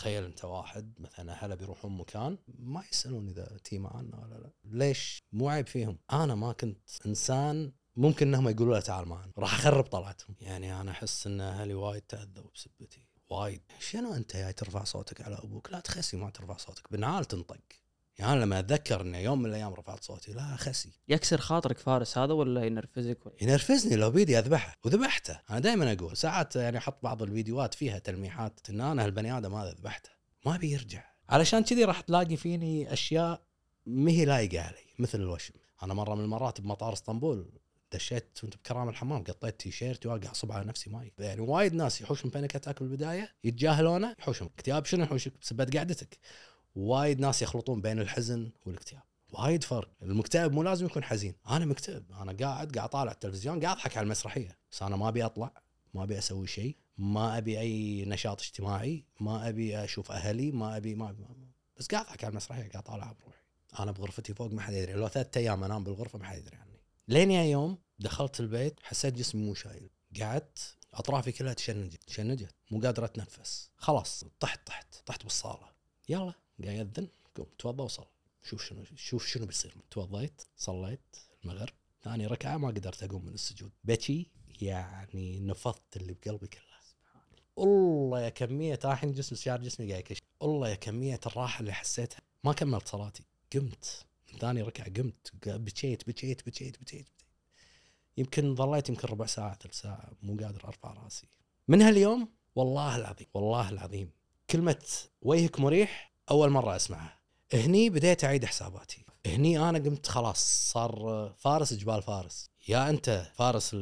تخيل انت واحد مثلا أهله بيروحون مكان ما يسألون إذا تي معنا ولا لا. ليش؟ مو عيب فيهم. أنا ما كنت إنسان ممكن إنهم يقولوا له تعال معنا راح أخرب طلعتهم. يعني أنا أحس إن أهلي وايد تأذوا بسبتي. وايد. شنو أنت جاي ترفع صوتك على أبوك؟ لا تخسي ما ترفع صوتك. بنعال تنطق. يعني أنا لما أتذكر ان يوم من الأيام رفعت صوتي لا خسي. يكسر خاطرك فارس هذا ولا ينرفزك؟ ولا ينرفزني لو بيدي أذبحه وذبحته. أنا دائما أقول ساعات يعني أحط بعض الفيديوهات فيها تلميحات إن أنا هالبني آدم هذا ذبحته. ما بيرجع. علشان كذي راح تلاقي فيني أشياء ما هي لايقة علي مثل الوشم. أنا مرة من المرات بمطار إسطنبول دشيت كنت بكرام الحمام قطيت تي شيرت واقع أصب على نفسي ماي. يعني وايد ناس يحوشون panic attack بالبداية يتجاهلونه يحوشون. اكتئاب شنو يحوشك؟ بسبه قعدتك. وايد ناس يخلطون بين الحزن والاكتئاب. وايد فرق. المكتئب مو لازم يكون حزين. أنا مكتئب. أنا قاعد قاعد طالع التلفزيون قاعد أضحك على المسرحية. بس أنا ما أبي أطلع ما أبي أسوي شيء ما أبي أي نشاط اجتماعي ما أبي أشوف أهلي ما أبي ما, أبي ما بس قاعد أضحك على المسرحية قاعد طالع بروحي أنا بغرفتي فوق ما حد يدري. لو ثلاث أيام أنام بالغرفة ما حد يدري عني. لين يا يوم دخلت البيت حسيت جسمي مو شايل. قعدت أطرافي كلها تشنجت تشنجت. مو قادر أتنفس. خلاص طحت طحت طحت بالصالة. يلا. قاعد ياذن قوم توضى وصل. شوف شنو شوف شنو بيصير. توضيت صليت المغرب. ثاني ركعة ما قدرت أقوم من السجود. بكي يعني نفضت اللي بقلبي كله. الله يا كمية الحين جسم شعر جسمي قاعد يكش الله يا كمية الراحة اللي حسيتها. ما كملت صلاتي. قمت. من ثاني ركعة قمت. بكيت بكيت بكيت بكيت. يمكن ظليت يمكن ربع ساعة ثلث ساعة. مو قادر أرفع رأسي. من هاليوم؟ والله العظيم والله العظيم. كلمة وجهك مريح أول مرة أسمعها. هني بديت أعيد حساباتي. هني أنا قمت خلاص صار فارس جبال فارس. يا أنت فارس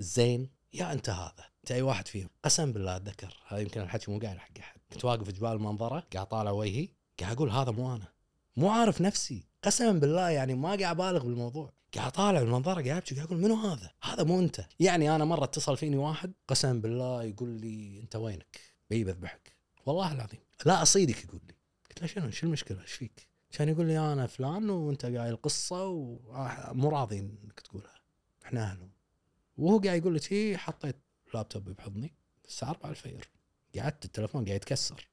الزين يا أنت هذا. أنت أي واحد فيهم. قسم بالله أتذكر هذا يمكن الحكي مو قاعد حق أحد. كنت واقف جبال المنظره قاعد طالع وجهي قاعد أقول هذا مو أنا. مو عارف نفسي. قسما بالله يعني ما قاعد أبالغ بالموضوع. قاعد طالع بالمنظره قاعد ابكي قاعد أقول منو هذا؟ هذا مو أنت. يعني أنا مرة اتصل فيني واحد قسما بالله يقول لي أنت وينك؟ بي بذبحك والله العظيم. لا أصيدك يقول لي. قلت له شنو شو المشكلة؟ إيش فيك؟ كان يقول لي أنا فلان وأنت قايل القصة ومو راضي إنك تقولها. إحنا أهلهم. وهو قاعد يقول لي حطيت لابتوب بحضني الساعة 4 الفجر. قعدت التلفون قاعد يتكسر.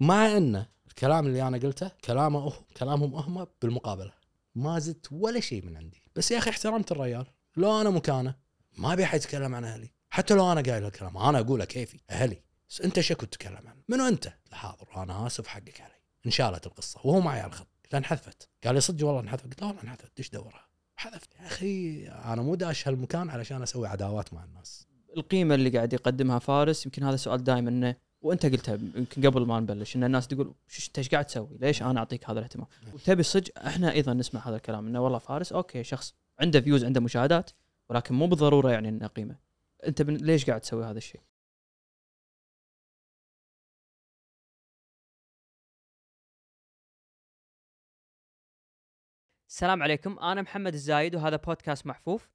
مع أنه الكلام اللي أنا قلته كلامه أه كلامهم هم بالمقابلة. ما زدت ولا شيء من عندي. بس يا أخي احترمت الرجال. لو أنا مكانه ما أبي أحد يتكلم عن أهلي. حتى لو أنا قايل الكلام أنا أقوله كيفي. أهلي. بس أنت كنت تتكلم عنه؟ منو أنت؟ حاضر أنا آسف حقك علي. انشالت القصة وهو معي على الخط لأن حذفت قال لي صدق والله انحذفت قلت له والله انحذفت إيش دورها حذفت يا أخي أنا مو داش هالمكان علشان أسوي عداوات مع الناس القيمة اللي قاعد يقدمها فارس يمكن هذا سؤال دائما إنه وأنت قلتها يمكن قبل ما نبلش إن الناس تقول أنت إيش قاعد تسوي؟ ليش أنا أعطيك هذا الاهتمام؟ وتبي الصدق إحنا أيضا نسمع هذا الكلام إنه والله فارس okay شخص عنده views عنده مشاهدات ولكن مو بالضرورة يعني إنه قيمة. أنت ليش قاعد تسوي هذا الشيء؟ السلام عليكم. أنا محمد الزايد وهذا بودكاست محفوف.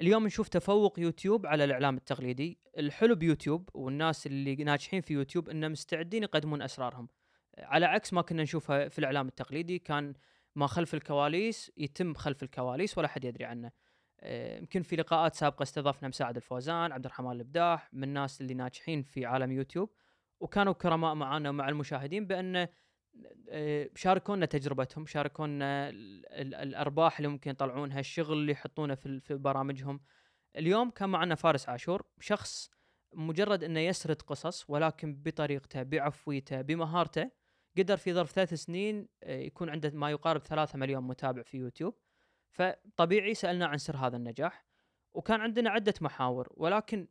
اليوم نشوف تفوق يوتيوب على الإعلام التقليدي. الحلو بيوتيوب والناس اللي ناجحين في يوتيوب انهم مستعدين يقدمون أسرارهم. على عكس ما كنا نشوفها في الإعلام التقليدي كان ما خلف الكواليس يتم خلف الكواليس ولا حد يدري عنه. آه، يمكن في لقاءات سابقة استضفنا مساعد الفوزان عبد الرحمن الإبداح من الناس اللي ناجحين في عالم يوتيوب وكانوا كرماء معنا ومع المشاهدين بان آه، شاركونا تجربتهم شاركونا الأرباح اللي ممكن يطلعونها الشغل اللي يحطونه في في برامجهم. اليوم كان معنا فارس عاشور شخص مجرد إنه يسرد قصص ولكن بطريقته بعفويته بمهارته قدر في ظرف ثلاث سنين آه، يكون عنده ما يقارب ثلاثة مليون متابع في يوتيوب. فطبيعي سألنا عن سر هذا النجاح وكان عندنا عدة محاور. ولكن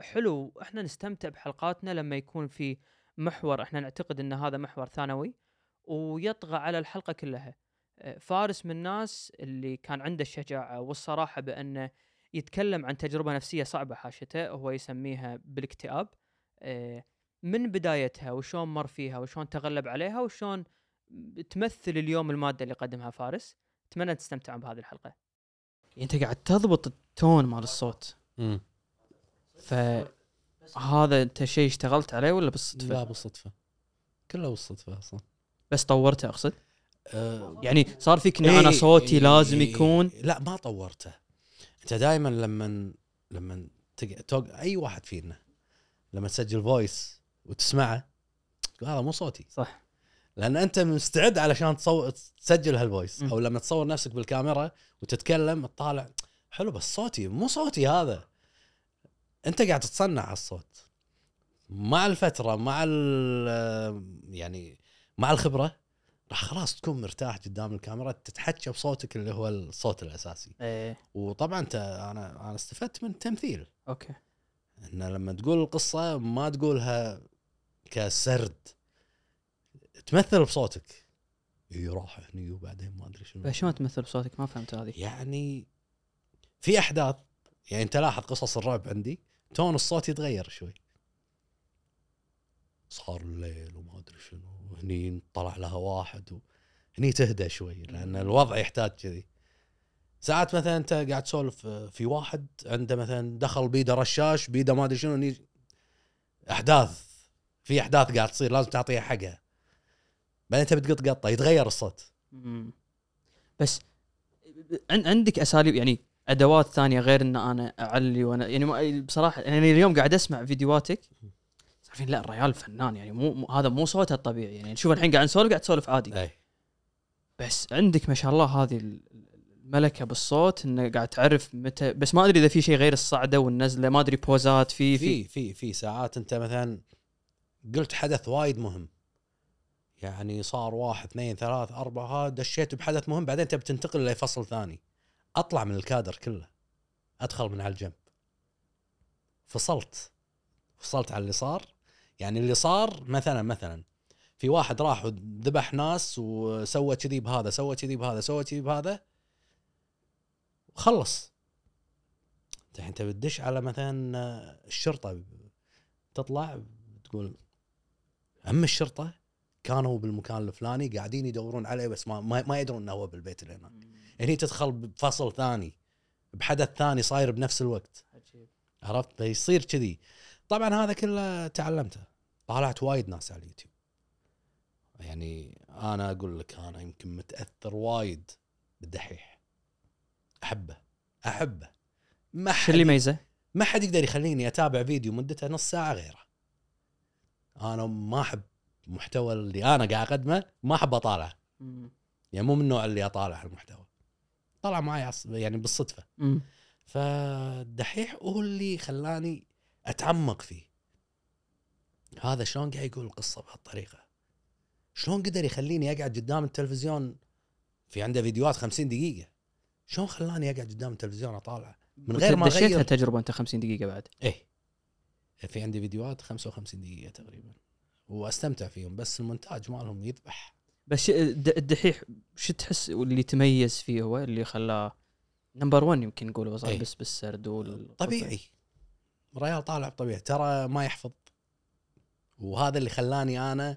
حلو إحنا نستمتع بحلقاتنا لما يكون في محور إحنا نعتقد إن هذا محور ثانوي. ويطغى على الحلقة كلها. آه، فارس من الناس اللي كان عنده الشجاعة والصراحة بأنه يتكلم عن تجربة نفسية صعبة حاشته هو يسميها بالاكتئاب. آه، من بدايتها وشون مر فيها وشون تغلب عليها وشون تمثل اليوم المادة اللي قدمها فارس. أتمنى تستمتعون بهذه الحلقة. أنت قاعد تضبط التون مال الصوت. امم فهذا أنت شيء اشتغلت عليه ولا بالصدفة؟ لا بالصدفة. كله بالصدفة أصلا. بس طورته أقصد؟ أه يعني صار فيك ان أنا صوتي لازم يكون لا ما طورته. أنت دائما لما لما تق... توق... أي واحد فينا لما تسجل voice وتسمعه هذا مو صوتي. صح. لأن أنت مستعد علشان تصور تسجل هال voice. أو لما تصور نفسك بالكاميرا وتتكلم تطالع حلو بس صوتي مو صوتي هذا. أنت قاعد تتصنع على الصوت. مع الفترة مع ال- يعني مع الخبرة راح خلاص تكون مرتاح قدام الكاميرا تتحكى بصوتك اللي هو الصوت الأساسي. إيه. وطبعا أنت أنا أنا استفدت من التمثيل. okay. إن لما تقول القصة ما تقولها كسرد. تمثل بصوتك. إي راح هني وبعدين ما أدري شنو. شلون تمثل بصوتك؟ ما فهمت هذه. يعني في أحداث يعني أنت لاحظ قصص الرعب عندي تون الصوت يتغير شوي. صار الليل وما أدري شنو. هني طلع لها واحد و... هني تهدى شوي لأن الوضع يحتاج كذي. ساعات مثلا أنت قاعد تسولف في واحد عنده مثلا دخل بيده رشاش بيده ما أدري شنو هني أحداث في أحداث قاعد تصير لازم تعطيها حقها. بعدين انت بتقط قطة يتغير الصوت. بس عن- عندك أساليب يعني أدوات ثانية غير إن أنا أعلي وأنا يعني بصراحة يعني اليوم قاعد أسمع فيديوهات عارفين لا الريال فنان يعني مو, مو هذا مو صوته الطبيعي يعني. شوف الحين قاعد نسولف قاعد تسولف عادي. إي. بس عندك ما شاء الله هذه ال- الملكة بالصوت انه قاعد تعرف متى بس ما أدري إذا في شيء غير الصعدة والنزلة ما أدري بوزات في. في في في ساعات أنت مثلا قلت حدث وايد مهم. يعني صار واحد اثنين ثلاث أربعة ها دشيت بحدث مهم بعدين تبي تنتقل لفصل ثاني. أطلع من الكادر كله أدخل من على الجنب. فصلت. فصلت على اللي صار. يعني اللي صار مثلا مثلا في واحد راح وذبح ناس وسوى كذي بهذا سوى كذي بهذا سوى كذي بهذا وخلص الحين أنت بتدش على مثلا الشرطة تطلع تقول هم الشرطة كانوا بالمكان الفلاني قاعدين يدورون عليه بس ما ما, ما يدرون إنه هو بالبيت اللي هناك هني تدخل بفصل ثاني بحدث ثاني صاير بنفس الوقت. عرفت؟ فيصير كذي. طبعا هذا كله تعلمته. طالعت وايد ناس على اليوتيوب. يعني أنا أقول لك أنا يمكن متأثر وايد بالدحيح. أحبه. أحبه. ما شو حد اللي يميزه؟ ما حد يقدر يخليني أتابع فيديو مدته نص ساعة غيره. أنا ما أحب المحتوى اللي أنا قاعد أقدمه ما أحب أطالعه. يعني مو من النوع اللي أطالع المحتوى. طلع معي يعني بالصدفة. فالدحيح هو اللي خلاني أتعمق فيه. هذا شلون قاعد يقول القصة بهالطريقة؟ شلون قدر يخليني أقعد قدام التلفزيون؟ في عنده فيديوهات 50 دقيقة. شلون خلاني أقعد قدام التلفزيون اطالع من غير ما اغير تجربه أنت 50 دقيقة بعد. إيه. في عندي فيديوهات 55 دقيقة تقريبا. وأستمتع فيهم بس المونتاج مالهم يذبح. بس الد- الدحيح شو تحس واللي تميز فيه هو اللي خلاه number 1 يمكن نقول وصل إيه. بس بالسرد وال طبيعي. ريال طالع طبيعي ترى ما يحفظ. وهذا اللي خلاني أنا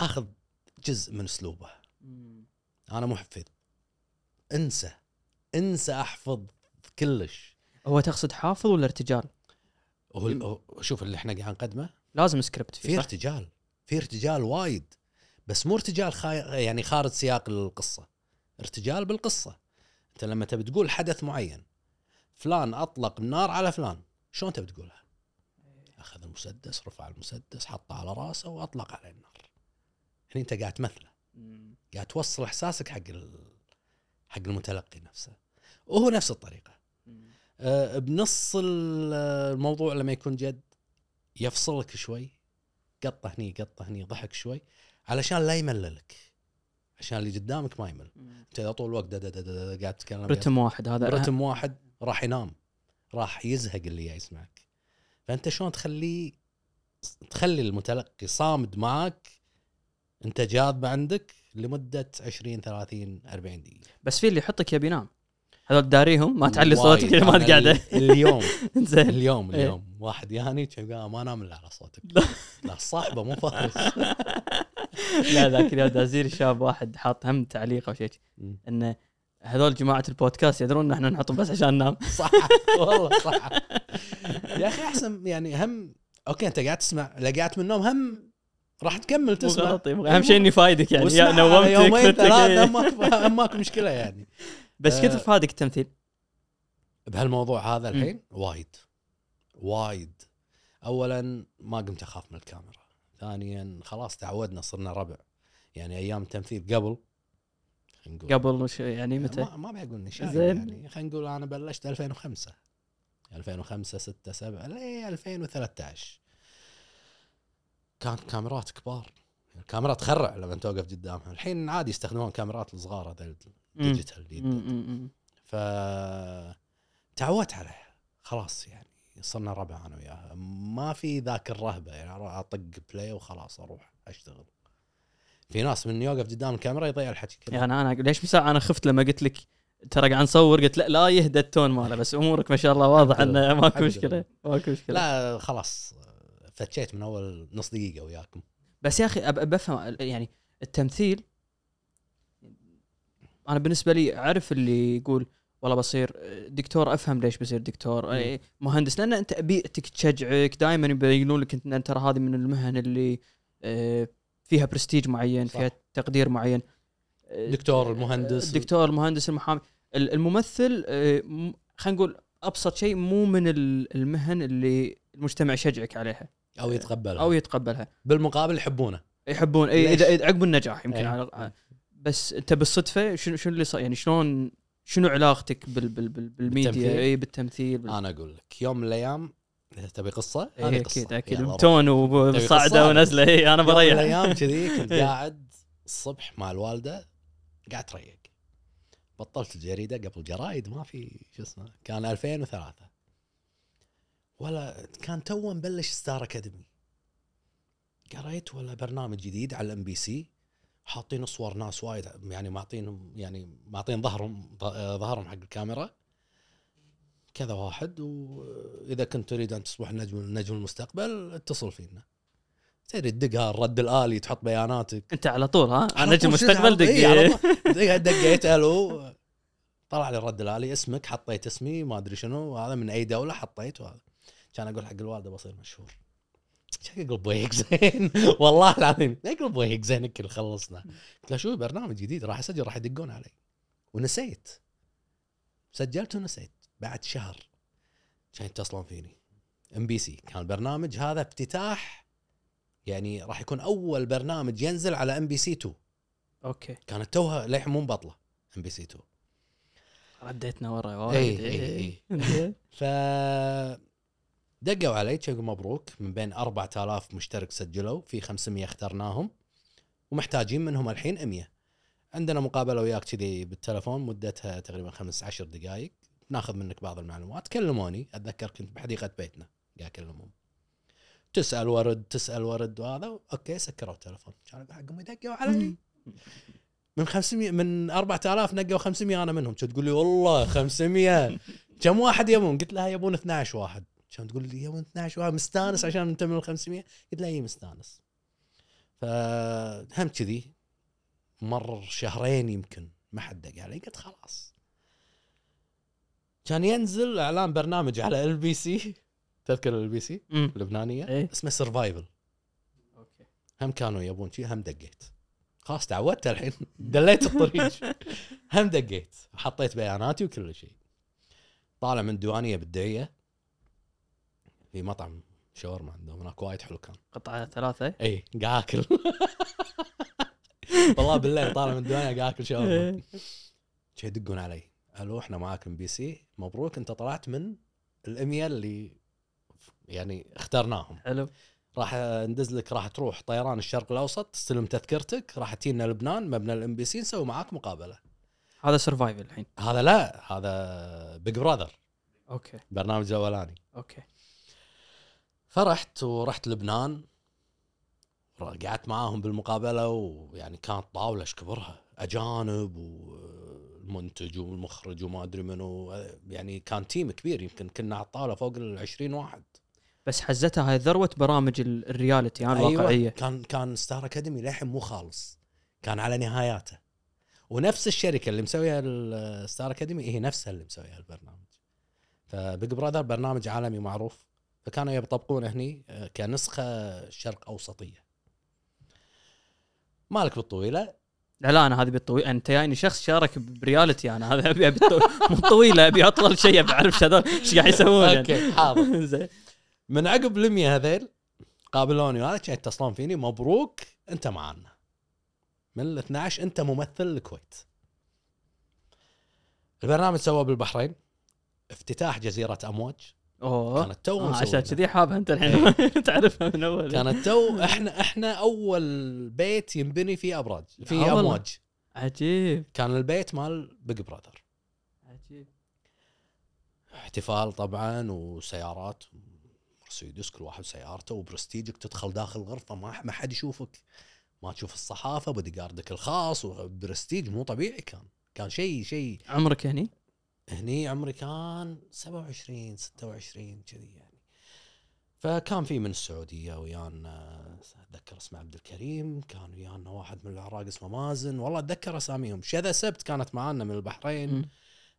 أخذ جزء من أسلوبه. أنا مو حفيظ. انسى انسى أحفظ كلش. هو تقصد حافظ ولا ارتجال؟ هو شوف اللي إحنا قاعد نقدمه. لازم سكريبت في فيه؟ ارتجال في ارتجال وايد. بس مو ارتجال خا... يعني خارج سياق القصة. ارتجال بالقصة. أنت لما تبي تقول حدث معين فلان أطلق النار على فلان. شلون تبي تقولها؟ أخذ المسدس رفع المسدس حطه على راسه وأطلق عليه النار. هنا أنت قاعد تمثله. قاعد توصل إحساسك حق ال... حق المتلقي نفسه. وهو نفس الطريقة. أه، بنص ال- الموضوع لما يكون جد يفصلك شوي قطه هني قطه هني ضحك شوي علشان لا يمللك. عشان اللي قدامك ما يمل. أنت اذا طول الوقت قاعد تتكلم. رتم واحد هذا. برتم واحد راح ينام. راح يزهق اللي جاي يسمعك. فأنت شلون تخليه تخلي المتلقي صامد معك أنت جاذبه عندك لمدة 20 30 40 دقيقة. بس في اللي يحطك يبي ينام هذول داريهم ما تعلي. صوتك ما ال- اليوم. زين. اليوم إيه. اليوم. واحد ياني كان قال ما انام إلا على صوتك. لا. صاحبه مو فارس. لا ذاك اليوم دازير شاب واحد حاط هم تعليق أو شيء. إنه هذول جماعة البودكاست يدرون إن إحنا نحطهم بس عشان ننام. صح. والله صح. يا أخي أحسن يعني هم أوكي أنت قاعد تسمع لقيت من النوم هم راح تكمل تسمع. يبغى أهم شيء إني فايدك يعني. يا نومتك يومين ثلاثة إيه. ماكو مشكلة يعني. بس آه. كيف فادك التمثيل؟ بهالموضوع هذا الحين وايد. وايد. اولا ما قمت أخاف من الكاميرا. ثانيا خلاص تعودنا صرنا ربع. يعني أيام التمثيل قبل نقول. قبل وش يعني متى؟ ما, ما بقول نشاي زين. يعني. خلينا نقول أنا بلشت 2005 2005 6 7 ل 2013 كانت كاميرات كبار. الكاميرا تخرع لما توقف قدامها. الحين عادي يستخدمون كاميرات الصغار هذا. ال digital مم. ف تعودت عليها. خلاص يعني. صرنا ربع أنا وياها. ما في ذاك الرهبة. يعني أطق play وخلاص أروح أشتغل. في ناس من يوقف قدام الكاميرا يضيع الحكي كله يعني أنا ليش مساء أنا خفت لما قلت لك ترى قاعد نصور قلت لا لا يهدى ال tone ماله بس أمورك ما شاء الله واضح. إنه ماكو مشكلة. ماكو مشكلة لا خلاص فتشيت من أول نص دقيقة وياكم بس يا أخي بفهم يعني التمثيل أنا بالنسبة لي أعرف اللي يقول والله بصير دكتور أفهم ليش بصير دكتور مهندس لأن أنت بيئتك تشجعك دائما يبينون لك انت ترى هذه من المهن اللي آه، فيها برستيج معين صح. فيها تقدير معين آه، دكتور، المهندس. الدكتور المهندس المحامي ال- الممثل آه، خلينا نقول أبسط شيء مو من ال- المهن اللي المجتمع يشجعك عليها أو يتقبلها أو يتقبلها بالمقابل يحبونه يحبون إي؟ إذا عقب النجاح يمكن إيه. على بس أنت بالصدفة شنو شنو اللي صار يعني شلون شنو علاقتك بال بال بال بالميديا بالتمثيل؟ إي بالتمثيل بال... أنا أقول لك يوم من الأيام تبي قصة إيه هذه أكيد قصة. أكيد. بتون تبي وصاعده؟ ونزلة اي أنا بريح الأيام كذي كنت إيه. قاعد الصبح مع الوالدة قاعد تريق بطلت الجريدة قبل جرايد ما في شو اسمه كان 2003 ولا كان تو مبلش Star Academy قريت ولا برنامج جديد على ال MBC حاطين صور ناس وايد يعني معطينهم يعني معطين ظهرهم ظ- ظهرهم حق الكاميرا كذا واحد وإذا كنت تريد أن تصبح نجم نجم المستقبل اتصل فينا. تدري تدقها الرد الالي تحط بياناتك. أنت على طول ها؟ على أنا نجم طول شفت مستقبل على- إيه، على دق دقيت ألو. طلع لي الرد الالي اسمك حطيت اسمي ما أدري شنو هذا من أي دولة حطيت وهذا. كان أقول حق الوالدة بصير مشهور. شكل بويك زين. والله العظيم شكل بويك زين كل خلصنا. قلت له شو برنامج جديد؟ راح أسجل راح يدقون علي. ونسيت. سجلت ونسيت. بعد شهر كان يتصلون فيني. MBC كان البرنامج هذا افتتاح يعني راح يكون أول برنامج ينزل على MBC 2 أوكي. كانت توها للحين مو مبطلة MBC 2 رديتنا ورا وايد. إي، إي. إي. ف دقوا علي يقول مبروك. من بين 4000 مشترك سجلوا في 500 اخترناهم ومحتاجين منهم الحين 100 عندنا مقابلة وياك كذي بالتلفون مدتها تقريبا 15 دقائق ناخذ منك بعض المعلومات. كلموني أتذكر كنت بحديقة بيتنا. قاعد اكلمهم تسأل ورد تسأل ورد وهذا أوكي سكروا التلفون. كان أقول حقهم يدقوا علي. من 500 من 4000 نقوا 500 أنا منهم. كانت تقول لي والله 500 كم واحد يبون؟ قلت لها يبون 12 واحد. كانت تقول لي يبون 12 واحد مستانس عشان أنت من ال 500 قلت لها إي مستانس. فهم كذي مر شهرين يمكن ما حد دق علي. قلت خلاص. كان ينزل إعلان برنامج على ال بي سي تذكر ال بي سي. اللبنانيه إيه. اسمه Survivor أوكي. هم كانوا يبون شي هم دقيت. خلاص تعودت الحين. دليت الطريق. هم دقيت. حطيت بياناتي وكل شيء طالع من ديوانيه بالدعيه في مطعم شاورما عندهم. هناك وايد حلو كان. قطعة ثلاثة؟ إي قاعد اكل والله بالليل طالع من الديوانية قاعد اكل شاورما. إيه. يدقون علي. ألو إحنا معاك MBC. مبروك إنت طلعت من الامية اللي يعني اخترناهم. حلو راح ندز لك راح تروح طيران الشرق الأوسط تستلم تذكرتك راح تجينا لبنان مبنى ال MBC نسوي معاك مقابلة. هذا Survivor الحين. هذا لا هذا Big Brother أوكي. برنامج الاولاني أوكي. فرحت ورحت لبنان قعدت معاهم بالمقابلة ويعني كانت طاولة إيش كبرها؟ أجانب والمنتج والمخرج وما أدري منو. يعني كان team كبير يمكن كنا على الطاوله فوق ال 20 واحد. بس حزتها هاي ذروة برامج ال- ال reality الواقعية. أيوة. كان كان Star Academy للحين مو خالص. كان على نهاياته. ونفس الشركة اللي مسويها ال Star Academy هي نفسها اللي مسويها البرنامج ف Big Brother برنامج عالمي معروف. فكانوا يطبقونه هني آه، كنسخة شرق أوسطية. مالك بالطويلة؟ لا لا أنا هذه بالطويل أنت جايني شخص شارك ب reality أنا هذا ابي بالطو... مو طويلة أبي أطول شيء بعرف هذول إيش قاعد يسوون يعني. أوكي حاضر. زين. من عقب المية هذيل قابلوني وهذا كان يتصلون فيني مبروك أنت معانا من ال 12 أنت ممثل الكويت. البرنامج سوى بالبحرين افتتاح جزيرة أمواج. أوه. كانت تو آه عشان. كذي حابها أنت الحين. تعرفها من أول. كانت تو إحنا إحنا أول بيت ينبني فيه أبراج في والله. أمواج. عجيب. كان البيت مال Big Brother عجيب. احتفال طبعا وسيارات مرسيدس كل واحد سيارته وبرستيجك تدخل داخل غرفة ما ما حد يشوفك. ما تشوف الصحافة بودي جاردك الخاص وبرستيج مو طبيعي كان. كان شيء شيء. عمرك يعني؟ هني عمري كان 27 26 كذي يعني. فكان في من السعودية ويانا أتذكر اسمه عبد الكريم كان ويانا واحد من العراق اسمه مازن. والله أتذكر أساميهم. شذا سبت كانت معانا من البحرين.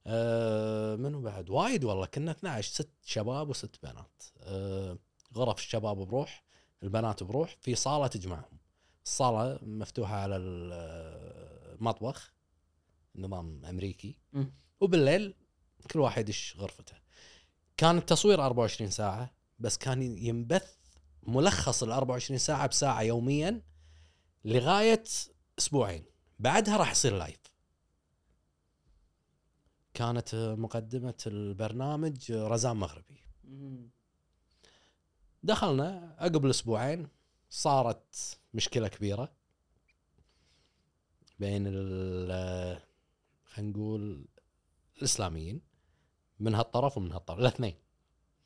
آه منو بعد؟ وايد والله. كنا 12 ست شباب وست بنات. آه غرف الشباب بروح البنات بروح في صالة تجمعهم. الصالة مفتوحة على المطبخ نظام أمريكي. مم. وبالليل كل واحد يدش غرفته. كان التصوير 24 ساعة بس كان ينبث ملخص ال 24 ساعة بساعة يوميا لغاية أسبوعين. بعدها راح يصير لايف كانت مقدمة البرنامج رزان مغربي. دخلنا عقب الأسبوعين صارت مشكلة كبيرة بين ال خلينا نقول الإسلاميين من هالطرف ومن هالطرف الاثنين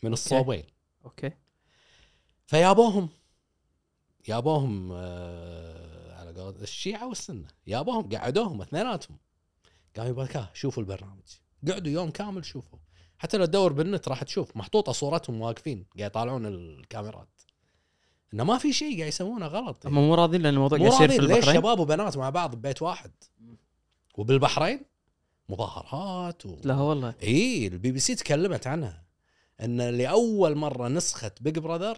من الصوبين. أوكي. فيابوهم يابوهم آه على قول الشيعة والسنة يابوهم قعدوهم اثنيناتهم. قالوا يبا كا شوفوا البرنامج. قعدوا يوم كامل شوفوا. حتى لو تدور بالنت راح تشوف محطوطة صورتهم واقفين قاعد يطالعون الكاميرات. إنه ما في شيء قاعد يسوونه غلط. هم مو راضين لأن الموضوع مو قاعد يصير في راضين ليش البحرين؟ شباب وبنات مع بعض ببيت واحد؟ وبالبحرين؟ مظاهرات و... لا والله. اي البي بي سي تكلمت عنها. إن لأول مرة نسخة Big Brother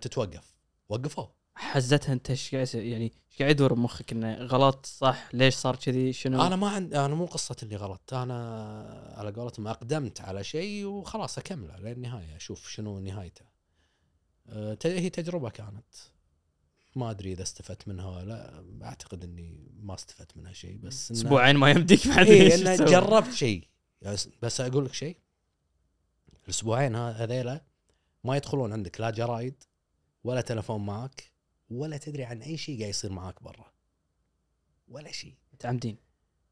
تتوقف. وقفوه. حزتها أنت إيش قاعد؟ يعني إيش قاعد يدور بمخك إنه غلط؟ صح. ليش صار كذي؟ شنو؟ أنا ما عند أنا مو قصة اللي غلط. أنا على قولتهم أقدمت على شيء وخلاص أكمله للنهاية. أشوف شنو نهايته. أه، هي تجربة كانت. ما أدري إذا استفدت منها ولا لا أعتقد إني ما استفدت منها شيء بس أسبوعين ما يمديك بعد اي إيش إنه تسوي؟ جربت شيء. بس- أقول لك شيء. الأسبوعين هذيلا ما يدخلون عندك لا جرايد ولا تلفون معك ولا تدري عن أي شيء قاعد يصير معك برا. ولا شيء. متعمدين.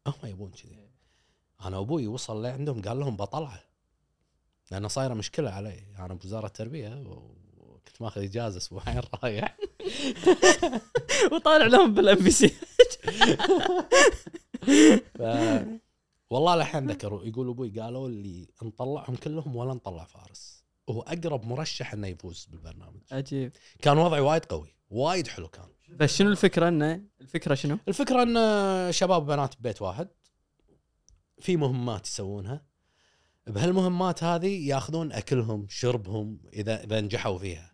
هم يبون كذي. أنا أبوي وصل لعندهم قال لهم بطلعه. لأنه صايرة مشكلة علي. أنا بوزارة التربية وكنت ماخذ إجازة أسبوعين رايح. وطالع لهم بال MBC ف... والله لحين ذكروا يقول أبوي قالوا لي نطلعهم كلهم ولا نطلع فارس. هو أقرب مرشح إنه يفوز بالبرنامج. عجيب. كان وضعي وايد قوي وايد حلو كان. بس شنو الفكرة إنه؟ الفكرة شنو؟ الفكرة إن شباب وبنات ببيت واحد في مهمات يسوونها. بهالمهمات هذه ياخذون أكلهم شربهم إذا إذا نجحوا فيها.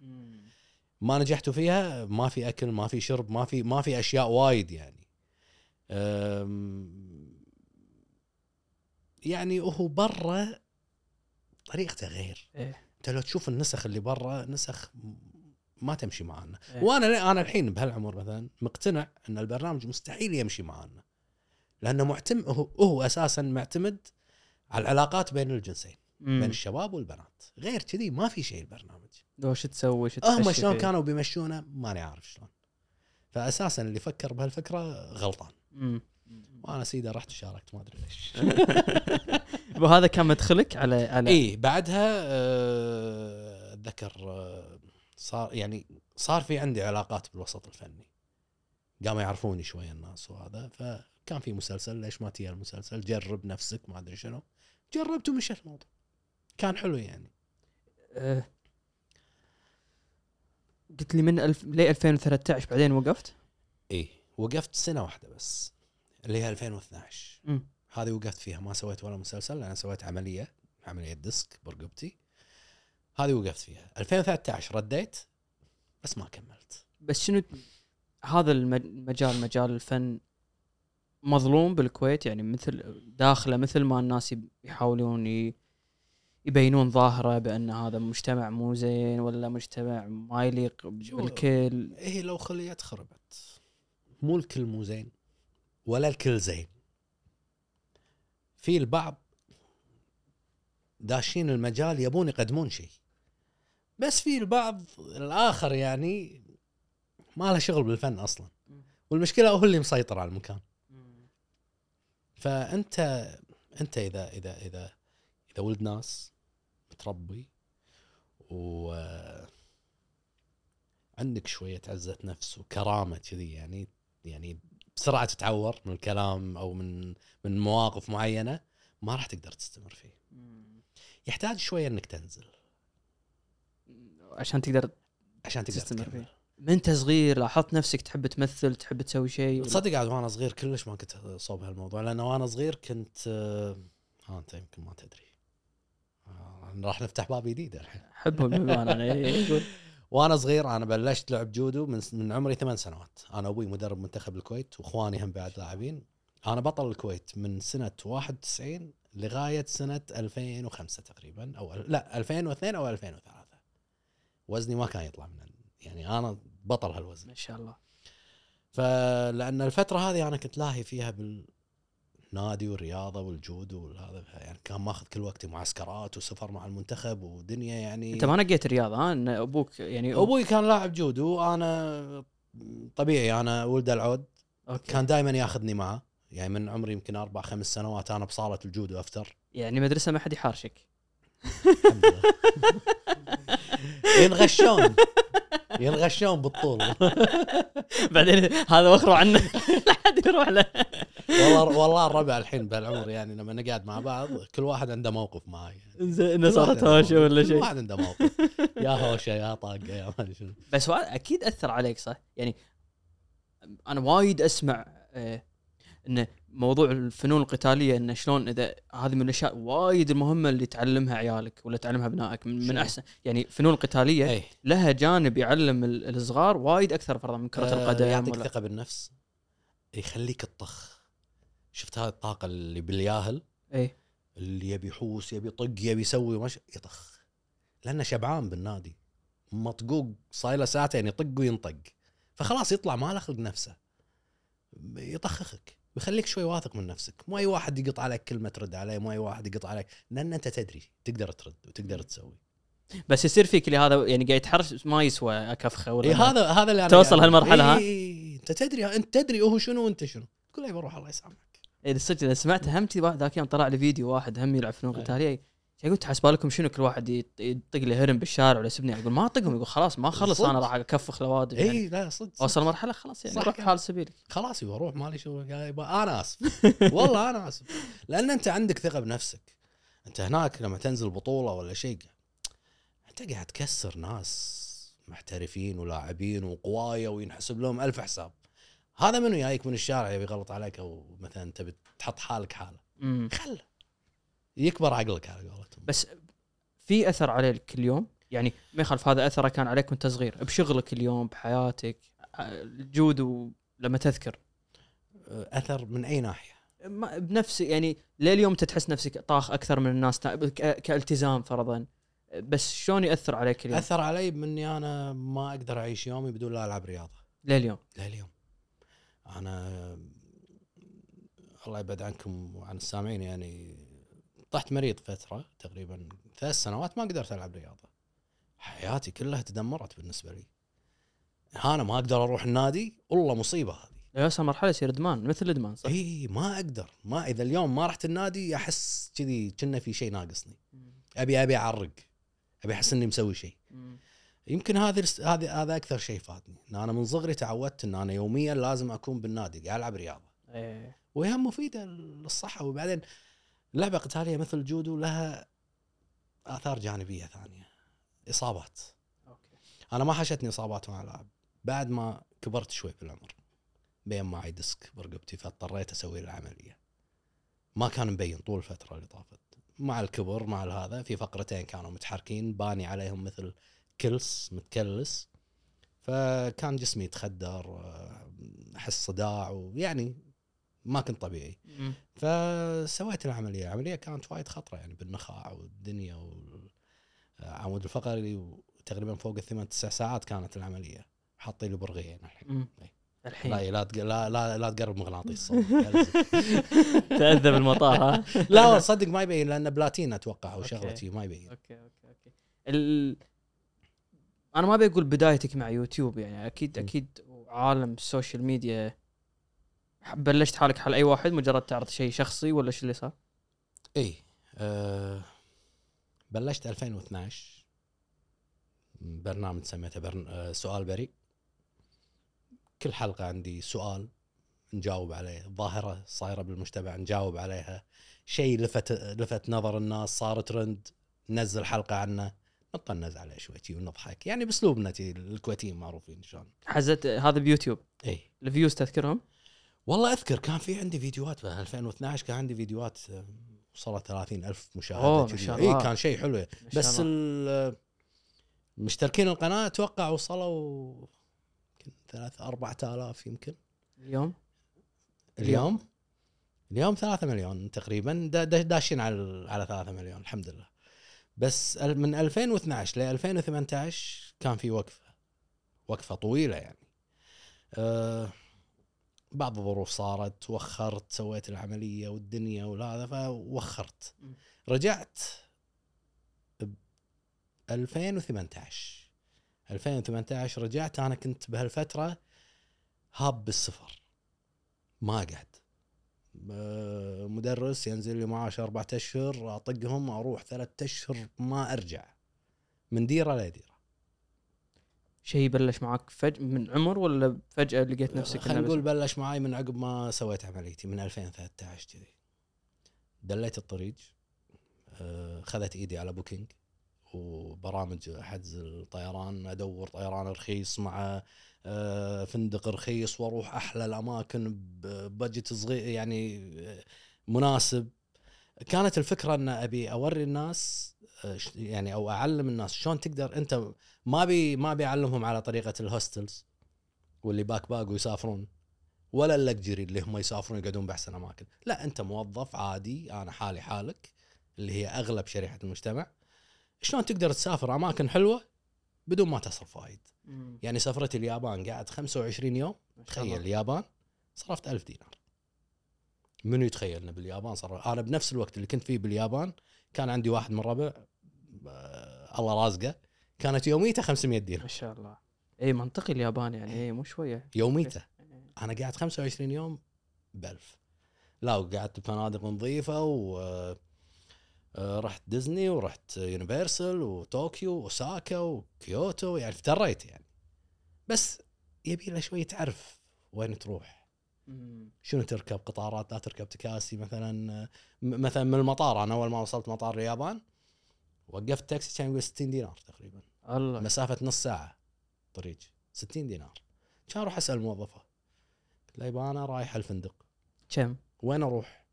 ما نجحتوا فيها ما في أكل ما في شرب ما في ما في أشياء وايد يعني. يعني هو برا طريقته غير. إيه. أنت لو تشوف النسخ اللي برا نسخ ما تمشي معنا إيه. وأنا أنا الحين بهالعمر مثلا مقتنع إن البرنامج مستحيل يمشي معنا لأنه معتمد هو, هو أساسا معتمد على العلاقات بين الجنسين بين. الشباب والبنات. غير كذي ما في شيء البرنامج. لو شو تسوي شو هم شلون. كانوا بيمشونه ماني عارف شلون. فاساسا اللي فكر بهالفكرة غلطان. مم. وأنا سيدة رحت شاركت ما أدري ليش. وهذا كان مدخلك على على اي بعدها آه، أتذكر آه، صار يعني صار في عندي علاقات بالوسط الفني. قاموا يعرفوني شوية الناس وهذا فكان في مسلسل ليش ما تيا المسلسل؟ جرب نفسك ما أدري شنو. جربت ومشى الموضوع. كان حلو يعني. آه. قلت لي من الف... ليه 2013 بعدين وقفت؟ اي وقفت سنة واحدة بس اللي هي 2012 مم. هذه وقفت فيها ما سويت ولا مسلسل لأن سويت عملية عملية ديسك برقبتي. هذه وقفت فيها. 2013 رديت بس ما كملت. بس شنو هذا المج- المجال مجال الفن مظلوم بالكويت؟ يعني مثل داخله مثل ما الناس يحاولون ي... يبينون ظاهره بان هذا مجتمع مو زين ولا مجتمع ما يليق بالكل. هي لو خليت خربت. مو الكل مو زين ولا الكل زين. في البعض داشين المجال يبون يقدمون شيء. بس في البعض الآخر يعني ما له شغل بالفن أصلا. والمشكلة هو اللي مسيطر على المكان. فانت أنت اذا اذا اذا إذا ولد ناس متربي و عندك شوية عزة نفس وكرامة كذي يعني يعني بسرعة تتعور من الكلام أو من من مواقف معينة ما راح تقدر تستمر فيه. يحتاج شوية إنك تنزل. عشان تقدر عشان تقدر تستمر تكمل. من أنت صغير لاحظت نفسك تحب تمثل تحب تسوي شيء؟ ولا- تصدق عاد وأنا صغير كلش ما كنت صوب هالموضوع لأن وأنا صغير كنت آه، ها أنت يمكن ما تدري. راح نفتح باب جديد. الحين احبهم بامانه أنا إيه، يقول وأنا صغير أنا بلشت لعب جودو من من عمري ثمان سنوات. أنا أبوي مدرب منتخب الكويت وإخواني هم بعد لاعبين. أنا بطل الكويت من سنة 91 لغاية سنة 2005 تقريبا أو لا 2002 أو 2003 وزني ما كان يطلع من يعني أنا بطل هالوزن. ما شاء الله. فلأن الفترة هذه أنا كنت لاهي فيها بالنادي والرياضة والجودو والهذا يعني كان ماخذ كل وقتي معسكرات وسفر مع المنتخب ودنيا يعني أنت ما نقيت رياضة ها؟ إن أبوك يعني أبوي كان لاعب جودو أنا طبيعي أنا ولد العود أوكي. كان دائما ياخذني معه. يعني من عمري يمكن أربع خمس سنوات أنا بصالة الجودو افتر يعني مدرسة ما حد يحارشك. الحمد لله. ينغشون. ينغشون بالطول بعدين هذا وخروا عنه لا حد يروح له والله والله الربع الحين بهالعمر يعني لما نقعد مع بعض كل واحد عنده موقف معي يعني. زين كل صارت هوشة. ولا كل شيء واحد عنده موقف يا هوشة يا طاقة يا ما أدري شنو بس أكيد أثر عليك صح؟ يعني أنا وايد أسمع آه، انه موضوع الفنون القتالية انه شلون إذا هذه من الأشياء وايد المهمة اللي تعلمها عيالك ولا تعلمها أبنائك من, من؟ أحسن. يعني الفنون القتاليه اي لها جانب يعلم ال- الصغار وايد أكثر فرضا من كرة آه، القدم يعطيك ثقة بالنفس يخليك تطخ. شفت هذه الطاقة اللي بالياهل؟ اي اللي يبي يحوس يبي يطق يبي يسوي مش يطخ. لأنه شبعان بالنادي. مطقوق صاير له ساعتين يطق وينطق. فخلاص يطلع ما له خلق نفسه. يطخخك. بيخليك شوي واثق من نفسك. مو أي واحد يقط عليك كلمة ترد عليه مو أي واحد يقط عليك لأن أنت تدري تقدر ترد وتقدر تسوي. بس يصير فيك اللي هذا يعني قاعد يتحرش ما يسوى أكفخة ولا إي هذا. هذا اللي توصل قاعد- هالمرحلة، ها؟ إي، إي، أنت تدري أنت تدري هو شنو وأنت شنو. تقول له بروح الله يسامحك. اذا صدق إذا سمعت همتي واحد ذاك يوم طلع لي فيديو واحد هم يلعب فنون. قتاليه يقول تحسب بالكم شنو كل واحد يط- يطق لي هرم بالشارع ولا يسبني أقول ما اطقهم يقول خلاص ما خلص صدق. أنا راح أكفخ لوادم إي يعني. لا صدق. اوصل مرحلة خلاص يعني روح. حال سبيلك. خلاص يبا روح مالي شغل. أنا آسف. والله أنا آسف. لأن أنت عندك ثقة بنفسك. أنت هناك لما تنزل بطولة ولا شيء أنت قاعد تكسر ناس محترفين ولاعبين وقواية وينحسب لهم ألف حساب. هذا منو جايك من الشارع يبي يغلط عليك أو مثلا تبي تحط حالك حالة. خله. يكبر عقلك على قولتهم. بس في أثر عليك اليوم يعني ما يخالف هذا أثره كان عليك وأنت صغير بشغلك اليوم بحياتك الجود لما تذكر. أثر من أي ناحية؟ ما بنفس يعني لليوم انت تحس نفسك طاخ أكثر من الناس كالتزام فرضا. بس شلون يأثر عليك اليوم؟ أثر علي بإني أنا ما أقدر أعيش يومي بدون لا ألعب رياضة. لليوم؟ لليوم. أنا الله يبعد عنكم وعن السامعين يعني طحت مريض فترة تقريبا ثلاث سنوات ما قدرت ألعب رياضة. حياتي كلها تدمرت بالنسبة لي. أنا ما أقدر أروح النادي والله مصيبة هذه. يوصل مرحلة يصير إدمان مثل الادمان صح؟ إي ما أقدر. ما إذا اليوم ما رحت النادي أحس كذي كنا في شيء ناقصني. أبي أبي أعرق. أبي أحس إني مسوي شيء. يمكن هذا هذا هذا أكثر شيء فاتني إن أنا من صغري تعودت إن أنا يوميا لازم أكون بالنادي قاعد ألعب رياضة. إيه. وهي مفيدة للصحة. وبعدين لعبة قتالية مثل الجودو لها آثار جانبية ثانية. إصابات. أوكي. أنا ما حاشتني إصابات مع العاب بعد ما كبرت شوي بالعمر. بين معي ديسك برقبتي فاضطريت أسوي العملية ما كان مبين طول الفترة اللي طافت. مع الكبر مع هذا في فقرتين كانوا متحركين باني عليهم مثل كلس متكلس. فكان جسمي يتخدر آه، أحس صداع ويعني ما كنت طبيعي. فسويت العملية العملية كانت وايد خطرة يعني بالنخاع والدنيا والعمود الفقري وتقريبا فوق الثمان تسع ساعات كانت العملية حاطين لي برغيين الحين مم. إي. الحين لا لا لا لا, لا تقرب مغناطيس. تاذى بالمطار ها لا صدق ما يبين لأنه بلاتين أتوقع أو شي ما يبين أوكي أوكي أوكي ال... أنا ما بقول بدايتك مع يوتيوب يعني أكيد. أكيد عالم ال social media بلشت حالك حال أي واحد؟ مجرد تعرض شيء شخصي ولا شو اللي صار؟ اي أه بلشت 2012 برنامج سميته برن... أه سؤال بريء. كل حلقة عندي سؤال نجاوب عليه ظاهرة صايرة بالمجتمع نجاوب عليها. شيء لفت لفت نظر الناس صار ترند ننزل حلقة عنه. نطنز عليه شوي ونضحك. يعني بأسلوبنا الكويتيين معروفين شلون. حزت هذا بيوتيوب. اي ال views تذكرهم؟ والله أذكر كان في عندي فيديوهات في 2012 كان عندي فيديوهات آه، وصلت 30 ألف مشاهدة ما إي. كان شيء حلو. بس. ال- مشتركين القناة أتوقع وصلوا يمكن ثلاث أربعة آلاف يمكن. اليوم؟ اليوم؟ اليوم ثلاثة مليون تقريبا. دا- دا- داشين على على ثلاثة مليون الحمد لله. بس من 2012 ل 2018 كان في وقفة. وقفة طويلة يعني. أه بعض الظروف صارت وخرت سويت العملية والدنيا وهذا فوخرت. رجعت ب 2018 2018 رجعت أنا كنت بهالفترة هاب بالسفر ما اقعد آه، مدرس ينزل لي معاش أربعة أشهر أطقهم أروح ثلاثة أشهر ما أرجع. من ديرة لديرة. شيء بلش معك فج من عمر ولا فجأة لقيت نفسك خلينا نقول بلش معاي من عقب ما سويت عمليتي من 2013 كذي. دليت الطريق آه، خذت إيدي على Booking وبرامج حجز الطيران أدور طيران رخيص مع آه، فندق رخيص وأروح أحلى الأماكن ب budget صغير يعني آه، مناسب. كانت الفكرة إن أبي أوري الناس يعني أو أعلم الناس شلون تقدر أنت ما بي ما بيعلمهم على طريقة ال hostels واللي backpack ويسافرون ولا اللكجري اللي هم يسافرون يقعدون باحسن اماكن لا أنت موظف عادي أنا حالي حالك اللي هي أغلب شريحة المجتمع. شلون تقدر تسافر أماكن حلوة بدون ما تصرف وايد. يعني سفرتي اليابان قعدت 25 يوم تخيل. اليابان صرفت ألف دينار. منو يتخيل انه باليابان صرف؟ أنا بنفس الوقت اللي كنت فيه باليابان كان عندي واحد من ربع الله رازقه كانت يوميته 500 دينار. ما شاء الله. اي منطقي اليابان يعني. اي مو شوية. يوميته. أنا قاعد 25 يوم ب 1000 لا وقعدت بفنادق نظيفة و آه، رحت ديزني ورحت يونيفرسال وطوكيو وأوساكا وكيوتو يعني افتريت يعني. بس يبي له شوي تعرف وين تروح. شنو تركب؟ قطارات لا تركب تكاسي مثلا. مثلا من المطار أنا أول ما وصلت مطار اليابان وقفت تاكسي كان يقول 60 دينار تقريبا. الله. مسافة نص ساعة طريق. 60 دينار. كان أروح أسأل الموظفه قلت لها يبا أنا رايح الفندق. كم؟ وين أروح؟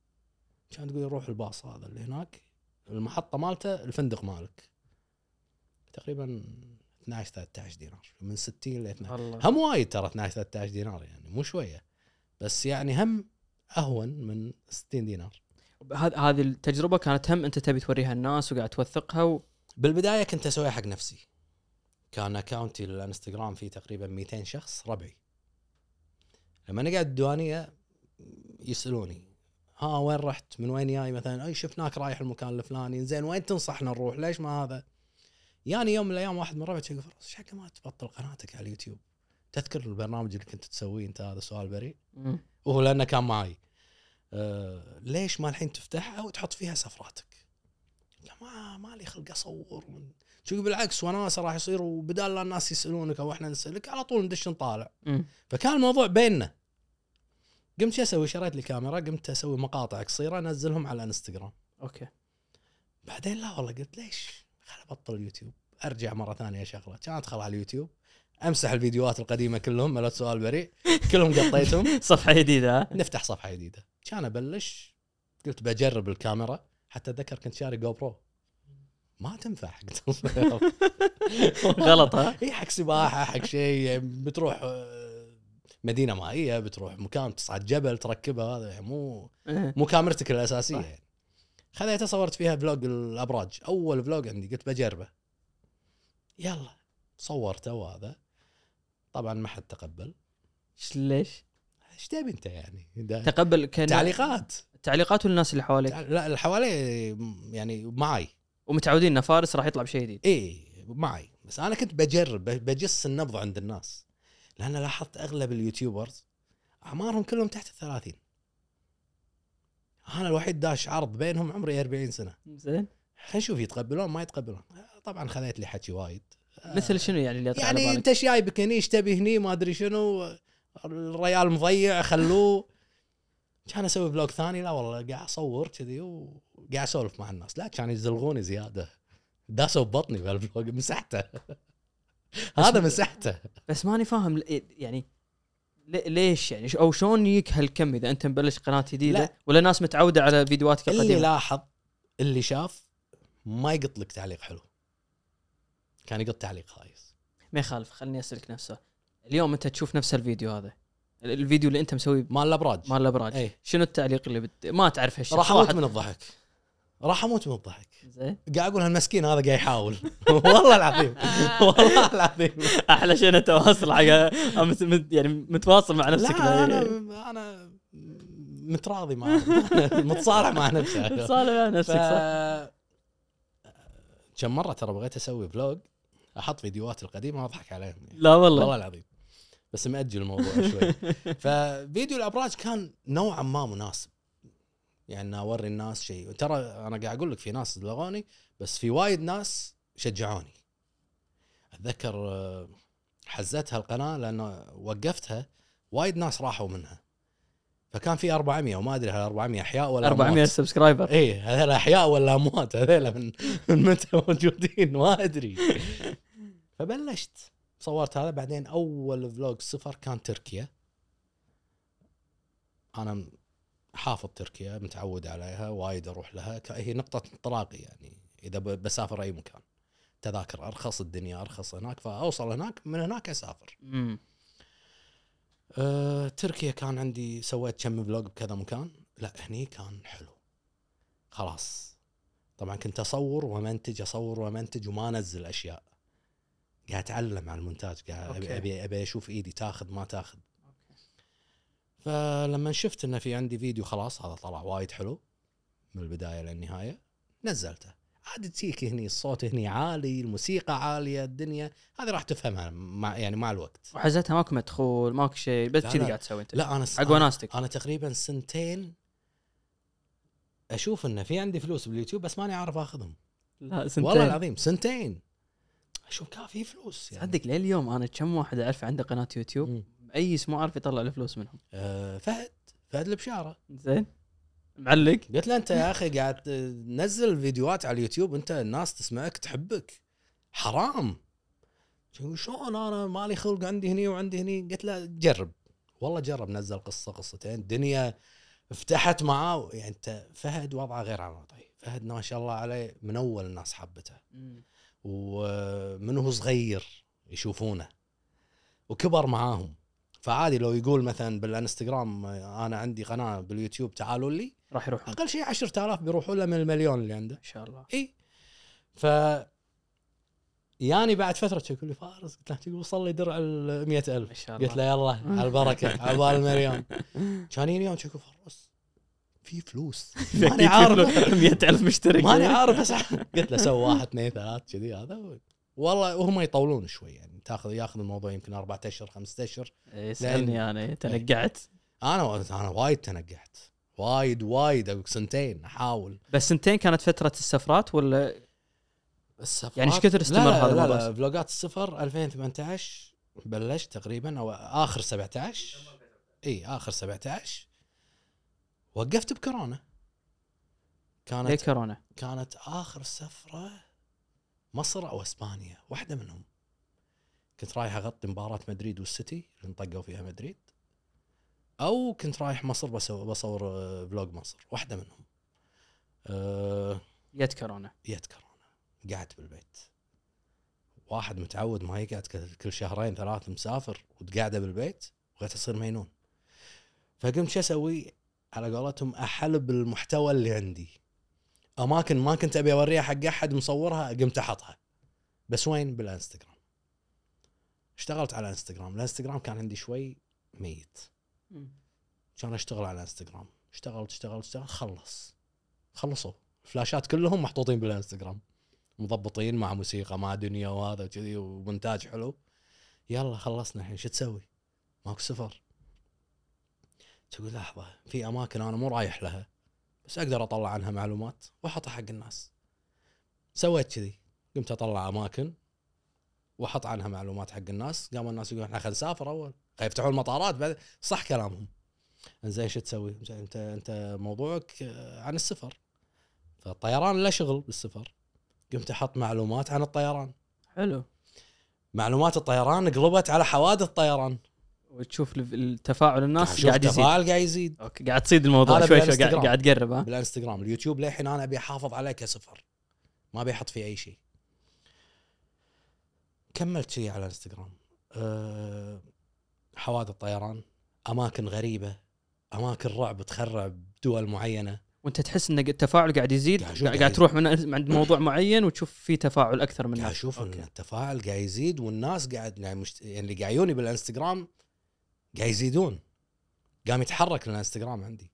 كان تقول روح الباص هذا اللي هناك. المحطة مالته الفندق مالك. تقريبا 12 13 دينار. من 60 ل 12 الله. هم وايد ترى 12 13 دينار يعني مو شوية. بس يعني هم أهون من 60 دينار. هذه التجربة كانت هم أنت تبي توريها الناس وقاعد توثقها و... بالبداية كنت أسويها حق نفسي. كان أكاونتي الانستغرام فيه تقريبا 200 شخص ربعي. لما نقعد الديوانية يسألوني ها وين رحت؟ من وين جاي؟ مثلا أي شفناك رايح المكان الفلاني. زين وين تنصحنا نروح؟ ليش ما هذا؟ يعني يوم من الأيام واحد من ربعي يقول فراس إيش حق ما تبطل قناتك على اليوتيوب. تذكر البرنامج اللي كنت تسويه أنت؟ هذا سؤال بريء. وهو لأنه كان معي آه ليش ما الحين تفتحها وتحط فيها سفراتك لا ما ما لي خلق أصور من- شو بالعكس وناسه راح يصير وبدال لا الناس يسألونك أو إحنا نسألك على طول ندش نطالع. فكان الموضوع بيننا. قمت شو أسوي؟ شريت لي كاميرا قمت أسوي مقاطع قصيرة أنزلهم على إنستغرام. أوكي. بعدين لا والله قلت ليش؟ خل أبطل اليوتيوب. أرجع مرة ثانية اشغله كان ادخل على اليوتيوب. أمسح الفيديوهات القديمة كلهم مالت سؤال بريء. كلهم قطيتهم. صفحة جديدة؟ نفتح صفحة جديدة. كان ابلش قلت بجرب الكاميرا حتى اتذكر كنت شاري GoPro ما تنفع قلت غلط ها؟ اي حق سباحة حق شيء بتروح آه، مدينة مائية بتروح مكان تصعد جبل تركبها هذا يعني مو إيه. مو كاميرتك الأساسية. يعني خذيتها صورت فيها vlog الأبراج أول vlog عندي قلت بجربه يلا صورته وهذا طبعا ما حد تقبل ليش؟ إيش تبي أنت يعني؟ ده تقبل كان تعليقات. تعليقات والناس اللي حواليك. لا اللي حوالي يعني معي ومتعودين إن فارس راح يطلع بشيء جديد. اي معي بس أنا كنت بجرب بجس النبض عند الناس. لأن لاحظت أغلب اليوتيوبرز أعمارهم كلهم تحت الثلاثين. أنا الوحيد داش عرض بينهم عمري 40 سنة. زين. خلينا نشوف يتقبلون ما يتقبلون. طبعا خذيت لي حكي وايد. مثل شنو يعني اللي يعني؟ أنت شايبك هني؟ إيش تبي هني؟ ما أدري شنو. الريال مضيع خلوه. كان أسوي vlog ثاني لا والله قاعد اصور كذي وقاعد اسولف مع الناس. لا كانوا يزلغوني زيادة. داسوا ببطني بهال vlog مسحته. هذا مسحته. بس ماني فاهم يعني لي- ليش يعني؟ أو شلون يجيك هالكم إذا أنت مبلش قناة جديدة؟ لا. ولا ناس متعودة على فيديوهاتك اللي القديمة؟ لاحظ اللي شاف ما يقط لك تعليق حلو. كان يقط تعليق خايس. ما يخالف خليني أسألك نفسه. اليوم انت تشوف نفس الفيديو هذا. ال- الفيديو اللي انت مسويه مال الأبراج. مال الأبراج. اي شنو التعليق اللي بت... ما تعرف هالشيء. راح أموت من الضحك. راح أموت من الضحك. زين. قاعد أقول هالمسكين هذا قاعد يحاول. والله العظيم. والله العظيم. أحلى شيء إنه تواصل حق يعني متواصل مع نفسك. لا أنا أنا متراضي مع متصالح مع نفسي. صالح مع نفسك صح. كم مرة ترى بغيت أسوي فلوج أحط فيديوهات القديمة وأضحك عليهم. لا والله. والله العظيم. بس مأجل الموضوع شوي. ففيديو الأبراج كان نوعا ما مناسب. يعني أوري الناس شيء ترى أنا قاعد أقول لك في ناس لغوني بس في وايد ناس شجعوني. أتذكر آه، حزتها القناه لأنه وقفتها وايد ناس راحوا منها. فكان في 400 وما أدري هال 400 أحياء ولا 400 أموات. subscriber اي هذول أحياء ولا أموات؟ هذول من من متى موجودين؟ ما أدري. فبلشت. صورت هذا بعدين أول vlog سفر كان تركيا. أنا حافظ تركيا متعود عليها وايد أروح لها. هي نقطة انطلاقي يعني. إذا بسافر أي مكان. تذاكر أرخص الدنيا أرخص هناك فأوصل هناك من هناك أسافر. أه تركيا كان عندي سويت كم vlog بكذا مكان. لا هني كان حلو. خلاص. طبعا كنت أصور ومنتج أصور ومنتج وما أنزل أشياء. قاعد أتعلم على المونتاج قاعد ابي أوكي. ابي, أبي أشوف إيدي تاخذ ما تاخذ. فلما شفت إنه في عندي فيديو خلاص هذا طلع وايد حلو من البداية للنهاية نزلته. عاد تجيك هني الصوت هني عالي الموسيقى عالية الدنيا هذه راح تفهمها مع يعني مع الوقت. وحزتها ماكو مدخول ماكو شيء بس لا، كذي. قاعد تسوي أنت. لا أنا س- وناستك أنا تقريبا سنتين أشوف إنه في عندي فلوس باليوتيوب بس ماني عارف آخذهم. لا سنتين. والله العظيم سنتين. أشوف كان في فلوس يعني. صدق لليوم أنا كم واحد أعرف عنده قناة يوتيوب مم. أي اسم عارف يطلع له فلوس منهم. آه فهد فهد البشارة. زين. معلق. قلت له أنت يا أخي قاعد تنزل فيديوهات على اليوتيوب أنت الناس تسمعك تحبك. حرام. شلون أنا مالي خلق عندي هني وعندي هني؟ قلت له جرب. والله جرب نزل قصة قصتين. الدنيا فتحت معاه. يعني أنت فهد وضعه غير عن وضعي فهد ما شاء الله عليه من أول الناس حبته. ومن هو صغير يشوفونه وكبر معاهم. فعادي لو يقول مثلا بالإنستغرام أنا عندي قناة باليوتيوب تعالوا لي راح يروح ان أقل شيء 10000 بيروحوا له من المليون اللي عنده. شاء الله. اي ف ياني بعد فترة يقول لي فارس؟ قلت له تقول وصل لي درع ال 100000 ما شاء الله قلت له يلا على البركة على بال المليون. كان يجيني يوم يقول فارس. في فلوس. ماني عارف. 100000 مشترك. ماني عارف بس قلت له سوي واحد اثنين ثلاث كذي هذا. والله وهم يطولون شوي يعني تاخذ ياخذ الموضوع يمكن أربعة أشهر خمسة أشهر. إيه، اسالني أنا تنقعت؟ أنا أنا وايد تنقحت وايد وايد سنتين أحاول. بس سنتين كانت فترة السفرات ولا؟ السفرات؟ يعني إيش كثر استمر لا لا هذا لا, الموضوع؟ لا فلوجات الصفر 2018 بلشت تقريبا أو آخر 17 اي آخر 17 وقفت بكورونا. ليه كانت كورونا؟ كانت آخر سفرة مصر أو إسبانيا واحدة منهم. كنت رايح أغطي مباراة مدريد والسيتي اللي انطقوا فيها مدريد. أو كنت رايح مصر بسو بصور آه، فلوج مصر واحدة منهم. أه جت كورونا. جت كورونا. قعدت بالبيت. واحد متعود ما يقعد كل- كل شهرين ثلاث مسافر وتقعده بالبيت بغيت اصير مينون فقمت شو أسوي؟ على قولتهم احلب المحتوى اللي عندي. اماكن ما كنت أبي أوريها حق أحد مصورها قمت أحطها. بس وين؟ بالإنستغرام. اشتغلت على إنستغرام. الإنستغرام كان عندي شوي ميت. كان أشتغل على إنستغرام. اشتغلت اشتغلت اشتغلت خلص. خلصوا. الفلاشات كلهم محطوطين بالإنستغرام. مضبطين مع موسيقى مع دنيا وهذا وكذي ومونتاج حلو. يلا خلصنا الحين. شو تسوي؟ ماكو سفر. تقول لحظة في أماكن أنا مو رايح لها بس أقدر أطلع عنها معلومات وأحطها حق الناس. سويت كذي قمت أطلع أماكن وأحط عنها معلومات حق الناس. قاموا الناس يقولون إحنا خلينا نسافر أول. خلينا يفتحون المطارات بعد صح كلامهم. زين شو تسوي؟ أنت أنت موضوعك آه، عن السفر. فالطيران له شغل بالسفر. قمت أحط معلومات عن الطيران. حلو. معلومات الطيران قلبت على حوادث الطيران. وتشوف التفاعل الناس قاعد يزيد. تفاعل قاعد يزيد. أوكي. قاعد تصيد الموضوع شوي شوي. قاعد, قاعد تقرب ها؟ بالانستغرام. اليوتيوب للحين أنا أبي أحافظ عليه كسفر ما ابي أحط فيه أي شيء. كملت شيء على الانستغرام. أه حوادث طيران أماكن غريبة أماكن رعب تخرب دول معينة. وأنت تحس إن التفاعل قاعد يزيد قاعد قاعد, قاعد تروح من عند موضوع معين وتشوف في تفاعل أكثر من قاعد أشوف إن. التفاعل قاعد يزيد والناس قاعد يعني, مشت... يعني اللي قاعد يجوني بالانستغرام قاعد يزيدون. قام يتحرك الانستغرام عندي.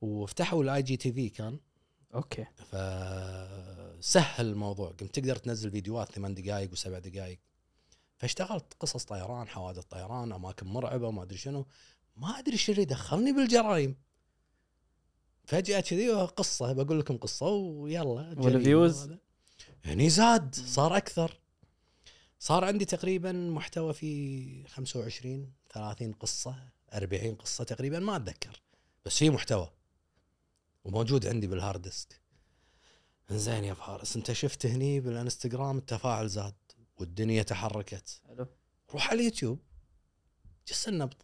وفتحوا ال IGTV كان. أوكي. فسهل الموضوع. قمت تقدر تنزل فيديوهات ثمان دقائق وسبع دقائق فاشتغلت قصص طيران حوادث طيران أماكن مرعبة ما أدري شنو. ما أدري شو اللي دخلني بالجرائم. فجأة كذي قصة بقول لكم قصة ويلا والفيوز؟ هني زاد صار أكثر. صار عندي تقريبا محتوى في 25 30 قصة 40 قصة تقريبا ما أتذكر. بس في محتوى وموجود عندي بال hard disk. زين يا فارس أنت شفت هني بالإنستغرام التفاعل زاد والدنيا تحركت. حلو. روح على اليوتيوب. جس النبض.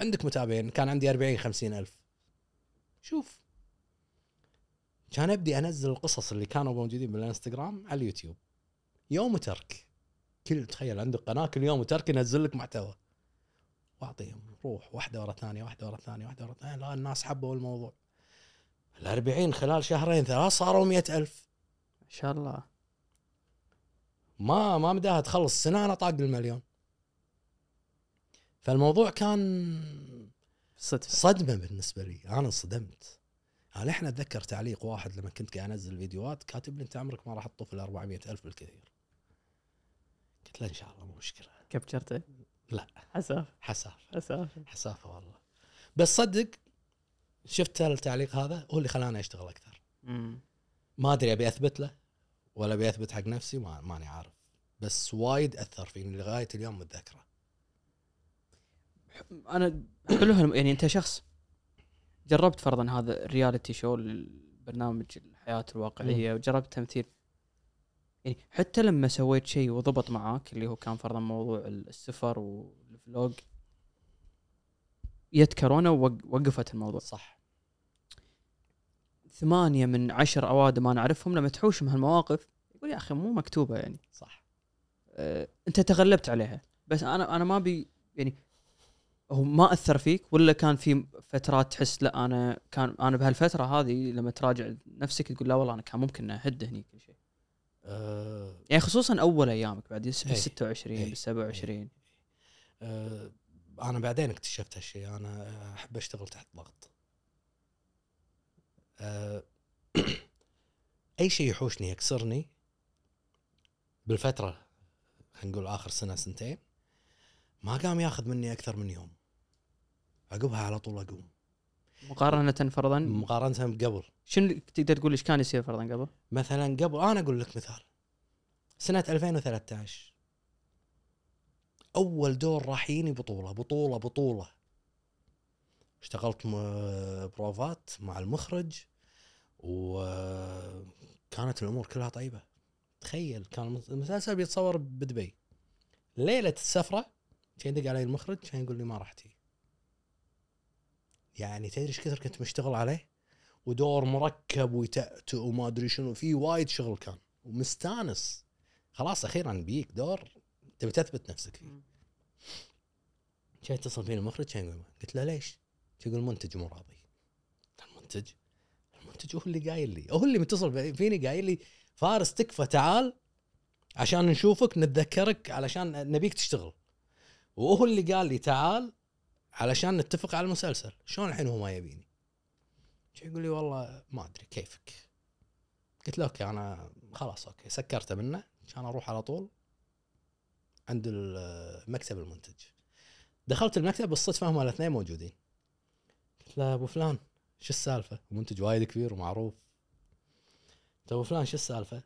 عندك متابعين؟ كان عندي 40 50 ألف. شوف. كان أبدي أنزل القصص اللي كانوا موجودين بالإنستغرام على اليوتيوب. يوم وترك كل تخيل عندك قناة كل يوم وترك ينزل لك محتوى. واعطيهم روح واحدة ورا الثانية واحدة ورا الثانية واحدة ورا الثانية. لا الناس حبوا الموضوع. ال 40 خلال شهرين ثلاث صاروا مئة ألف. ما شاء الله. ما ما مداها تخلص. سنة أنا طاق المليون. فالموضوع كان صدفة. صدمة بالنسبة لي. أنا انصدمت. أنا الحين أتذكر تعليق واحد لما كنت قاعد أنزل فيديوهات كاتب لي أنت عمرك ما راح تطوف ال 400 ألف بالكثير. قلت له إن شاء الله مو مشكلة. كبشرته لا. حساف. حسافه حساف. حسافة والله. بس صدق شفت التعليق هذا هو اللي خلاني أشتغل أكثر. مم. ما أدري أبي أثبت له ولا أبي أثبت حق نفسي ما ماني عارف. بس وايد أثر فيني لغاية اليوم متذكره أنا حلو يعني أنت شخص جربت فرضا هذا ال reality show البرنامج الحياة الواقعية وجربت تمثيل. يعني حتى لما سويت شيء وضبط معاك اللي هو كان فرضا موضوع السفر وال vlog جت كورونا ووقفت الموضوع. صح. ثمانية من عشر أوادم أنا أعرفهم لما تحوش من هالمواقف يقول يا أخي مو مكتوبة يعني. صح. أه أنت تغلبت عليها. بس أنا أنا ما بي يعني هو ما أثر فيك ولا كان في فترات تحس لا أنا كان أنا بهالفترة هذه لما تراجع نفسك تقول لا والله أنا كان ممكن أهد هني كل شيء. أه يعني خصوصا أول أيامك بعد بال إيه. 26 إيه. بال 27 أه أنا بعدين اكتشفت هالشيء أنا أحب أشتغل تحت ضغط أه أي شيء يحوشني يكسرني بالفترة خلينا نقول آخر سنة سنتين ما قام ياخذ مني أكثر من يوم عقبها على طول أقوم مقارنة فرضا؟ مقارنة بقبل شنو تقدر تقول إيش كان يصير فرضا قبل؟ مثلا قبل أنا أقول لك مثال. سنة 2013 أول دور راح يجيني بطولة بطولة بطولة. اشتغلت بروفات مع المخرج وكانت الأمور كلها طيبة. تخيل كان المسلسل بيتصور بدبي. ليلة السفرة كان يدق علي المخرج كان يقول لي ما راح تجي يعني تدري إيش كثر كنت مشتغل عليه؟ ودور مركب ويتأتئ وما أدري شنو في وايد شغل كان ومستانس. خلاص أخيرا بيك دور تبي تثبت نفسك فيه. جاي يتصل فيني المخرج كان يقول قلت له ليش؟ يقول المنتج مو راضي. المنتج؟ المنتج هو اللي قايل لي هو اللي متصل فيني قايل لي فارس تكفى تعال عشان نشوفك نتذكرك علشان نبيك تشتغل. وهو اللي قال لي تعال علشان نتفق على المسلسل شلون الحين هو ما يبيني؟ يقول لي والله ما أدري كيفك؟ قلت له أوكي أنا خلاص أوكي سكرته منه عشان أروح على طول عند مكتب المنتج. دخلت المكتب بالصدفه هم الاثنين موجودين. قلت له أبو فلان شو السالفة؟ منتج وايد كبير ومعروف. قلت أبو فلان شو السالفة؟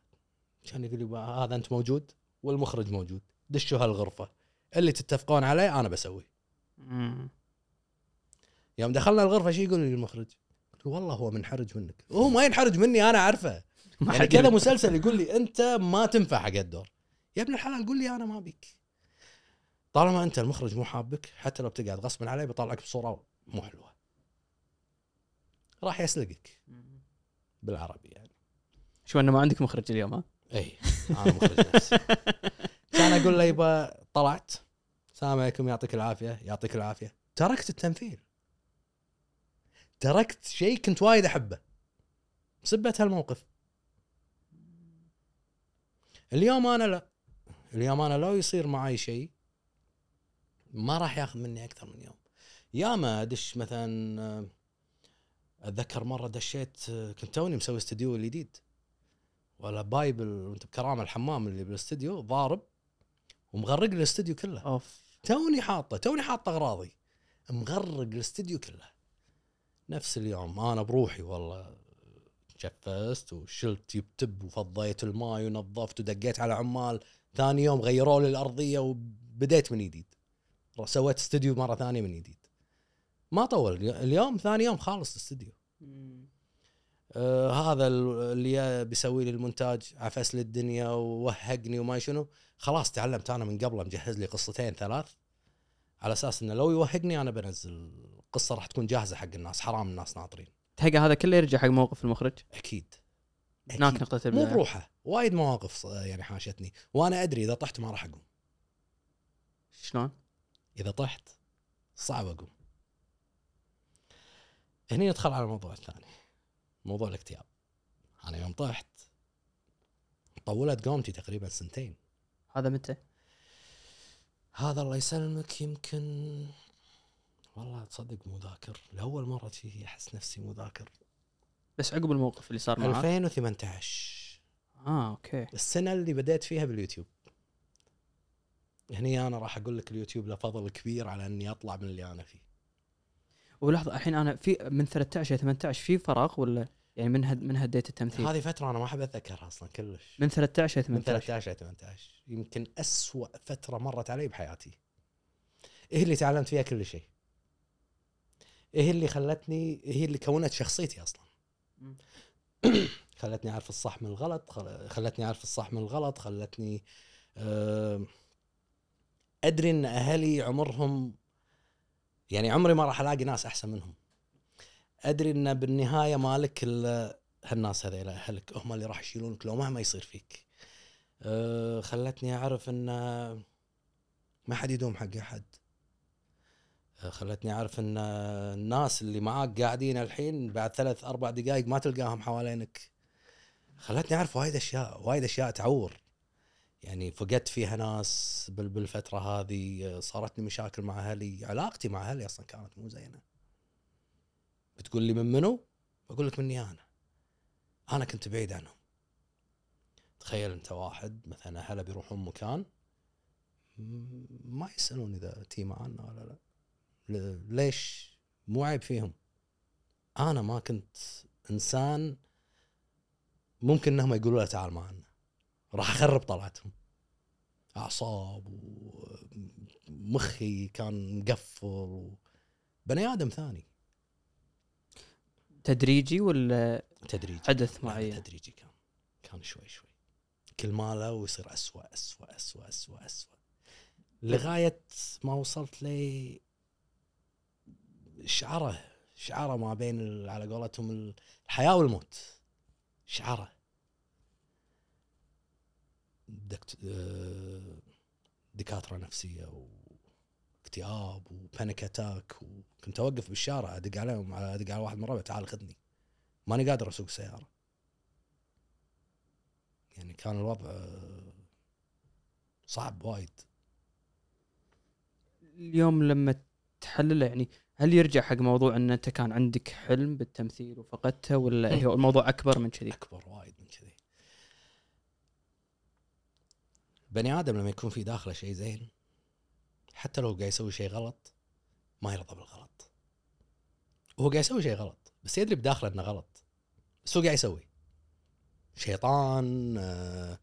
كان يقول لي هذا أنت موجود والمخرج موجود دشوا هالغرفة اللي تتفقون عليه أنا بسويه. يوم دخلنا الغرفة شو يقول لي المخرج؟ قلت له والله هو منحرج منك. هو ما ينحرج مني أنا أعرفه. يعني كذا مسلسل يقول لي أنت ما تنفع حق الدور. يا ابن الحلال قول لي أنا ما بيك. طالما أنت المخرج مو حابك حتى لو بتقعد غصبا علي بطلعك بصورة مو حلوة. راح يسلقك. بالعربي يعني. شو أنه ما عندك مخرج اليوم ها؟ اي أنا مخرج نفسي. كان أقول له يبا طلعت. السلام عليكم يعطيك العافية يعطيك العافية. تركت التمثيل. تركت شيء كنت وايد أحبه. بسبه هالموقف. اليوم أنا لا. اليوم أنا لو يصير معي شيء ما راح ياخذ مني أكثر من يوم. ياما أدش مثلا أتذكر مرة دشيت كنت توني مسوي استديو الجديد. ولا pipe وأنت بكرامة الحمام اللي بالاستديو ضارب ومغرق الاستديو كله. أوف. توني حاطه توني حاطه أغراضي. مغرق الاستديو كله. نفس اليوم أنا بروحي والله جفزت وشلت يبت وفضيت الماي ونظفت ودقيت على عمال. ثاني يوم غيروا لي الأرضية وبديت من جديد سويت استوديو مرة ثانية من جديد ما طول. اليوم ثاني يوم خالص الاستوديو آه هذا اللي بيسوي لي المونتاج عفس لي الدنيا ووهقني وما شنو. خلاص تعلمت أنا من قبله مجهز لي قصتين ثلاث. على أساس إنه لو يوهقني أنا بنزل قصه راح تكون جاهزة حق الناس حرام الناس ناطرين. تلقى هذا كله يرجع حق موقف المخرج؟ أكيد. هناك نقطة مو بروحه. وايد مواقف يعني حاشتني. وأنا أدري إذا طحت ما راح أقوم. شلون؟ إذا طحت صعب أقوم. هني ندخل على الموضوع الثاني. موضوع الاكتئاب. أنا يوم طحت طولت قومتي تقريبا سنتين. هذا متى؟ هذا الله يسلمك يمكن والله تصدق مو ذاكر لأول مرة شي أحس نفسي مو ذاكر. بس عقب الموقف اللي صار معك 2018 آه أوكي. السنة اللي بديت فيها باليوتيوب. هني أنا راح أقول لك اليوتيوب له فضل كبير على إني أطلع من اللي أنا فيه. ولحظة الحين أنا في من 13 إلى 18 في فراغ ولا يعني من هد من هديت التمثيل؟ هذه فترة أنا ما أحب أتذكرها أصلا كلش. من 13 إلى من 18 13 إلى 18 يمكن أسوأ فترة مرت علي بحياتي. إيه اللي تعلمت فيها كل شيء. إيه اللي خلتني هي اللي كونت شخصيتي أصلا. خلتني أعرف الصح من الغلط خل- خلتني أعرف الصح من الغلط خلتني أدري إن أهلي عمرهم يعني عمري ما راح ألاقي ناس أحسن منهم. أدري إن بالنهاية مالك هالناس هذيلا أهلك هم اللي راح يشيلونك لو مهما يصير فيك. أه خلتني أعرف إن ما حد يدوم حق أحد. خلتني أعرف إن الناس اللي معاك قاعدين الحين بعد ثلاث أربع دقائق ما تلقاهم حوالينك. خلتني أعرف وايد أشياء وايد أشياء تعور. يعني فقدت فيها ناس بال- بالفترة هذه صارت لي مشاكل مع أهلي علاقتي مع أهلي أصلا كانت مو زينة. بتقول لي من منو؟ بقول لك مني أنا. أنا كنت بعيد عنهم. تخيل أنت واحد مثلا أهله بيروحون مكان ما يسألون إذا تي معنا ولا لا. ليش مو عيب فيهم؟ أنا ما كنت إنسان ممكن إنهم يقولوا له تعال معنا. راح أخرب طلعتهم. أعصاب ومخي كان مقفل و... بني آدم ثاني. تدريجي ولا تدريجي. حدث معين؟ تدريجي كان. كان شوي شوي. كل ما له ويصير أسوأ أسوأ أسوأ أسوأ أسوأ. لغاية ما وصلت لي شعره شعره ما بين على قولتهم الحياة والموت. شعره. دكت... آه، دكاترة نفسية واكتئاب و panic attack وكنت أوقف بالشارع أدق عليهم أدق على واحد من ربع تعال خذني. ماني قادر أسوق سيارة. يعني كان الوضع آه، صعب وايد. اليوم لما تحلله يعني هل يرجع حق موضوع إن أنت كان عندك حلم بالتمثيل وفقدته ولا هو الموضوع أكبر من كذي؟ أكبر وايد من كذي. بني آدم لما يكون في داخله شيء زين حتى لو قاعد يسوي شيء غلط ما يرضى بالغلط. وهو قاعد يسوي شيء غلط بس يدري بداخله إنه غلط. بس هو قاعد يسوي. شيطان آه،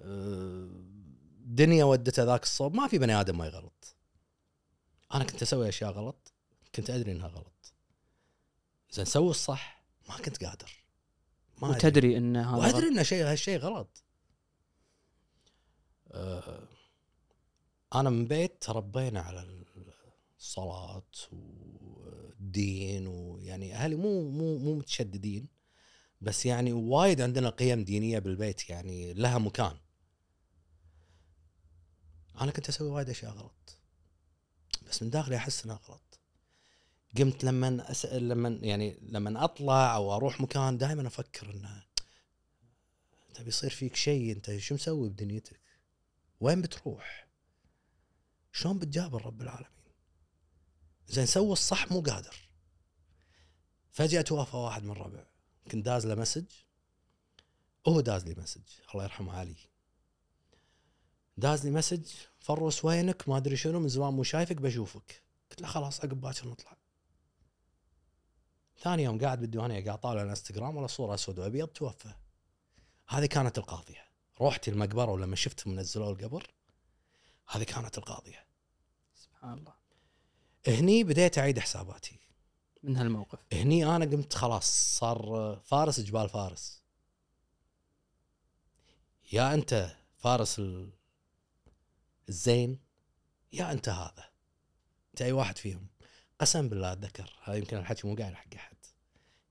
آه، دنيا ودته ذاك الصوب ما في بني آدم ما يغلط. أنا كنت أسوي أشياء غلط كنت أدري إنها غلط. زين سوي الصح ما كنت قادر. ما. وتدري إن هذا وأدري. إن شيء هالشيء غلط. أنا من بيت تربينا على الصلاة والدين ويعني أهلي مو مو مو متشددين بس يعني وايد عندنا قيم دينية بالبيت يعني لها مكان. أنا كنت أسوي وايد أشياء غلط بس من داخلي أحس إنها غلط. قمت لما اسال لما يعني لما أطلع أو أروح مكان دائما أفكر إنه انت بيصير فيك شيء أنت شو مسوي بدنيتك؟ وين بتروح؟ شلون بتجابر رب العالمين؟ زين سوي الصح مو قادر. فجأة توافى واحد من الربع كنت داز له message. هو داز لي message. الله يرحمه علي. داز لي message. فروس وينك؟ ما أدري شنو من زمان مو شايفك بشوفك. قلت له خلاص عقب باكر نطلع. ثاني يوم قاعد بالديوانية قاعد طالع الانستغرام ولا صورة أسود وأبيض توفى. هذه كانت القاضية. روحتي المقبرة ولما شفتهم نزلوا القبر هذه كانت القاضية. سبحان الله. هني بديت أعيد حساباتي. من هالموقف؟ هني أنا قمت خلاص صار فارس جبال فارس. يا أنت فارس ال- الزين يا أنت هذا. أنت أي واحد فيهم. قسم بالله أتذكر هذا يمكن الحكي مو قاعد حق احد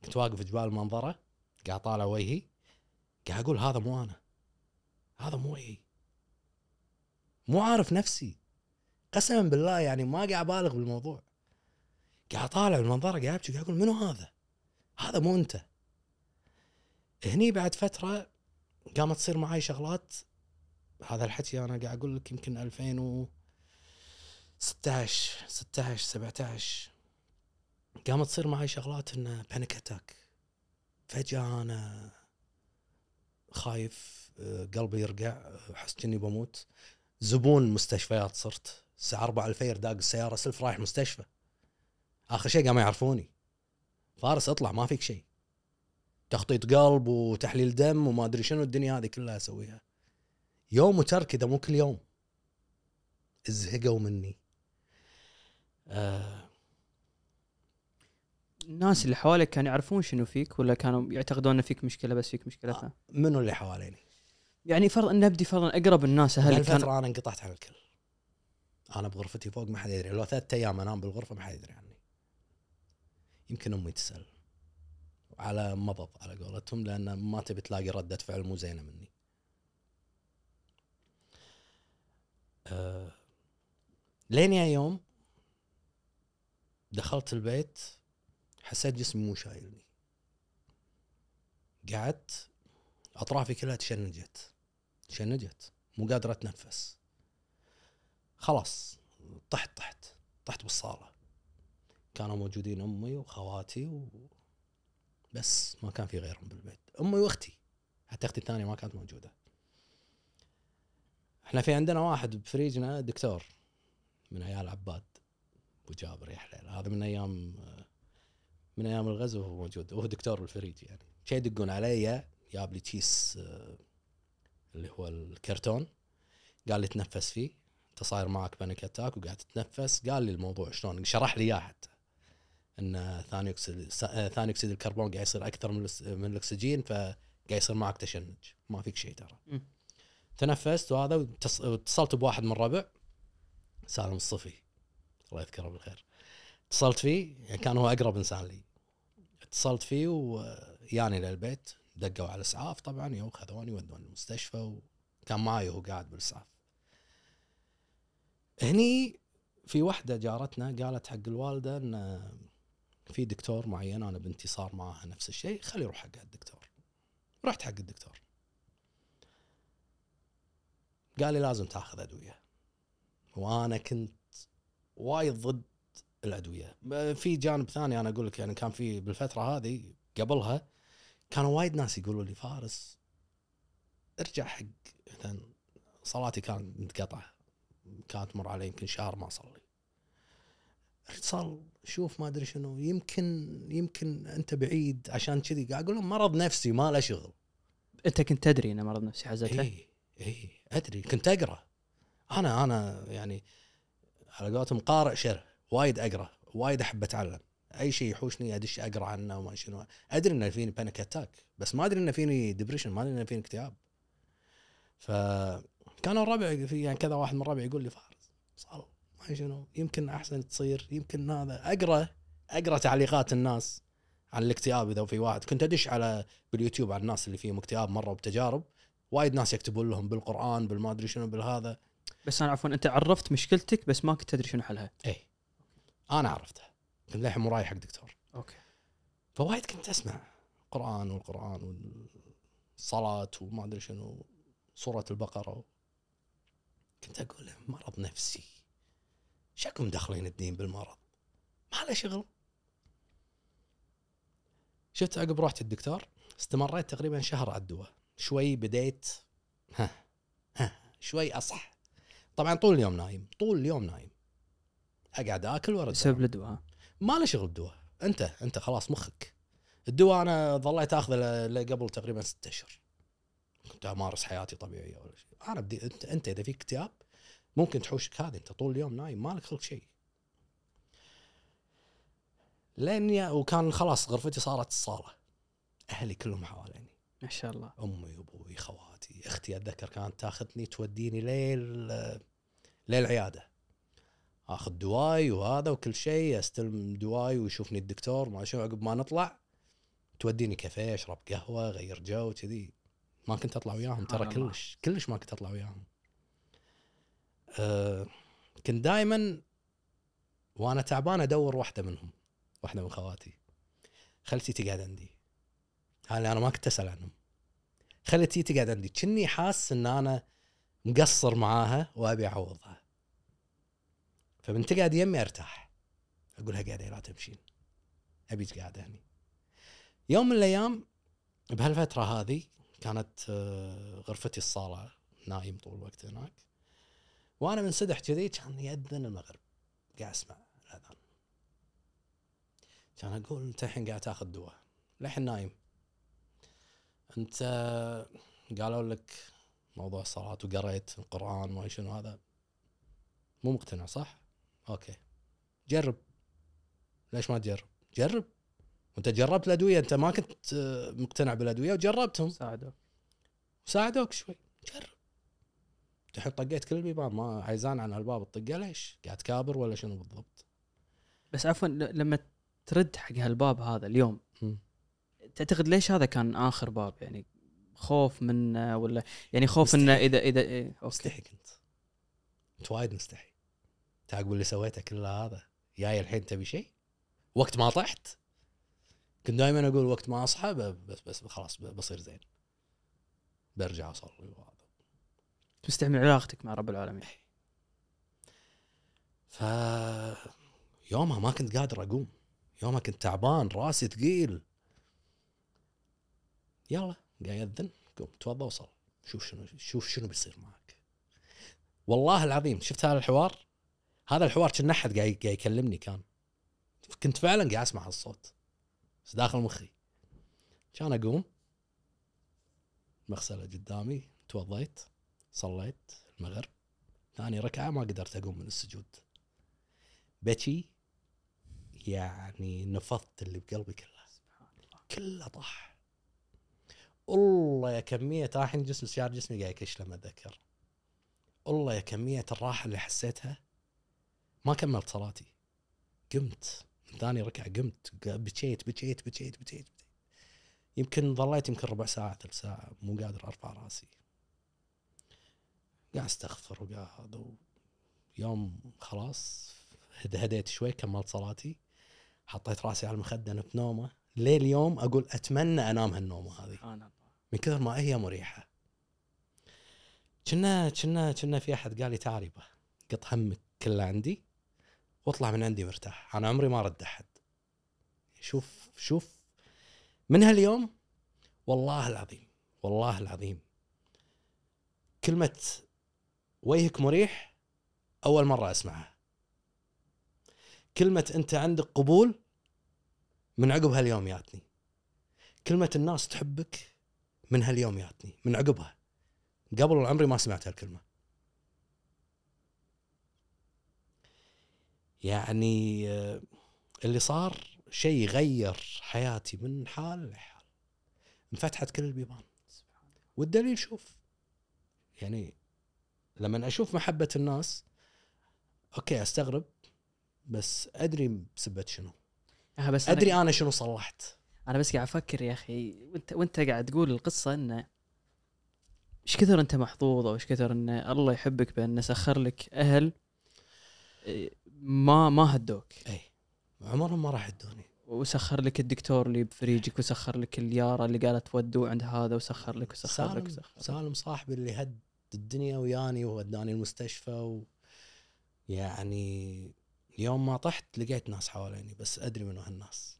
كنت واقف جبال المنظرة قاعد طالع وجهي قاعد أقول هذا مو أنا. هذا مو وجهي مو عارف نفسي. قسما بالله يعني ما قاعد أبالغ بالموضوع. قاعد طالع بالمنظره قاعد أبكي قاعد أقول منو هذا؟ هذا مو أنت. هني بعد فترة قامت تصير معي شغلات. هذا الحكي أنا قاعد أقول لك يمكن 2016 16 17 قامت تصير معي شغلات انه panic attack فجأة أنا خايف آه، قلبي يرقع آه، أحس اني بموت. زبون مستشفيات صرت. الساعة 4 الفجر داق السيارة سلف رايح مستشفى. آخر شيء قاموا يعرفوني. فارس اطلع ما فيك شيء. تخطيط قلب وتحليل دم وما أدري شنو الدنيا هذه كلها أسويها. يوم وترك إذا مو كل يوم زهقوا مني. آه الناس اللي حواليك كانوا يعرفون شنو فيك ولا كانوا يعتقدون إن فيك مشكلة بس فيك مشكلة؟ ثانية؟ منو اللي حواليني؟ يعني فرض إن نبدي فرضا أقرب الناس أهلي كان هالفترة أنا انقطعت عن الكل. أنا بغرفتي فوق ما حد يدري لو ثلاثة أيام أنام بالغرفة ما حد يدري عني. يمكن أمي تسأل. على مضض على قولتهم لأن ما تبي تلاقي ردة فعل مو زينة مني. أه لين يا يوم دخلت البيت حسيت جسمي مو شايلني. قعدت أطرافي كلها تشنجت. تشنجت. مو قادر أتنفس. خلاص طحت طحت. طحت بالصالة. كانوا موجودين أمي وخواتي و... بس ما كان في غيرهم بالبيت. أمي وأختي. حتى أختي الثانية ما كانت موجودة. إحنا في عندنا واحد بفريجنا دكتور من عيال عباد. أبو جابر يا حليل. هذا من أيام من أيام الغزو وهو موجود وهو دكتور بالفريج يعني. شي يدقون علي جاب لي كيس آه، اللي هو الكرتون. قال لي تنفس فيه. أنت صاير معك panic attack وقاعد تتنفس. قال لي الموضوع شلون؟ شرح لي إياه حتى. إن ثاني أكسيد ثاني أكسيد الكربون قاعد يصير أكثر من من الأكسجين فقاعد يصير معك تشنج. ما فيك شيء ترى. تنفست وهذا واتص- واتصلت بواحد من الربع سالم الصفي. الله يذكره بالخير. اتصلت فيه يعني كان هو أقرب إنسان لي. اتصلت فيه وياني للبيت دقوا على الاسعاف طبعا يو خذوني ودوني المستشفى وكان معي وهو قاعد بالإسعاف. هني في واحدة جارتنا قالت حق الوالدة إن في دكتور معين أنا بنتي صار معاها نفس الشيء خلي يروح حق الدكتور. رحت حق الدكتور. قال لي لازم تاخذ أدوية. وأنا كنت وايد ضد الأدوية. في جانب ثاني أنا أقول لك يعني كان في بالفترة هذه قبلها كانوا وايد ناس يقولوا لي فارس ارجع حق. مثلا صلاتي كانت متقطعه كانت تمر علي يمكن شهر ما اصلي صج شوف ما أدري شنو يمكن يمكن أنت بعيد عشان كذي. قاعد أقول لهم مرض نفسي ما له شغل. أنت كنت تدري إنه مرض نفسي حزتها؟ اي اي أدري كنت أقرأ. أنا أنا يعني على قولتهم قارئ شره وايد أقرأ وايد أحب أتعلم. أي شيء يحوشني أدش أقرأ عنه وما شنو. أدري إنه فيني panic attack بس ما أدري إنه فيني depression ما أدري إنه فيني اكتئاب. فكانوا الربع في يعني كذا واحد من الربع يقول لي فارس صار ما شنو. يمكن أحسن تصير يمكن هذا. أقرأ أقرأ تعليقات الناس عن الاكتئاب إذا في واحد. كنت أدش على باليوتيوب على الناس اللي فيهم اكتئاب مرة بتجارب. وايد ناس يكتبون لهم بالقرآن بالما أدري شنو بالهذا. بس أنا عفوا أنت عرفت مشكلتك بس ما كنت تدري شنو حلها. اي أنا عرفتها كنت للحين مو رايح حق دكتور. أوكي. فوايد كنت أسمع قرآن والقرآن والصلاة وما أدري شنو سورة البقرة. كنت أقول له مرض نفسي. شكم مدخلين الدين بالمرض. ما له شغل. شفت عقب رحت الدكتور استمريت تقريبا شهر على الدواء شوي بديت ها ها شوي اصح طبعا طول اليوم نايم طول اليوم نايم. أقعد آكل ورد بسبب الدواء؟ ما له شغل الدواء أنت أنت خلاص مخك. الدواء أنا ظليت آخذه ل- لقبل تقريبا ستة أشهر. كنت أمارس حياتي طبيعية ولا شيء. أنا بدي أنت أنت إذا فيك اكتئاب ممكن تحوشك هذه. أنت طول اليوم نايم مالك خلق شيء. لأني وكان خلاص غرفتي صارت الصالة. أهلي كلهم حواليني. ما شاء الله. أمي وابوي خواتي أختي أتذكر كانت تاخذني توديني ليل للعياده آخذ دواي وهذا وكل شيء أستلم دواي ويشوفني الدكتور ما شنو عقب ما نطلع توديني كافيه أشرب قهوة غير جو كذي ما كنت أطلع وياهم ترى. كلش كلش ما كنت أطلع وياهم. أه كنت دائما وأنا تعبان أدور واحدة منهم واحدة من خواتي. خلتي تقعد عندي. هذا أنا ما كنت أسأل عنهم. خلتي تقعد عندي. كني حاس إن أنا مقصر معاها وأبي أعوضها. فمن تقعد يمي أرتاح. أقولها قاعدة لا تمشين. ابيك قاعدة هني. يوم من الأيام بهالفترة هذه كانت آه، غرفتي الصالة نايم طول الوقت هناك. وأنا منسدح كذي كان يأذن المغرب. قاعد أسمع الأذان. كان أقول أنت الحين قاعد تأخذ دواء. للحين نايم. أنت قالوا لك موضوع الصلاة وقريت القرآن وما شنو هذا. مو مقتنع صح؟ أوكي. جرب. ليش ما تجرب؟ جرب. وأنت جربت الأدوية أنت ما كنت آه، مقتنع بالأدوية وجربتهم. ساعدوك. ساعدوك شوي. جرب. الحين طقيت كل البيبان ما عايزان عن الباب الطقة ليش؟ قاعد كابر ولا شنو بالضبط؟ بس عفوا لما ترد حق هالباب هذا اليوم. تعتقد ليش هذا كان آخر باب؟ يعني خوف منه ولا يعني خوف إنه. إذا إذا إيه مستحي كنت. أنت وايد مستحي تعقب اللي سويته كل هذا؟ جاي الحين تبي شيء؟ وقت ما طحت. كنت دائما أقول وقت ما أصحى بس بس خلاص بصير زين. برجع أصلي وهذا. تستعمل علاقتك مع رب العالمين. ف يومها ما كنت قادر أقوم. يومها كنت تعبان راسي ثقيل. يلا قاعد يأذن قوم توضى وصل. شوف شنو شوف شنو بيصير معك. والله العظيم شفت هذا الحوار؟ هذا الحوار كان أحد قاعد قاعد يكلمني كان. كنت فعلا قاعد أسمع هالصوت. بس داخل مخي. كان أقوم. مغسلة قدامي. توضيت. صليت. المغرب. ثاني ركعة ما قدرت أقوم من السجود. بكي. يعني نفضت اللي بقلبي كله. كله طاح. الله يا كمية الحين جسم شعر جسمي قاعد يكش لما أتذكر. الله يا كمية الراحة اللي حسيتها. ما كملت صلاتي. قمت. من ثاني ركعة قمت. بكيت بكيت بكيت بكيت يمكن ظليت يمكن ربع ساعة ثلث ساعة. مو قادر أرفع رأسي. قاعد أستغفر وقاعد يوم خلاص هد- هديت شوي كملت صلاتي. حطيت رأسي على المخدة نمت نومة. ليل يوم أقول أتمنى أنام هالنومة هذه. سبحان الله من كثر ما هي مريحة. كنا كنا كنا في أحد قال لي تعال يبا قط همك كله عندي. واطلع من عندي مرتاح. أنا عمري ما رد أحد. شوف شوف. من هاليوم؟ والله العظيم والله العظيم. كلمة وجهك مريح أول مرة أسمعها. كلمة أنت عندك قبول من عقب هاليوم ياتني كلمة الناس تحبك من هاليوم ياتني من عقبها. قبل عمري ما سمعت هالكلمة. يعني آه، اللي صار شيء غير حياتي من حال لحال. انفتحت كل البيبان. والدليل شوف يعني لما أشوف محبة الناس أوكي أستغرب بس أدري بسبة شنو. أخي بس أدري أنا, أنا شنو صلحت. أنا بس قاعد أفكر يا أخي وأنت وأنت قاعد تقول القصة إنه إيش كثر أنت محظوظ أو إيش كثر إن الله يحبك بانه سخر لك أهل إيه، ما ما هدوك. اي عمرهم ما راح يدوني وسخر لك الدكتور اللي بفريجك وسخر لك اليارة اللي قالت ودوا عند هذا وسخر لك وسخر لك سالم وسخر. سالم صاحبي اللي هد الدنيا وياني ووداني المستشفى و يعني يوم ما طحت لقيت ناس حواليني بس أدري منو هالناس.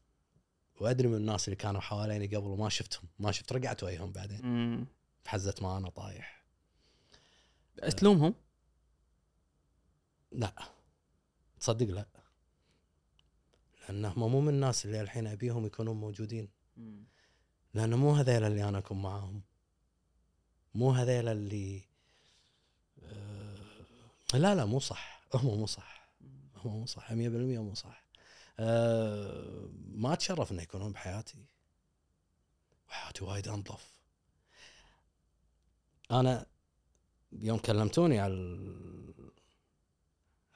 وأدري من الناس اللي كانوا حواليني قبل وما شفتهم. ما شفت رجعت وياهم بعدين. مم. بحزه ما أنا طايح. تلومهم لا. تصدق لا. لانهم مو من الناس اللي الحين أبيهم يكونون موجودين. لأنه مو هذيل اللي أنا أكون معاهم. مو هذيل اللي آه لا لا مو صح. هم مو صح. هم مو صح. 100% مو صح. آه ما اتشرف إنه يكونون بحياتي. وحياتي وايد أنظف. أنا يوم كلمتوني على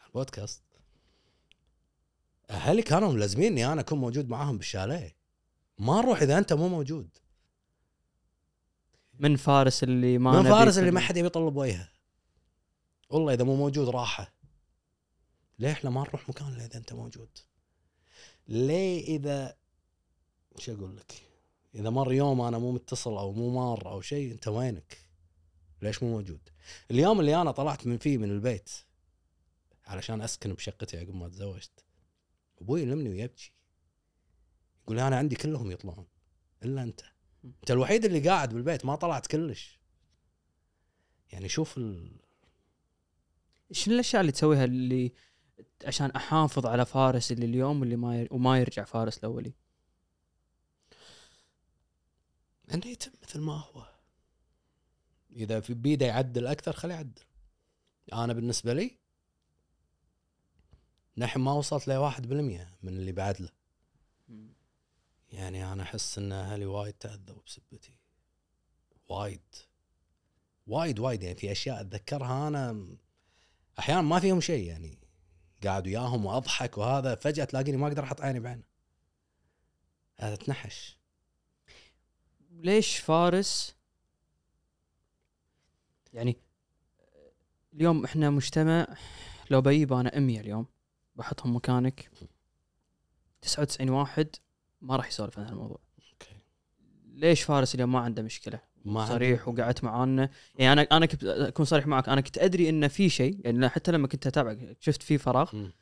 البودكاست أهلي كانوا ملزميني أنا أكون موجود معاهم بالشاليه. ما نروح إذا أنت مو موجود. من فارس اللي ما من فارس اللي ما حد يبي يطلب وجهه. والله إذا مو موجود راحة. ليه إحنا ما نروح مكان إلا إذا أنت موجود؟ ليه إذا شو أقول لك؟ إذا مر يوم أنا مو متصل أو مو مار أو شيء أنت وينك؟ ليش مو موجود؟ اليوم اللي أنا طلعت من فيه من البيت علشان أسكن بشقتي عقب ما تزوجت. أبوي يلمني ويبكي. يقول أنا عندي كلهم يطلعون إلا أنت. أنت الوحيد اللي قاعد بالبيت ما طلعت كلش. يعني شوف ال... شنو الأشياء اللي تسويها اللي عشان أحافظ على فارس اللي اليوم واللي ما ير... وما يرجع فارس الأولي؟ إنه يتم مثل ما هو. إذا في بيده يعدل أكثر خليه يعدل. أنا بالنسبة لي نحن ما وصلت ل 1% من اللي بعد له. يعني أنا أحس إن أهلي وايد تأذوا بسبتي. وايد. وايد وايد. يعني في أشياء أتذكرها أنا أحيانا ما فيهم شيء. يعني قاعد وياهم وأضحك وهذا فجأة تلاقيني ما أقدر أحط عيني بعينه. هذا تنحش. ليش فارس؟ يعني اليوم إحنا مجتمع لو بجيب أنا 100 اليوم بحطهم مكانك. 99 واحد ما راح يسولف عن هالموضوع. أوكي. ليش فارس اليوم ما عنده مشكلة؟ ما عندي- صريح وقعدت معانا. يعني أنا أنا كنت أكون صريح معك. أنا كنت أدري إنه في شيء يعني حتى لما كنت اتابعك شفت في فراغ. مم.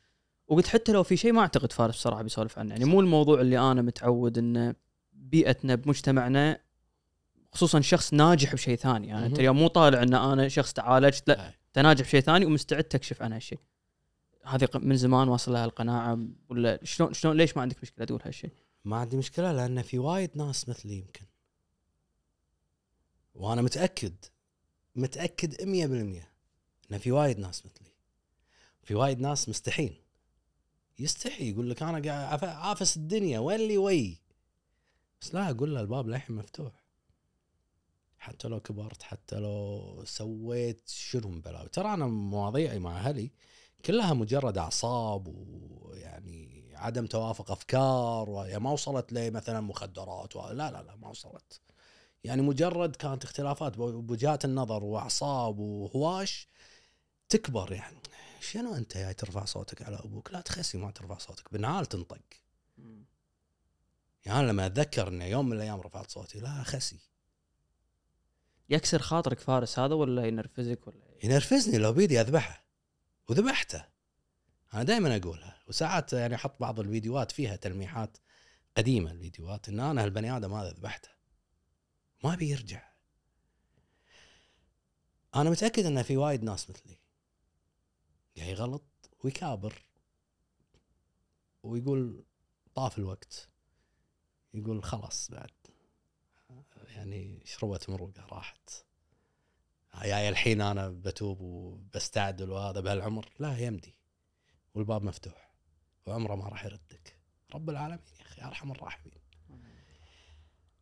وقلت حتى لو في شيء ما أعتقد فارس بصراحة بيسولف عنه. يعني مو الموضوع اللي أنا متعود انه بيئتنا بمجتمعنا خصوصا شخص ناجح بشيء ثاني. يعني أنت. اليوم مو طالع إن أنا شخص تعالجت لا. أنت ناجح بشيء ثاني ومستعد تكشف عن هالشيء. هذه من زمان واصل لها القناعه ولا شلون شلون ليش ما عندك مشكلة تقول هالشيء؟ ما عندي مشكلة لأن في وايد ناس مثلي يمكن. وأنا متأكد متأكد 100% إن في وايد ناس مثلي. في وايد ناس مستحين يستحي يقول لك أنا قاعد عافس الدنيا وين اللي وي؟ بس لا أقول له الباب للحين مفتوح. حتى لو كبرت حتى لو سويت شنو بلاوي. ترى أنا مواضيعي مع أهلي كلها مجرد أعصاب ويعني عدم توافق أفكار ويعني ما وصلت لي مثلا مخدرات و... لا لا لا ما وصلت. يعني مجرد كانت اختلافات بوجهات النظر وأعصاب وهواش تكبر يعني. شنو أنت جاي ترفع صوتك على أبوك؟ لا تخسي ما ترفع صوتك بنعال تنطق. يعني أنا لما أتذكر ان يوم من الأيام رفعت صوتي لا خسي. يكسر خاطرك فارس هذا ولا ينرفزك ولا ينرفزني لو بيدي أذبحه. وذبحته. أنا دائما أقولها وساعات يعني أحط بعض الفيديوهات فيها تلميحات قديمة الفيديوهات إن أنا هالبني آدم هذا ذبحته. ما بيرجع أنا متأكد إن في وايد ناس مثلي قاعد يغلط ويكابر ويقول طاف الوقت. يقول خلاص بعد. يعني شربت مروقة راحت. جاي الحين أنا بتوب وبستعدل وهذا بهالعمر. لا يمدي. والباب مفتوح. وعمره ما راح يردك. رب العالمين يا أخي أرحم الراحمين.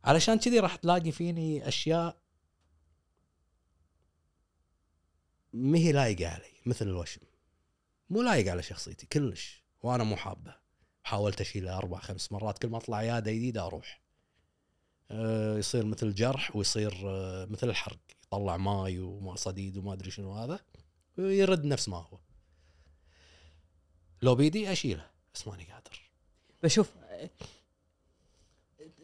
علشان كذي راح تلاقي فيني أشياء ما هي لايقة علي مثل الوشم. مو لايق على شخصيتي كلش. وأنا مو حابه. حاولت أشيله أربع خمس مرات. كل ما أطلع عيادة جديدة أروح. أه يصير مثل جرح ويصير أه مثل الحرق. يطلع ماي وما صديد وما أدري شنو هذا ويرد نفس ما هو. لو بيدي أشيله بس ماني قادر. بشوف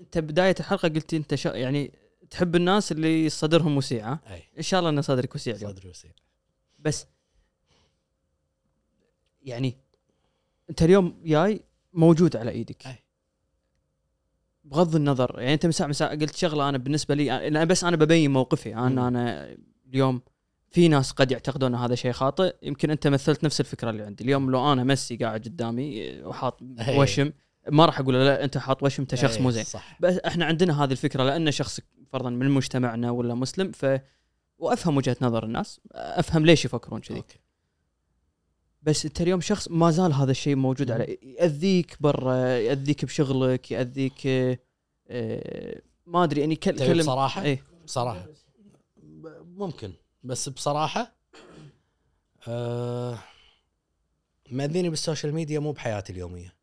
أنت بداية الحلقة قلت أنت شا يعني تحب الناس اللي صدرهم وسيع؟ أي. إن شاء الله ان صدرك وسيع صدري وسيع. بس يعني أنت اليوم جاي موجود على إيدك. أي. بغض النظر يعني أنت مساء مساء قلت شغلة أنا بالنسبة لي أنا بس أنا ببين موقفي. أنا أنا اليوم في ناس قد يعتقدون هذا شيء خاطئ يمكن أنت مثلت نفس الفكرة اللي عندي. اليوم لو أنا ميسي قاعد قدامي وحاط أي. وشم ما راح أقول لا أنت حاط وشم أنت شخص مو زين. بس إحنا عندنا هذه الفكرة لأن شخص فرضا من مجتمعنا ولا مسلم ف وأفهم وجهة نظر الناس أفهم ليش يفكرون كذي. بس انت اليوم شخص ما زال هذا الشيء موجود. عليه يأذيك برا يأذيك بشغلك يأذيك آه، آه، ما أدري يعني كلم بصراحة؟ إيه. بصراحة. ممكن. بس بصراحة آه مأذيني بال social media مو بحياتي اليومية.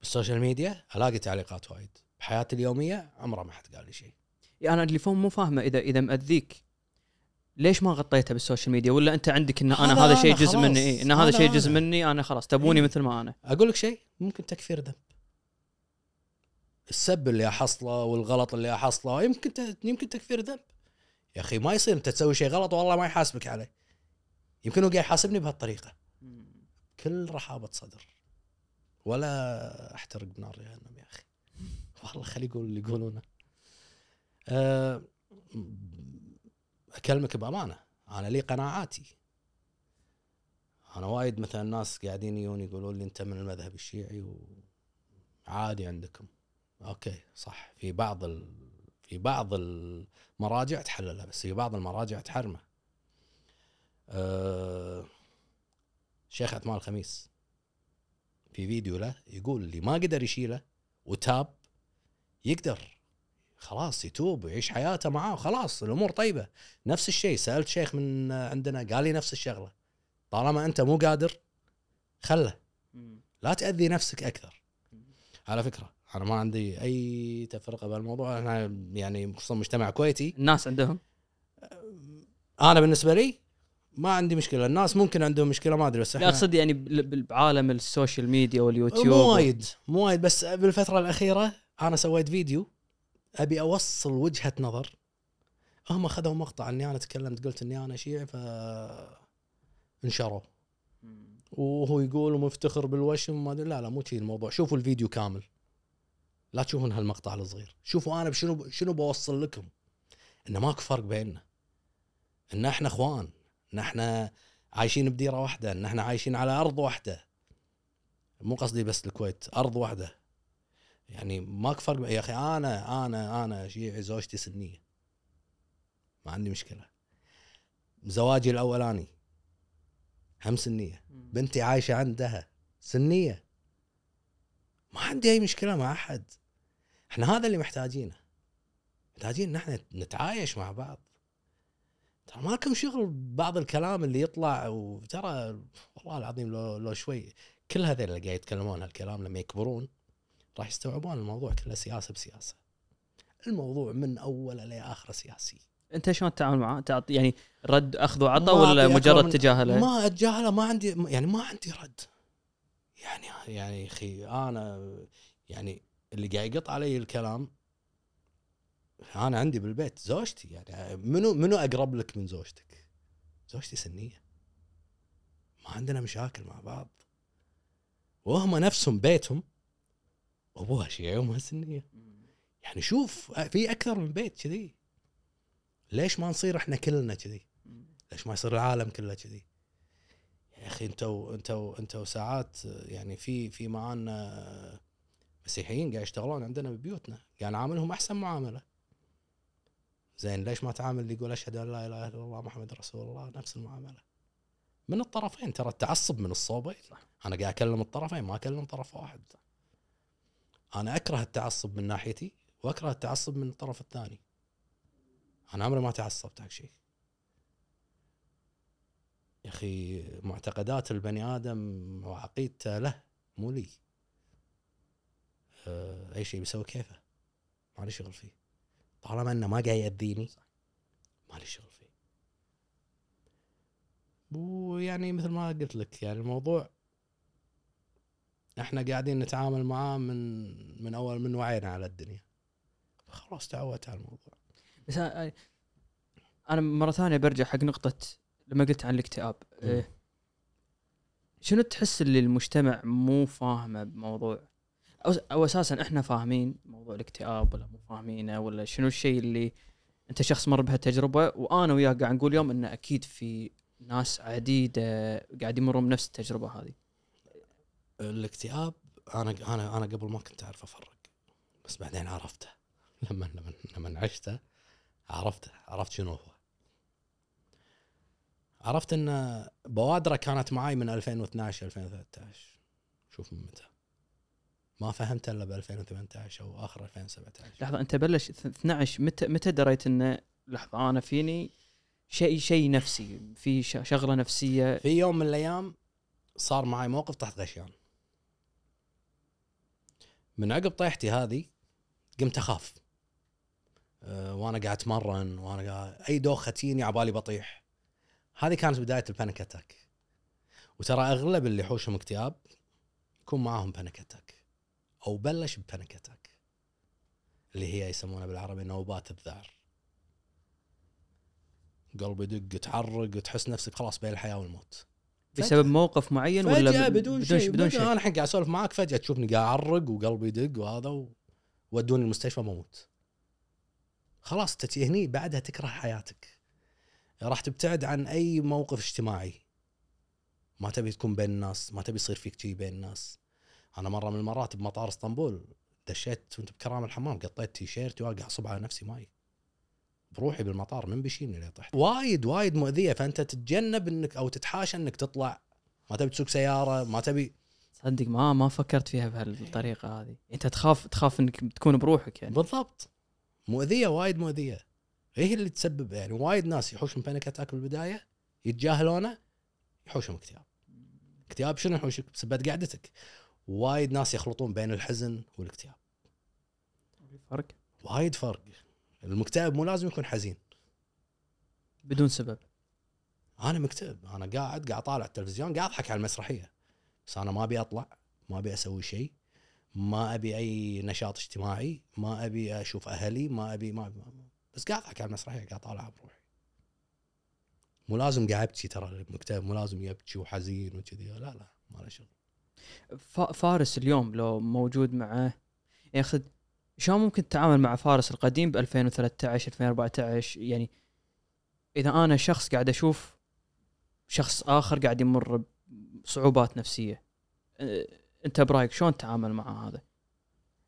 بال social media ألاقي تعليقات وايد. بحياتي اليومية عمره ما حد قال لي شيء. يعني أنا اللي فهم مو فاهمه اذا إذا مأذيك ليش ما غطيتها بال social media؟ ولا أنت عندك إن أنا هذا شيء جزء. مني؟ إيه إن هذا شيء. جزء مني أنا خلاص تبوني إيه. مثل ما أنا. أقول لك شيء ممكن تكفير ذنب. السب اللي أحصله والغلط اللي أحصله يمكن ت... يمكن تكفير ذنب. يا أخي ما يصير أنت تسوي شيء غلط والله ما يحاسبك عليه. يمكن هو قاعد يحاسبني بهالطريقة. كل رحابة صدر. ولا أحترق بنار جهنم يا أخي. والله خلي يقول اللي يقولونه. أه أكلمك بأمانة أنا لي قناعاتي. أنا وايد مثلا ناس قاعدين يجون يقولون لي أنت من المذهب الشيعي وعادي عندكم. أوكي صح. في بعض ال... في بعض المراجع تحللها بس في بعض المراجع تحرمه أه... شيخ عثمان الخميس في فيديو له يقول اللي ما قدر يشيله وتاب يقدر. خلاص يتوب ويعيش حياته معاه وخلاص الأمور طيبة. نفس الشيء سألت شيخ من عندنا قال لي نفس الشغلة. طالما أنت مو قادر خله. لا تأذي نفسك أكثر. على فكرة أنا ما عندي أي تفرقة بهالموضوع. أنا يعني خصوصا مجتمع كويتي. الناس عندهم؟ أنا بالنسبة لي ما عندي مشكلة. الناس ممكن عندهم مشكلة ما أدري بس إحنا اقصد يعني بعالم ال social media واليوتيوب مو وايد مو وايد. بس بالفترة الأخيرة أنا سويت فيديو أبي أوصل وجهة نظر. هم أخذوا مقطع إني أنا تكلمت قلت إني أنا شيعي ف انشروا وهو يقول ومفتخر بالوشم ما لا لا مو شي الموضوع. شوفوا الفيديو كامل. لا تشوفون هالمقطع الصغير. شوفوا أنا بشنو شنو بوصل لكم. إن ماكو فرق بيننا. إن إحنا إخوان. إن إحنا عايشين بديرة واحدة. إن إحنا عايشين على أرض واحدة. مو قصدي بس الكويت أرض واحدة. يعني ماكو فرق يا أخي أنا أنا أنا شيعي زوجتي سنية. ما عندي مشكلة. زواجي الأولاني هم سنية. بنتي عايشة عندها سنية. ما عندي أي مشكلة مع أحد. إحنا هذا اللي محتاجينه. محتاجين إن إحنا نتعايش مع بعض. ترى ما لكم شغل بعض الكلام اللي يطلع وترى والله العظيم لو لو شوي كل هذول اللي قاعد يتكلمون هالكلام لما يكبرون راح يستوعبون الموضوع كله سياسة بسياسة الموضوع من أوله لآخره سياسي أنت شلون تتعامل معاه؟ تعطي يعني رد اخذ وعطى ولا مجرد تجاهله؟ ما أتجاهله ما عندي يعني ما عندي رد يعني يعني أخي أنا يعني اللي قاعد يقط علي الكلام أنا عندي بالبيت زوجتي يعني منو منو أقرب لك من زوجتك؟ زوجتي سنية ما عندنا مشاكل مع بعض وهم نفسهم بيتهم ابوها شيعي وامها سنيه يعني شوف في أكثر من بيت كذي. ليش ما نصير إحنا كلنا كذي؟ ليش ما يصير العالم كله كذي؟ يا أخي أنتوا أنتوا أنتوا ساعات يعني في في معانا مسيحيين قاعد يشتغلون عندنا ببيوتنا. قاعد نعاملهم أحسن معاملة. زين ليش ما تعامل اللي يقول أشهد أن لا إله إلا الله محمد رسول الله؟ نفس المعاملة. من الطرفين ترى التعصب من الصوبين. أنا قاعد أكلم الطرفين ما أكلم طرف واحد. أنا أكره التعصب من ناحيتي وأكره التعصب من الطرف الثاني. أنا عمري ما تعصبت حق شيء. يا أخي معتقدات البني آدم وعقيدته له مو لي. أه أي شيء بيسوي كيفه؟ ما لي شغل فيه. طالما إنه ما قاعد يأذيني ما لي شغل فيه. ويعني مثل ما قلت لك يعني الموضوع إحنا قاعدين نتعامل معاه من من أول من وعينا على الدنيا. خلاص تعودت على الموضوع. بس أنا- أنا مرة ثانية برجع حق نقطة لما قلت عن الاكتئاب. إيه، شنو تحس اللي المجتمع مو فاهمه بموضوع؟ أو أو أساسا إحنا فاهمين موضوع الاكتئاب ولا مو فاهمينه ولا شنو الشيء اللي أنت شخص مر بهالتجربة؟ وأنا وياك قاعد نقول اليوم انه أكيد في ناس عديدة قاعد يمرون بنفس التجربة هذه. الاكتئاب أنا أنا أنا قبل ما كنت أعرف أفرق بس بعدين عرفته. لما لما لما عشته عرفته عرفت شنو هو. عرفت إن بوادره كانت معي من 2012 2013 شوف من متى. ما فهمت إلا ب 2018 أو آخر 2017 لحظة أنت بلش 12 متى متى دريت انه لحظة أنا فيني شيء شيء نفسي في شغلة نفسية؟ في يوم من الأيام صار معي موقف تحت غشيان. من عقب طيحتي هذه قمت أخاف. أه وأنا قاعد أتمرن وأنا قاعد أي دوخه تجيني عبالي بطيح. هذه كانت بداية ال panic attack وترى أغلب اللي يحوشهم اكتئاب يكون معاهم panic attack أو بلش ب panic attack اللي هي يسمونها بالعربي نوبات الذعر. قلب يدق تعرق وتحس نفسك خلاص بين الحياة والموت. بسبب موقف معين ولا فجأة ب- بدون شيء بدون شيء أنا الحين قاعد أسولف معاك فجأة تشوفني قاعد أعرق وقلبي يدق وهذا وودوني المستشفى بموت. خلاص انت هني بعدها تكره حياتك. راح تبتعد عن أي موقف اجتماعي. ما تبي تكون بين الناس، ما تبي يصير فيك شيء بين الناس. أنا مرة من المرات بمطار إسطنبول دشيت وأنت بكرام الحمام قطيت تيشيرتي وقاعد اصب على نفسي ماي. بروحي بالمطار من بيشيلني اللي طحت. وايد وايد مؤذية. فأنت تتجنب انك أو تتحاشى إنك تطلع. ما تبي تسوق سيارة ما تبي صدق ما ما فكرت فيها بهالطريقة هذه. أنت تخاف تخاف إنك تكون بروحك يعني. بالضبط. مؤذية وايد مؤذية. هي اللي تسبب يعني. وايد ناس يحوشهم panic attack بالبدايه يتجاهلونه يحوشهم اكتئاب اكتئاب شنو يحوشك؟ بسبب قعدتك. وايد ناس يخلطون بين الحزن والاكتئاب. فرق؟ وايد فرق. المكتئب مو لازم يكون حزين. بدون سبب. أنا مكتئب. أنا قاعد قاعد طالع التلفزيون قاعد أضحك على المسرحية. بس أنا ما أبي أطلع ما أبي أسوي شيء ما أبي أي نشاط اجتماعي ما أبي أشوف أهلي ما أبي ما, ما بس قاعد أضحك على المسرحية قاعد طالعها بروحي. مو لازم قاعد ابكي ترى المكتئب مو لازم يبكي وحزين وكذي. لا لا ما له شغل. فارس اليوم لو موجود معه ياخذ شلون ممكن تتعامل مع فارس القديم ب 2013 2014 يعني إذا أنا شخص قاعد أشوف شخص آخر قاعد يمر بصعوبات نفسية أنت برأيك شلون تتعامل مع هذا؟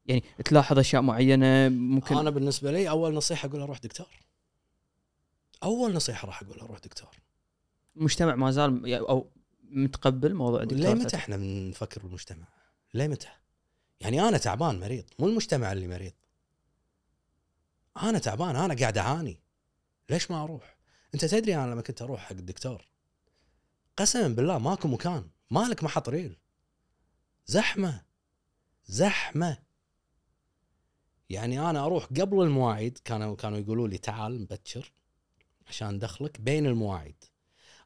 يعني تلاحظ أشياء معينة ممكن أنا بالنسبة لي أول نصيحة أقول له روح دكتور أول نصيحة راح أقول له روح دكتور المجتمع ما زال يعني أو متقبل موضوع ليه دكتور متى إحنا بنفكر بالمجتمع؟ ليه متى؟ يعني أنا تعبان مريض مو المجتمع اللي مريض. أنا تعبان أنا قاعد أعاني. ليش ما أروح؟ أنت تدري أنا لما كنت أروح حق الدكتور قسما بالله ماكو مكان، مالك محط ريل. زحمة زحمة يعني أنا أروح قبل المواعيد كانوا كانوا يقولوا لي تعال مبكر عشان دخلك بين المواعيد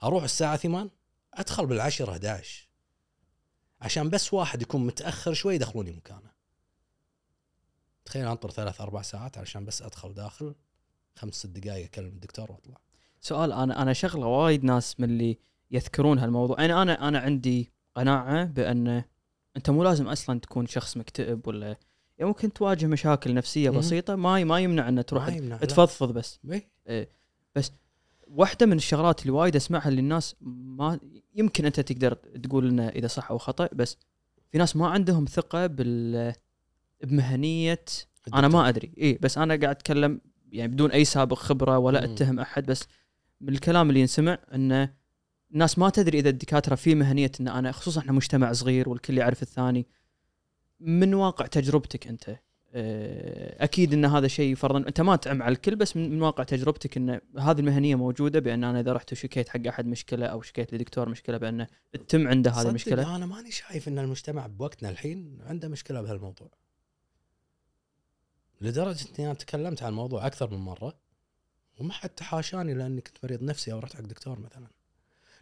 أروح الساعة 8 أدخل بالعشرة 11 عشان بس واحد يكون متأخر شوي يدخلوني مكانه تخيل أنطر ثلاث أربع ساعات علشان بس أدخل داخل خمس ست دقائق أكلم الدكتور وأطلع سؤال أنا أنا شغلة وايد ناس من اللي يذكرون هالموضوع يعني أنا أنا عندي قناعة بأن أنت مو لازم أصلا تكون شخص مكتئب ولا يعني ممكن تواجه مشاكل نفسية. بسيطة ما ما يمنع ان تروح. تفضفض بس إيه. واحدة من الشغلات اللي وايد أسمعها اللي الناس ما يمكن أنت تقدر تقول لنا إذا صح أو خطأ بس في ناس ما عندهم ثقة بال بمهنية أنا ما أدري. اي بس أنا قاعد أتكلم يعني بدون أي سابق خبرة ولا مم. أتهم أحد بس من الكلام اللي ينسمع انه الناس ما تدري إذا الدكاترة في مهنية إن أنا خصوصا إحنا مجتمع صغير والكل يعرف الثاني من واقع تجربتك أنت؟ أكيد إن هذا شيء فرضا. أنت ما تعم على الكل بس من واقع تجربتك إن هذه المهنية موجودة بأن أنا إذا رحت وشكيت حق أحد مشكلة أو شكيت لدكتور مشكلة بانه تتم عنده هذه المشكلة؟ أنا ماني شايف إن المجتمع بوقتنا الحين عنده مشكلة بهالموضوع. لدرجة إني أنا تكلمت عن الموضوع أكثر من مرة وما حد تحاشاني لأني كنت مريض نفسي أو رحت حق دكتور مثلا.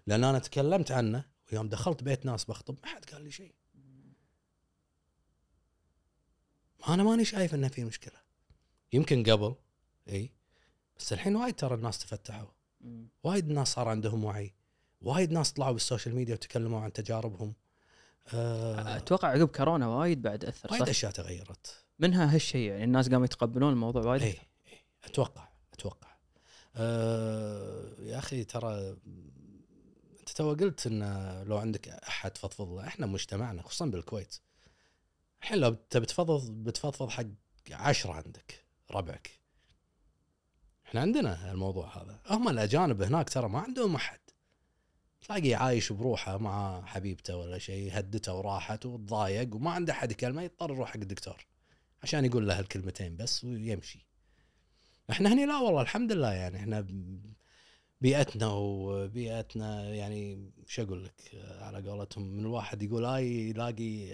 لأن أنا تكلمت عنه ويوم دخلت بيت ناس بخطب ما حد قال لي شيء. أنا ماني شايف إنه في مشكلة. يمكن قبل إي بس الحين وايد ترى الناس تفتحوا. وايد ناس صار عندهم وعي. وايد ناس طلعوا بال social media وتكلموا عن تجاربهم. آه أتوقع عقب كورونا وايد بعد أثر وايد أشياء تغيرت. منها هالشيء يعني الناس قاموا يتقبلون الموضوع وايد. إي إي أتوقع أتوقع. آه يا أخي ترى أنت تو قلت إن لو عندك أحد فضفض له إحنا مجتمعنا خصوصا بالكويت. الحين لو تبي تفضفض بتفضفض حق عشرة عندك ربعك. إحنا عندنا الموضوع هذا. هم الأجانب هناك ترى ما عندهم أحد. تلاقي عايش بروحه مع حبيبته ولا شيء هدته وراحت وتضايق وما عنده أحد يكلمه يضطر يروح حق الدكتور عشان يقول له هالكلمتين بس ويمشي. إحنا هني لا والله الحمد لله يعني إحنا بيئتنا وبيئتنا يعني شو أقول لك على قولتهم من الواحد يقول هاي يلاقي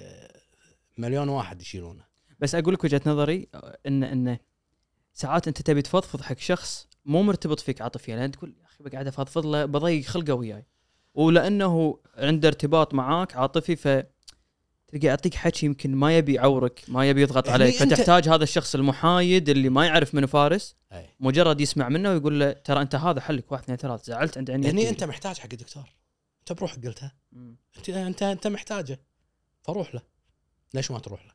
مليون واحد يشيلونه. بس أقول لك وجهة نظري إن إن ساعات أنت تبي تفضفض حق شخص مو مرتبط فيك عاطفيا لأن تقول يا أخي بقعد أفضفض له بضيق خلقه وياي. ولأنه عنده ارتباط معاك عاطفي ف تلقى يعطيك حكي يمكن ما يبي يعورك ما يبي يضغط يعني عليك فتحتاج هذا الشخص المحايد اللي ما يعرف منو فارس أي. مجرد يسمع منه ويقول له ترى أنت هذا حلك واحد اثنين ثلاث زعلت عند عندي هني أنت محتاج حق الدكتور. أنت بروحك قلتها. أنت أنت أنت محتاجه. فروح له. ليش ما تروح له؟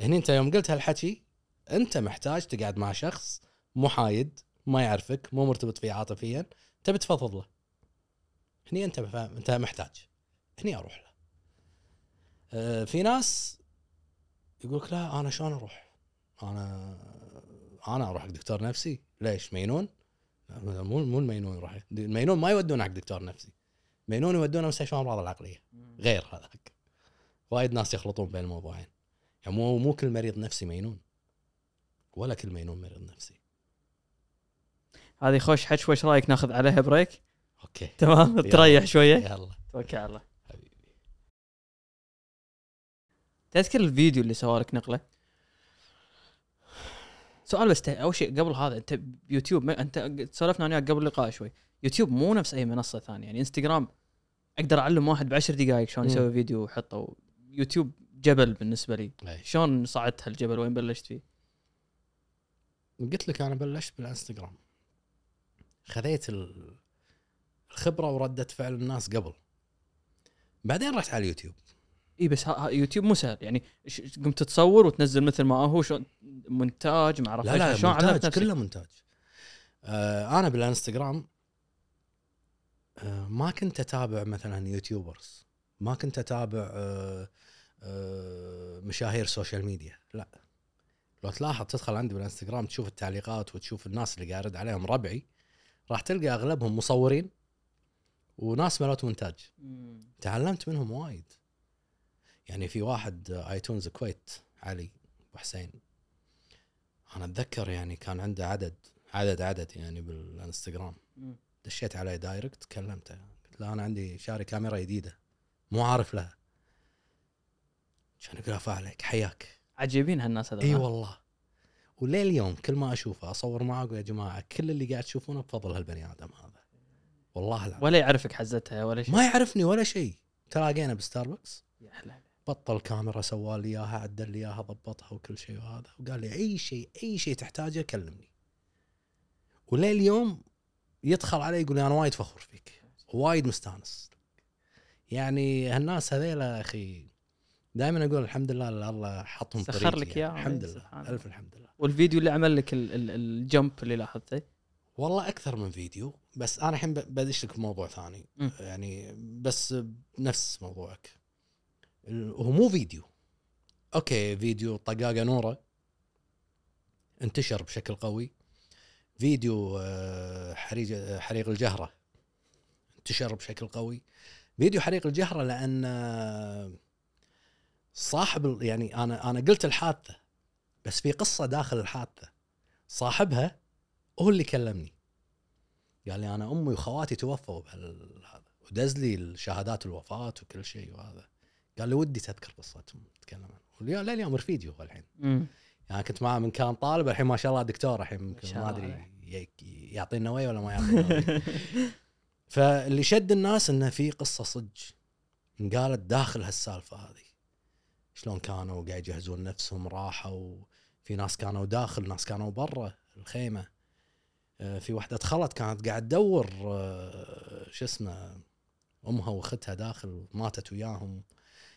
هني انت يوم قلت هالحكي انت محتاج تقعد مع شخص محايد ما يعرفك مو مرتبط فيه عاطفيا تبي تفضفض له. هني انت فاهم انت محتاج. هني أروح له. آه، في ناس يقول لك لا أنا شلون أروح؟ أنا أنا أروح حق دكتور نفسي. ليش؟ مينون؟ مو مو المينون يروح المينون ما يودونه حق دكتور نفسي. مينون يودونه مستشفى الامراض العقلية. غير هذاك. وايد ناس يخلطون بين الموضوعين. يعني مو مو كل مريض نفسي مينون. ولا كل مينون مريض نفسي. هذه خوش حش وش رأيك ناخذ عليها break okay. تمام. تريح شوية. يلا. توكل على الله. حبيبي. تذكر الفيديو اللي سوالك نقلة؟ سؤال بس أول شيء قبل هذا أنت بيوتيوب ما أنت سولفنا أنا قبل اللقاء شوي. يوتيوب مو نفس أي منصة ثانية. يعني انستغرام أقدر أعلم واحد بعشر دقائق شلون. يسوي فيديو ويحطه يوتيوب جبل بالنسبة لي. أي. شلون صعدت هالجبل وين بلشت فيه؟ قلت لك أنا بلشت بالإنستغرام. خذيت ال- الخبرة وردة فعل الناس قبل. بعدين رحت على اليوتيوب. إي بس يوتيوب مو سهل. يعني قمت تصور وتنزل مثل ما هو شلون مونتاج ما أعرف لا. لا شلون مونتاج؟ كله مونتاج آه أنا بالإنستغرام آه ما كنت أتابع مثلا YouTubers. ما كنت أتابع آه مشاهير social media لا. لو تلاحظ تدخل عندي بالإنستغرام تشوف التعليقات وتشوف الناس اللي قاعد ارد عليهم ربعي راح تلقى أغلبهم مصورين وناس مالت مونتاج. تعلمت منهم وايد. يعني في واحد آه، آيتونز كويت علي أبو حسين. أنا أتذكر يعني كان عنده عدد عدد عدد يعني بالإنستغرام. دشيت عليه direct كلمته. قلت له أنا عندي شاري كاميرا جديدة. مو عارف لها. كان يقول افا عليك حياك. عجيبين هالناس هذول. إي؟ والله. وليل اليوم كل ما أشوفه أصور معه أقول يا جماعة كل اللي قاعد تشوفونه بفضل هالبني آدم هذا. والله العظيم ولا يعرفك حزتها ولا شيء. ما يعرفني ولا شيء. تلاقينا بستاربكس. يا حلال. بطل كاميرا سوى لي إياها عدل لي إياها ضبطها وكل شيء وهذا. وقال لي أي شيء أي شيء تحتاجه كلمني. وليل اليوم يدخل علي يقول لي أنا وايد فخور فيك. وايد مستانس. يعني هالناس هذيلا أخي دائما أقول الحمد لله اللي الله حطهم سخر طريقي لك يعني. إياهم، الحمد لله. ألف الحمد لله. والفيديو اللي عمل لك ال- ال- الجمب اللي لاحظته؟ والله أكثر من فيديو بس أنا الحين بدش لك بموضوع ثاني. مم. يعني بس بنفس موضوعك. هو مو فيديو. okay فيديو طقاقة نورة. انتشر بشكل قوي. فيديو آه، حريق حريق الجهرة. انتشر بشكل قوي. فيديو حريق الجهرة لأن آه، صاحب يعني أنا أنا قلت الحادثه بس في قصة داخل الحادثة. صاحبها هو اللي كلمني. قال لي أنا أمي وخواتي توفوا بهذا ودز لي شهادات الوفاة وكل شيء وهذا. قال لي ودي تذكر قصتهم تتكلم عنها. لليوم رفيجي هو الحين. مم. يعني كنت معاه من كان طالب الحين ما شاء الله دكتور الحين ما يمكن أدري يعطينا وي ولا ما يعطينا. فاللي شد الناس إنه في قصة صج قالت داخل هالسالفة هذه. شلون كانوا قاعد يجهزون نفسهم راحوا. في ناس كانوا داخل ناس كانوا برا الخيمة. آه، في واحدة دخلت كانت قاعد تدور آه، شو اسمه أمها وأختها داخل ماتت وياهم.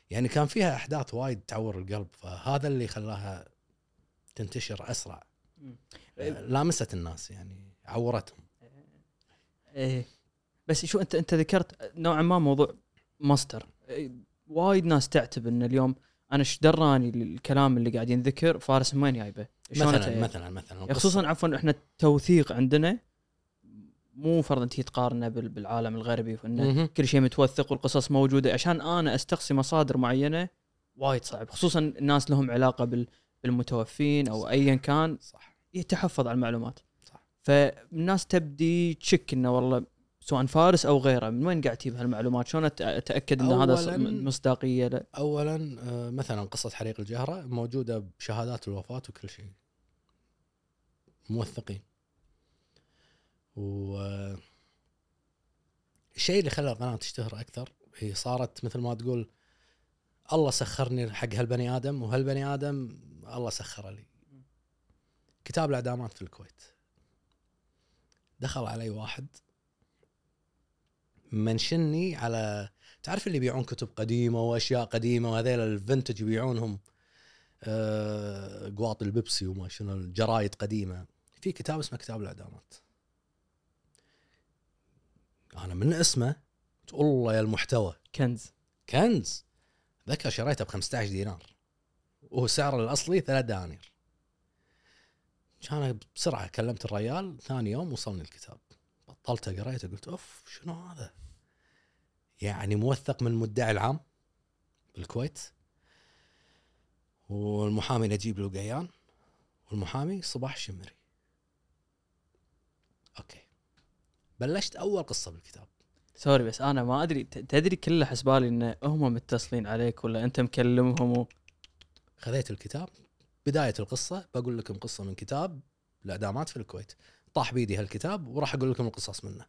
يعني كان فيها أحداث وايد تعور القلب فهذا اللي خلاها تنتشر أسرع. آه، لامست الناس يعني عورتهم. إيه. بس شو أنت أنت ذكرت نوعا ما موضوع ماستر. إيه، وايد ناس تعتب إن اليوم أنا إيش دراني الكلام اللي قاعد ينذكر فارس من وين جايبه؟ مثلا مثلا مثلا خصوصا عفوا إحنا التوثيق عندنا مو فرضا تي تقارنه بال- بالعالم الغربي وإنه. كل شيء متوثق والقصص موجودة عشان أنا أستقصي مصادر معينة وايد صعب خصوصا الناس لهم علاقة بال بالمتوفين أو صح. ايا كان صح يتحفظ على المعلومات صح. فالناس تبدي تشك إنه والله سواء فارس أو غيره من وين قاعد تجيب هالمعلومات؟ شلون أتأكد إن هذا مصداقية لا اولا آه، مثلا قصة حريق الجهرة موجودة بشهادات الوفاة وكل شيء. موثقين. و آه، الشيء اللي خلى القناة تشتهر أكثر هي صارت مثل ما تقول الله سخرني حق هالبني آدم وهالبني آدم الله سخره لي. كتاب الإعدامات في الكويت. دخل علي واحد منشني على تعرف اللي يبيعون كتب قديمة وأشياء قديمة وهذيل الفنتج يبيعونهم؟ آه، قواط البيبسي وما شنو الجرايد قديمة. في كتاب اسمه كتاب الإعدامات. أنا من اسمه تقول الله يا المحتوى. كنز. كنز. ذكر شريته ب 15 دينار. وهو سعره الأصلي ثلاث دنانير. كان بسرعة كلمت الريال ثاني يوم وصلني الكتاب. بطلته قريته قلت أوف شنو هذا؟ يعني موثق من المدعي العام بالكويت. والمحامي نجيب لقيان والمحامي صباح الشمري okay. بلشت أول قصة بالكتاب. sorry بس أنا ما أدري تدري كله حسبالي إن هم متصلين عليك ولا أنت مكلمهم و... خذيت الكتاب. بداية القصة بقول لكم قصة من كتاب الإعدامات في الكويت. طاح بيدي هالكتاب وراح أقول لكم القصص منه.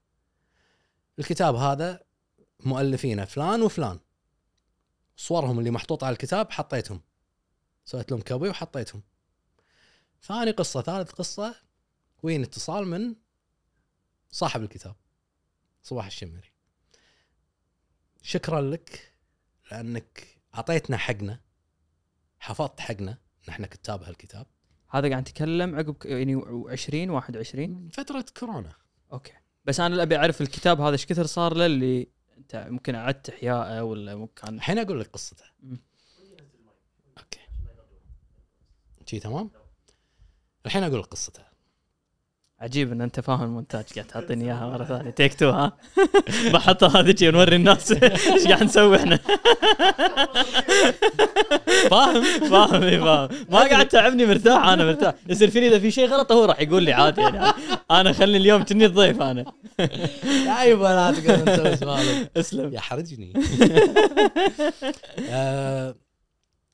الكتاب هذا مؤلفينه فلان وفلان. صورهم اللي محطوطه على الكتاب حطيتهم. سويت لهم copy وحطيتهم. ثاني قصة ثالث قصة وين اتصال من صاحب الكتاب. صباح الشمري شكرا لك لأنك أعطيتنا حقنا حفظت حقنا نحن كتاب هالكتاب. هذا قاعد نتكلم عقب يعني 20 21 فترة كورونا. okay. بس أنا أبي أعرف الكتاب هذا إيش كثر صار له اللي أنت ممكن أعدت احيائه ولا ممكن الحين أقول لك قصته. okay. شي تمام؟ الحين أقول لك قصته. عجيب إن أنت فاهم المونتاج قاعد تعطيني إياها مرة ثانية. تيك تو ها؟ بحطها هذيك ونوري الناس. إيش قاعد نسوي إحنا؟ فاهم؟ فاهم إي فاهم. ما قاعد تعبني مرتاح أنا مرتاح. يصير فيني إذا في شيء غلط هو راح يقول لي عادي يعني. أنا خلي اليوم كني الضيف أنا. لا يبا لا انت بس مالك اسلم. يحرجني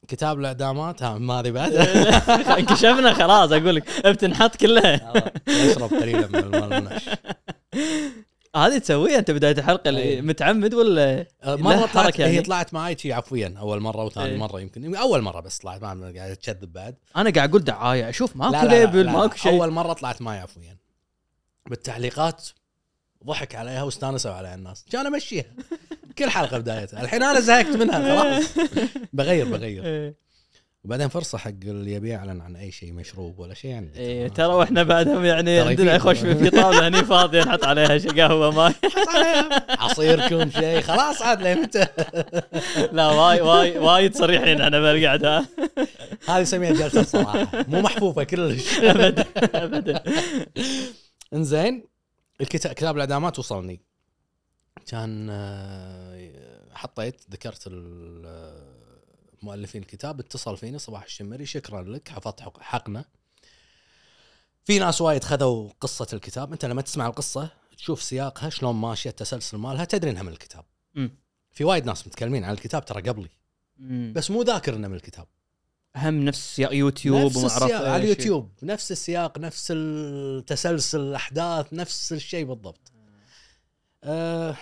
كتاب الاعدامات ها ما هذه بعد. انكشفنا خلاص أقول لك بتنحط كلها اشرب قليلا من الماء المنعش هذه تسويها أنت بداية الحلقة اللي إيه. متعمد ولا؟ أه، مرة طلعت يعني. هي طلعت معي شي عفويا أول مرة وثاني إيه. مرة يمكن. أول مرة بس طلعت ما قاعد تكذب بعد. أنا قاعد أقول دعاية أشوف ماكو ليبل ماكو شيء. أول مرة طلعت معي عفويا. بالتعليقات ضحك عليها واستانسوا عليها الناس. كان أمشيها. كل حلقة بدايتها. الحين أنا زهقت منها خلاص. بغير بغير. إيه. وبعدين فرصة حق اللي يبي يعلن عن أي شيء مشروب ولا شيء عندي إيه ترى وإحنا بعدهم يعني عندنا. يخش في طاوله هني فاضيه نحط عليها شي قهوة ماي عصيركم شيء. خلاص عاد لمتى لا واي واي وايد صريحين إحنا بالقعده هذه نسميها جلسة صراحة. مو محفوفة كلش. ابدا ابدا. إنزين الكتاب كتاب الإعدامات وصلني. كان آه، حطيت ذكرت آه، مؤلفين الكتاب اتصل فيني صباح الشمري شكرا لك حفظت حق- حقنا. في ناس وايد خذوا قصة الكتاب. أنت لما تسمع القصة تشوف سياقها شلون ماشية التسلسل مالها تدري إنها من الكتاب. مم. في وايد ناس متكلمين عن الكتاب ترى قبلي. مم. بس مو ذاكر إنه من الكتاب. هم نفس يوتيوب نفس وما أعرف السياق على. اليوتيوب. نفس السياق نفس التسلسل الأحداث نفس الشيء بالضبط. أه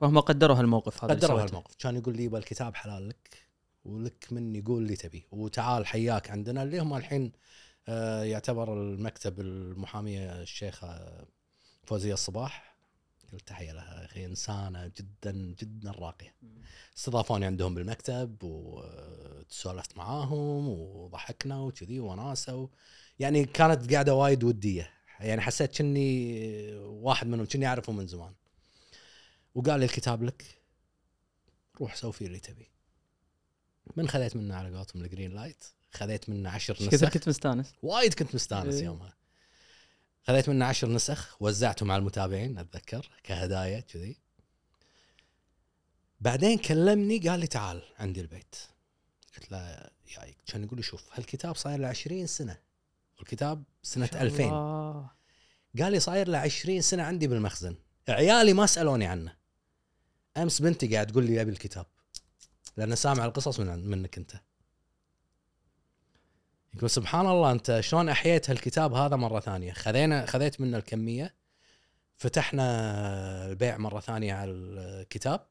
فهم قدروا هالموقف هذا قدروا. هالموقف. كان يقول لي يبا الكتاب حلال لك ولك من يقول اللي تبي. وتعال حياك عندنا. اللي هم الحين أه يعتبر المكتب المحامية الشيخة فوزية الصباح. كل تحية لها يا أخي إنسانة جدا جدا راقية. استضافوني عندهم بالمكتب وتسولفت معاهم وضحكنا وكذي وناسة. يعني كانت قاعدة وايد ودية. يعني حسيت كني واحد منهم كني أعرفه من زمان. وقال لي الكتاب لك روح سوي فيه اللي تبي. من خذيت منه على قولتهم ال green light خذيت منه عشر نسخ. كنت مستانس؟ وايد كنت مستانس إيه. يومها. خذيت منه عشر نسخ وزعتهم على المتابعين أتذكر كهدايا كذي. بعدين كلمني قال لي تعال عندي البيت. قلت له جايك كان يقول لي شوف هالكتاب صاير له 20 سنة. والكتاب سنة 2000 الله. قال لي صاير له 20 سنة عندي بالمخزن. عيالي ما سألوني عنه. أمس بنتي قاعد تقول لي أبي الكتاب لأن سامع القصص من منك أنت. يقول سبحان الله أنت شلون أحييت هالكتاب هذا مرة ثانية؟ خذينا خذيت منه الكمية فتحنا البيع مرة ثانية على الكتاب.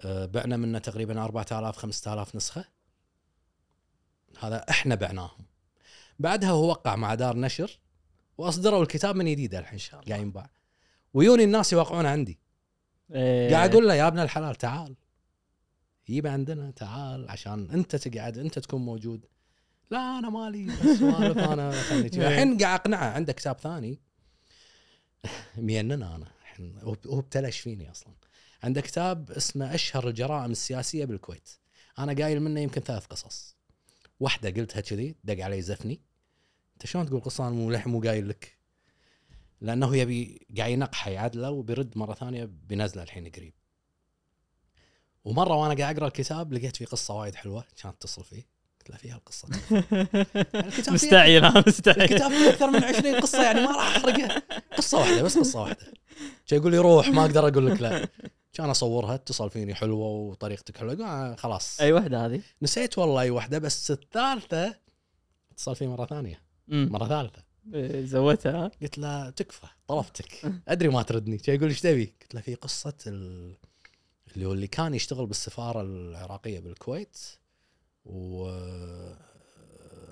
أه، بعنا منه تقريبا 4000 5000 نسخة. هذا إحنا بعناهم. بعدها هو وقع مع دار نشر وأصدروا الكتاب من جديد الحين قاعد ينباع ويوني الناس يوقعونه عندي. إيه. قاعد أقول له يا ابن الحلال تعال. يجيب عندنا تعال عشان أنت تقعد أنت تكون موجود. لا أنا مالي سوالف أنا خلني كذي. الحين قاعد أقنعه عنده كتاب ثاني. ميننا أنا الحين. هو ابتلش فيني أصلا؟ عنده كتاب اسمه أشهر الجرائم السياسية بالكويت. أنا قايل منه يمكن ثلاث قصص. واحدة قلتها كذي دق علي زفني. أنت شلون تقول قصة؟ أنا مو للحين مو قايل لك. لأنه يبي قاعد ينقحه يعدله وبيرد مرة ثانية بينزله الحين قريب. ومرة وأنا قاعد أقرأ الكتاب لقيت فيه قصة وايد حلوة كانت تتصل فيه. قلت له فيها القصة. مستعجل ها مستعجل. الكتاب فيه أكثر من 20 قصة يعني ما راح أحرقها. قصة واحدة بس قصة واحدة. كان يقول لي روح ما أقدر أقول لك لا. كان أصورها اتصل فيني حلوة وطريقتك حلوة. آه خلاص. أي وحدة هذه؟ نسيت والله أي واحدة بس الثالثة اتصل فيه مرة ثانية. مرة ثالثة. إيه، زودتها ها قلت له تكفى طلبتك أدري ما تردني. كان يقول إيش تبي؟ قلت له في قصة ال... اللي هو اللي كان يشتغل بالسفارة العراقية بالكويت. و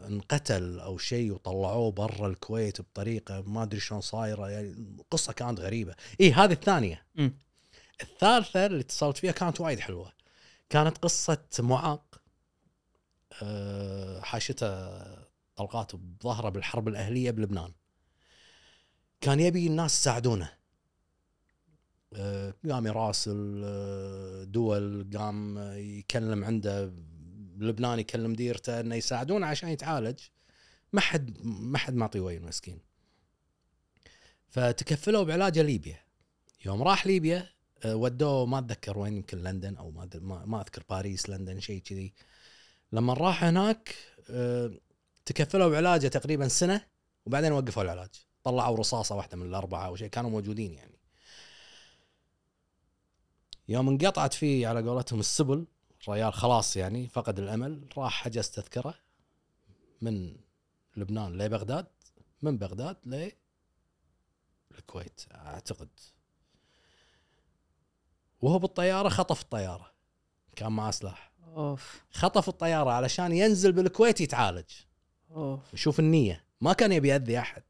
انقتل أو شيء وطلعوه برا الكويت بطريقة ما أدري شلون صايرة يعني قصة كانت غريبة. اي هذه الثانية. مم. الثالثة اللي اتصلت فيها كانت وايد حلوة. كانت قصة معاق أه، حاشته طلقات بظهره بالحرب الأهلية بلبنان. كان يبي الناس يساعدونه. أه، قام يراسل أه، دول قام يكلم عنده بلبنان يكلم ديرته إنه يساعدونه عشان يتعالج ما حد ما حد معطيه وين مسكين. فتكفلوا بعلاجه ليبيا. يوم راح ليبيا أه، ودوه ما أتذكر وين يمكن لندن أو ما ما, أذكر باريس لندن شيء كذي. لما راح هناك أه، تكفلوا بعلاجه تقريبا سنة وبعدين وقفوا العلاج. طلعوا رصاصة واحدة من الأربعة أو شيء كانوا موجودين يعني. يوم انقطعت فيه على قولتهم السبل الريال خلاص يعني فقد الأمل راح حجز تذكرة من لبنان لبغداد من بغداد ل الكويت أعتقد. وهو بالطيارة خطف الطيارة كان معاه سلاح أوف. خطف الطيارة علشان ينزل بالكويت يتعالج. أوف. شوف النية. ما كان يبي يأذي أحد.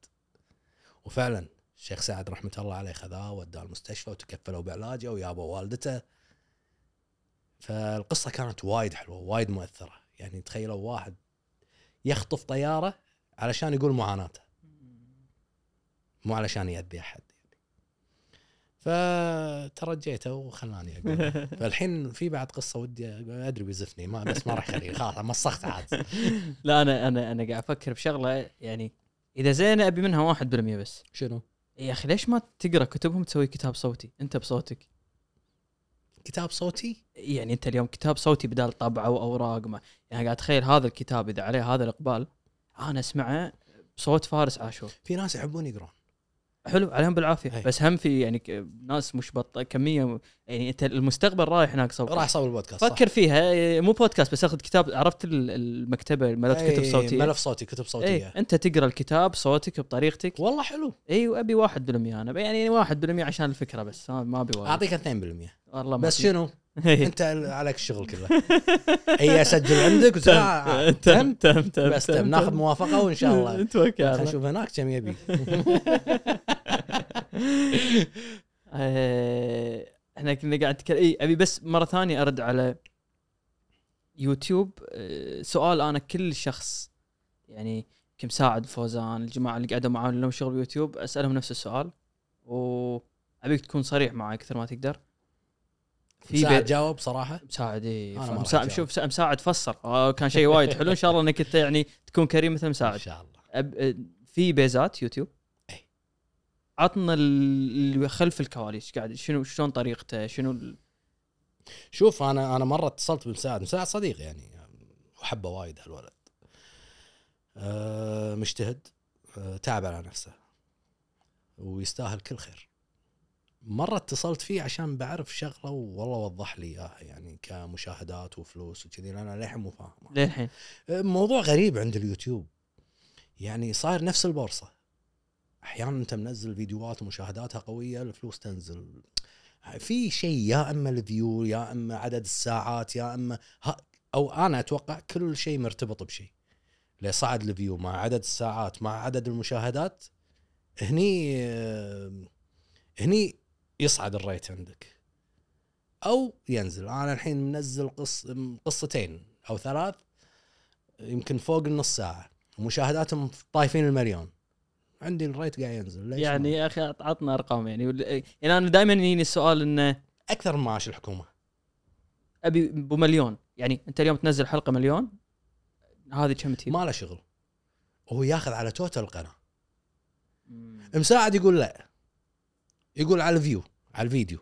وفعلا الشيخ سعد رحمة الله عليه خذاه وداه المستشفى وتكفلوا بعلاجه ويابوا والدته. فالقصة كانت وايد حلوة وايد مؤثرة. يعني تخيلوا واحد يخطف طيارة علشان يقول معاناته. مو علشان يأذي أحد فترجيته وخلاني أقول. فالحين في بعد قصة ودي أدري بيزفني ما بس ما راح أخليه. خلاص مسخت عاد. لا أنا أنا أنا قاعد أفكر بشغلة. يعني إذا زينه أبي منها 1% بس. شنو؟ يا أخي ليش ما تقرأ كتبهم تسوي كتاب صوتي؟ أنت بصوتك. كتاب صوتي؟ يعني أنت اليوم كتاب صوتي بدال طبعه واوراق ما. يعني قاعد اتخيل هذا الكتاب إذا عليه هذا الإقبال أنا أسمعه بصوت فارس عاشور. في ناس يحبون يقرون حلو عليهم بالعافية. أي. بس هم في يعني ناس مش بط كمية يعني أنت المستقبل رايح هناك صوت راح أسوي البودكاست صح؟ فكر فيها. إيه، مو بودكاست بس آخذ كتاب. عرفت ال- المكتبة ملف كتب إيه، صوتيه ملف صوتي كتب صوتية. أنت تقرأ الكتاب صوتك بطريقتك. والله حلو. اي وأبي 1% أنا يعني 1% عشان الفكرة بس ما أبي وايد. أعطيك 2% والله بس. شنو؟ إيه. انت عليك الشغل كله. أي أسجل عندك؟ آه، تم تم تم. تم بس تم ناخذ موافقة وإن شاء الله. توكل على خلينا. نشوف هناك كم يبي. إحنا كنا قاعد نتكلم. اي أبي بس مرة ثانية أرد على يوتيوب آه، سؤال أنا كل شخص يعني كمساعد فوزان الجماعة اللي قاعدوا معانا لهم شغل يوتيوب أسألهم نفس السؤال. وأبيك تكون صريح معي أكثر ما تقدر. في مساعد جاوب صراحة. مساعد إي مساعد. شوف مساعد فسر آه، كان شيء وايد حلو. إن شاء الله إنك أنت يعني تكون كريم مثل إن مساعد شاء الله. أب... في بيزات يوتيوب. أي. عطنا ال- اللي خلف الكواليس. قاعد شنو شلون طريقته؟ شنو ال... شوف أنا أنا مرة اتصلت بمساعد. مساعد صديق يعني. وحبه وايد هالولد. أه مجتهد. أه تعب على نفسه. ويستاهل كل خير. مرة اتصلت فيه عشان بعرف شغلة والله وضح لي إياها يعني كمشاهدات وفلوس وكذي أنا للحين مو فاهم للحين. موضوع غريب عند اليوتيوب. يعني صاير نفس البورصة. أحيانا أنت منزل فيديوهات ومشاهداتها قوية الفلوس تنزل. في شيء يا إما الفيو يا إما عدد الساعات يا إما أو أنا أتوقع كل شيء مرتبط بشيء. اللي صعد الفيو مع عدد الساعات مع عدد المشاهدات هني آه، هني يصعد الريت عندك. أو ينزل. أنا الحين منزل قص قصتين أو ثلاث يمكن فوق النص ساعة. ومشاهداتهم طايفين المليون. عندي الريت قاعد ينزل. ليش يعني؟ يا أخي عطنا أرقام يعني. يعني أنا دائما يجيني السؤال إنه أكثر من معاش الحكومة. أبي بمليون يعني أنت اليوم تنزل حلقة مليون هذه كم تجيب؟ ما له شغل. وهو ياخذ على total القناة. مساعد يقول لا. يقول على ال view على الفيديو.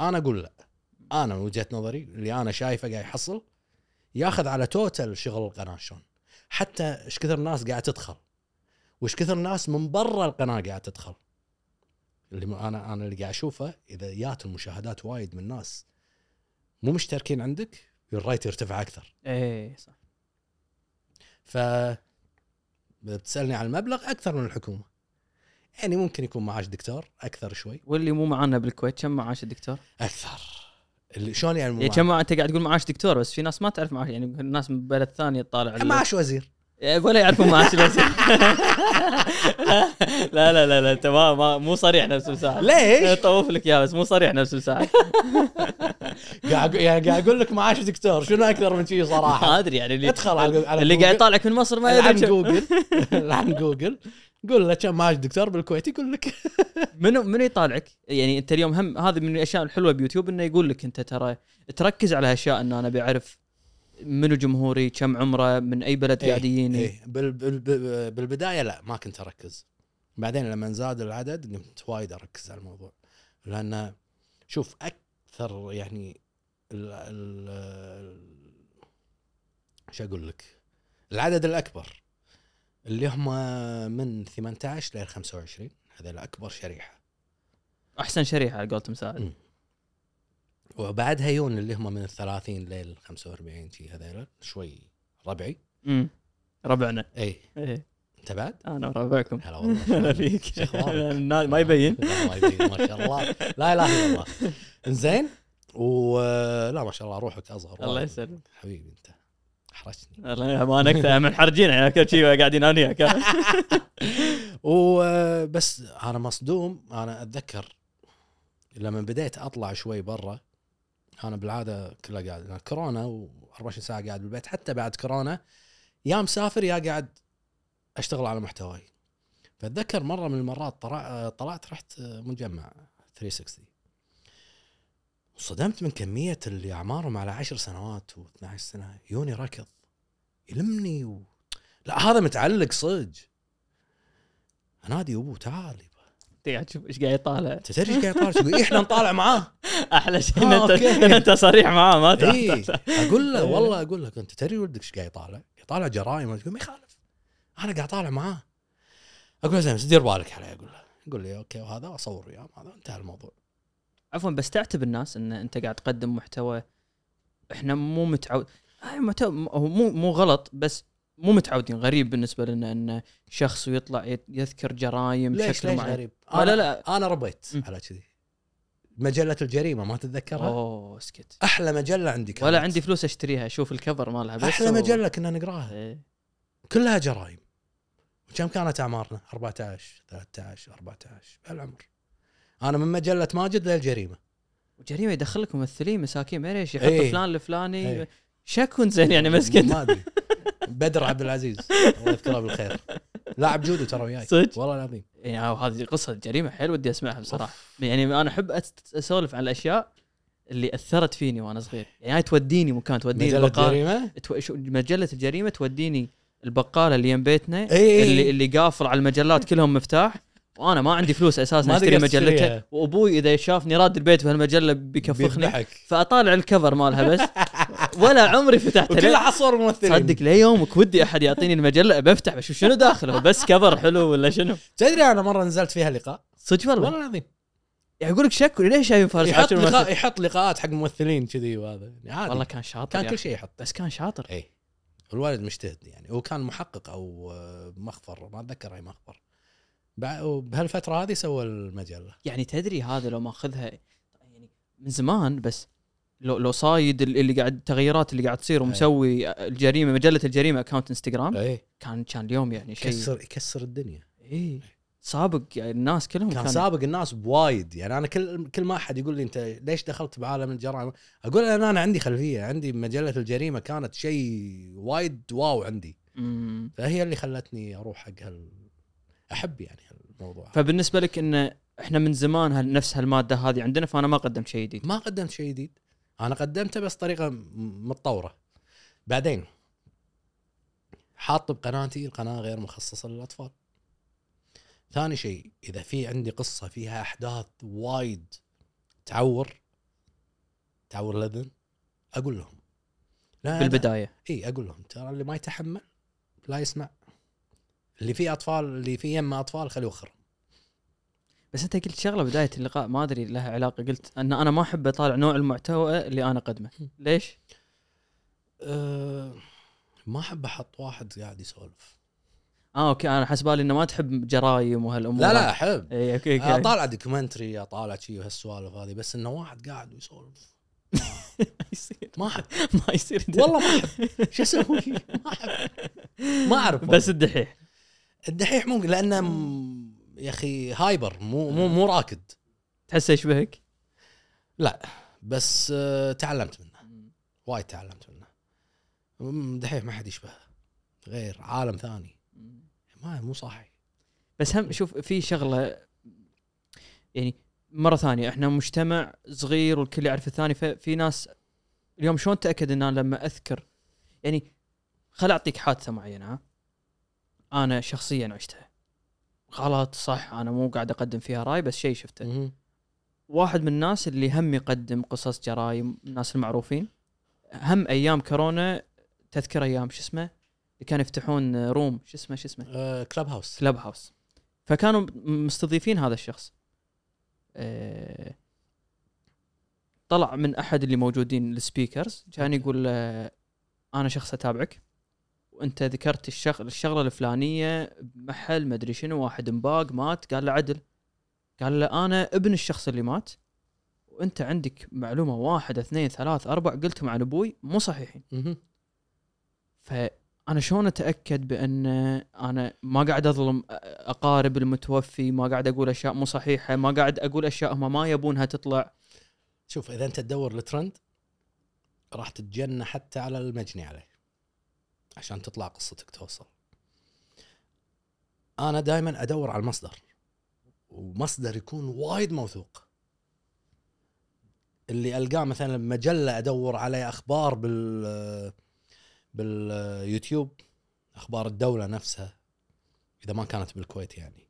أنا أقول لا. أنا من وجهة نظري اللي أنا شايفه قاعد يحصل ياخذ على total شغل القناة شلون؟ حتى إيش كثر ناس قاعد تدخل؟ وإيش كثر ناس من برا القناة قاعد تدخل؟ اللي أنا أنا اللي قاعد أشوفه إذا جات المشاهدات وايد من ناس مو مشتركين عندك الريت يرتفع أكثر. إيه صح. ف بتسألني عن المبلغ أكثر من الحكومة. يعني ممكن يكون معاش دكتور أكثر شوي. واللي مو معانا بالكويت كم معاش الدكتور؟ أكثر. شلون يعني مو يعني كم أنت قاعد تقول معاش دكتور بس في ناس ما تعرف معاش يعني الناس من بلد ثانية تطالع معاش, ال- معاش وزير. إيه، ولا يعرفون معاش الوزير. لا لا لا لا أنت ما مو صريح نفس المساعد ليش؟ طوف لك اياه بس مو صريح نفس المساعد قاعد يعني قاعد أقول لك معاش دكتور شنو أكثر من شيء صراحة؟ ما أدري يعني اللي ادخل على اللي. قاعد يطالعك من مصر ما عن يدري كم- جوجل عن جوجل قول له كم معاش دكتور بالكويت يقول لك. منو منو يطالعك؟ يعني انت اليوم هم هذه من الأشياء الحلوة بيوتيوب إنه يقول لك أنت ترى تركز على اشياء ان أنا بعرف منو جمهوري كم عمره من أي بلد قاعد يجيني إيه. بال بال بال- بالبداية لا ما كنت أركز. بعدين لما زاد العدد قمت وايد أركز على الموضوع. لأن شوف أكثر يعني ال ال شو أقول لك؟ العدد الأكبر. اللي هم من 18 ل 25 هذا اكبر شريحة. أحسن شريحة على قولة مساعد مم. وبعدها يون اللي هم من ال 30 لل 45 شي هذول شوي ربعي. امم ربعنا. اي إيه. أنت بعد؟ أنا وربعكم هلا والله هلا فيك؟ ما يبين. ما يبين ما شاء الله. لا إله إلا الله. إنزين ولا ما شاء الله روحك أصغر. الله. يسلمك. حبيبي أنت. احرجتني ما نكتة منحرجين يعني كل شيء قاعدين أنا وياك. وبس أنا مصدوم. أنا أتذكر لما بديت أطلع شوي برا أنا بالعادة كلها قاعد أنا كورونا و24 ساعة قاعد بالبيت. حتى بعد كورونا يا مسافر يا قاعد أشتغل على محتواي. فأتذكر مرة من المرات طلع طلعت رحت مجمع 360 وصدمت من كمية اللي أعمارهم على 10 سنوات و12 سنة. يوني ركض. يلمني و... لا هذا متعلق صدق. أنادي ابوه تعال يبا. انت قاعد تشوف إيش قاعد يطالع. انت تدري إيش قاعد يطالع؟ يقول إيه، إحنا نطالع معاه. أحلى شيء آه، ان انت أوكي. إن أنت صريح معاه ما تحتاج أقول له إيه. والله أقول لك أنت تدري ولدك إيش قاعد يطالع؟ يطالع جرائم. ما يخالف. أنا قاعد أطالع معاه. أقول له زين بس دير بالك عليه. أقول له يقول لي أوكي وهذا أصور وياه هذا انتهى الموضوع. عفوا بس تعتب الناس إن أنت قاعد تقدم محتوى إحنا مو متعود هاي محتوى هو مو مو غلط بس مو متعودين غريب بالنسبة لنا إن شخص ويطلع يذكر جرايم ليش بشكل ليش معين غريب؟ ما أنا لا لا أنا ربيت م. على كذي مجلة الجريمة ما تتذكرها؟ أوه اسكت أحلى مجلة عندي كانت ولا عندي فلوس أشتريها أشوف الكفر مالها بس أحلى و- مجلة كنا نقراها إيه. كلها جرائم وكم كانت أعمارنا؟ 14 13 14 بهالعمر أنا من مجلة ماجد للجريمة. وجريمة يدخل لك ممثلين مساكين ما ليش يحط إيه. فلان الفلاني إيه. شكون زين يعني مسكين ما أدري. بدر عبد العزيز. الله يذكره بالخير. لاعب جودو ترى وياي. صدق؟ والله العظيم. يعني هذه قصة جريمة حيل ودي أسمعها بصراحة. يعني أنا أحب أسولف عن الأشياء اللي أثرت فيني وأنا صغير. يعني هاي توديني مكان توديني مجلة البقالة. جريمه تو... شو- مجلة الجريمة توديني البقالة اللي يم بيتنا اي اللي اللي قافل على المجلات كلهم مفتاح. وأنا ما عندي فلوس أساسا أشتري مجلته. وأبوي إذا شافني راد البيت بهالمجله بيكفخني فأطالع الكفر مالها بس. ولا عمري فتحت وكلها حصور ممثلين. صدق ليومك ودي أحد يعطيني المجلة بشوف بشوف شنو داخله. بس كفر حلو ولا شنو؟ تدري أنا مرة نزلت فيها لقاء؟ صدق والله؟ والله العظيم. يعني يقول لك شك ليش شايفين فارس يحط لقاء؟ يحط لقاءات حق ممثلين كذي وهذا. يعني عادي. والله كان شاطر كان كل. شيء يحط بس كان شاطر. اي الوالد مجتهد يعني. هو كان محقق أو آه، مخفر. ما أتذكر أي مخفر. وبهالفترة هذه سوى المجلة. يعني تدري هذا لو ماخذها يعني من زمان بس لو لو صايد ال- اللي قاعد التغيرات اللي قاعد تصير ومسوي الجريمة مجلة الجريمة account انستغرام أي. كان كان اليوم يعني شيء يكسر يكسر الدنيا. إي. سابق يعني الناس كلهم كان كان سابق الناس بوايد. يعني أنا كل كل ما أحد يقول لي أنت ليش دخلت بعالم الجرائم؟ أقول أنا أنا عندي خلفية. عندي مجلة الجريمة كانت شيء وايد wow عندي. مم. فهي اللي خلتني أروح حق هال أحب يعني الموضوع فبالنسبة لك إن إحنا من زمان هال- نفس هالمادة هذه عندنا فأنا ما قدمت شيء جديد. ما قدمت شيء جديد. أنا قدمته بس طريقة متطورة. بعدين حاط بقناتي القناة غير مخصصة للأطفال. ثاني شيء إذا في عندي قصة فيها أحداث وايد تعور تعور الأذن أقول لهم. لا بالبداية. إي أقول لهم ترى اللي ما يتحمل لا يسمع. اللي فيه أطفال اللي فيه يمه أطفال خليه يوخر. بس أنت قلت شغلة بداية اللقاء ما أدري لها علاقة قلت أن أنا ما أحب أطالع نوع المحتوى اللي أنا أقدمه. ليش؟ أه ما أحب أحط واحد قاعد يسولف. آه okay أنا حسبالي إنه ما تحب جرايم وهالأمور. لا لا أحب. اي okay okay. أطالع documentary أطالع شيء وهالسوالف هذه بس إنه واحد قاعد ويسولف ما يصير. ما أحب. ما يصير. والله ما أحب. شو أسوي؟ ما أحب. ما أعرف بس الدحيح. الدحيح ممكن لأنه م- يا أخي هايبر مو مو مو راكد. تحسه يشبهك؟ بس آه، تعلمت منه. وايد تعلمت منه. دحيح ما حد يشبهه. غير عالم ثاني. ما مو صاحي بس هم شوف في شغلة يعني مرة ثانية إحنا مجتمع صغير والكل يعرف الثاني ففي ناس اليوم شلون تأكد إن أنا لما أذكر؟ يعني خل أعطيك حادثة معينة ها؟ أنا شخصيا عشتها. غلط صح أنا مو قاعد أقدم فيها رأي بس شيء شفته. مهم. واحد من الناس اللي هم يقدم قصص جرايم الناس المعروفين هم أيام كورونا تذكر أيام شو اسمه؟ اللي كانوا يفتحون room شو اسمه شو اسمه؟ آه، Clubhouse Clubhouse فكانوا مستضيفين هذا الشخص. آه، طلع من أحد اللي موجودين السبيكرز كان يقول أنا شخص أتابعك. وانت ذكرت الشغل الشغلة الفلانية بمحل ما أدري شنو واحد مباق مات قال له عدل. قال له أنا ابن الشخص اللي مات وأنت عندك معلومة واحد اثنين ثلاث أربع قلتهم عن أبوي مو صحيحين. فأنا شلون أتأكد بأن أنا ما قاعد أظلم أقارب المتوفي ما قاعد أقول أشياء مو صحيحة ما قاعد أقول أشياء هم ما يبونها تطلع؟ شوف إذا أنت تدور الترند راح تتجنى حتى على المجني عليه. عشان تطلع قصتك توصل أنا دائما أدور على المصدر ومصدر يكون وايد موثوق اللي ألقاه مثلا بمجله أدور عليه أخبار بال باليوتيوب أخبار الدولة نفسها إذا ما كانت بالكويت يعني.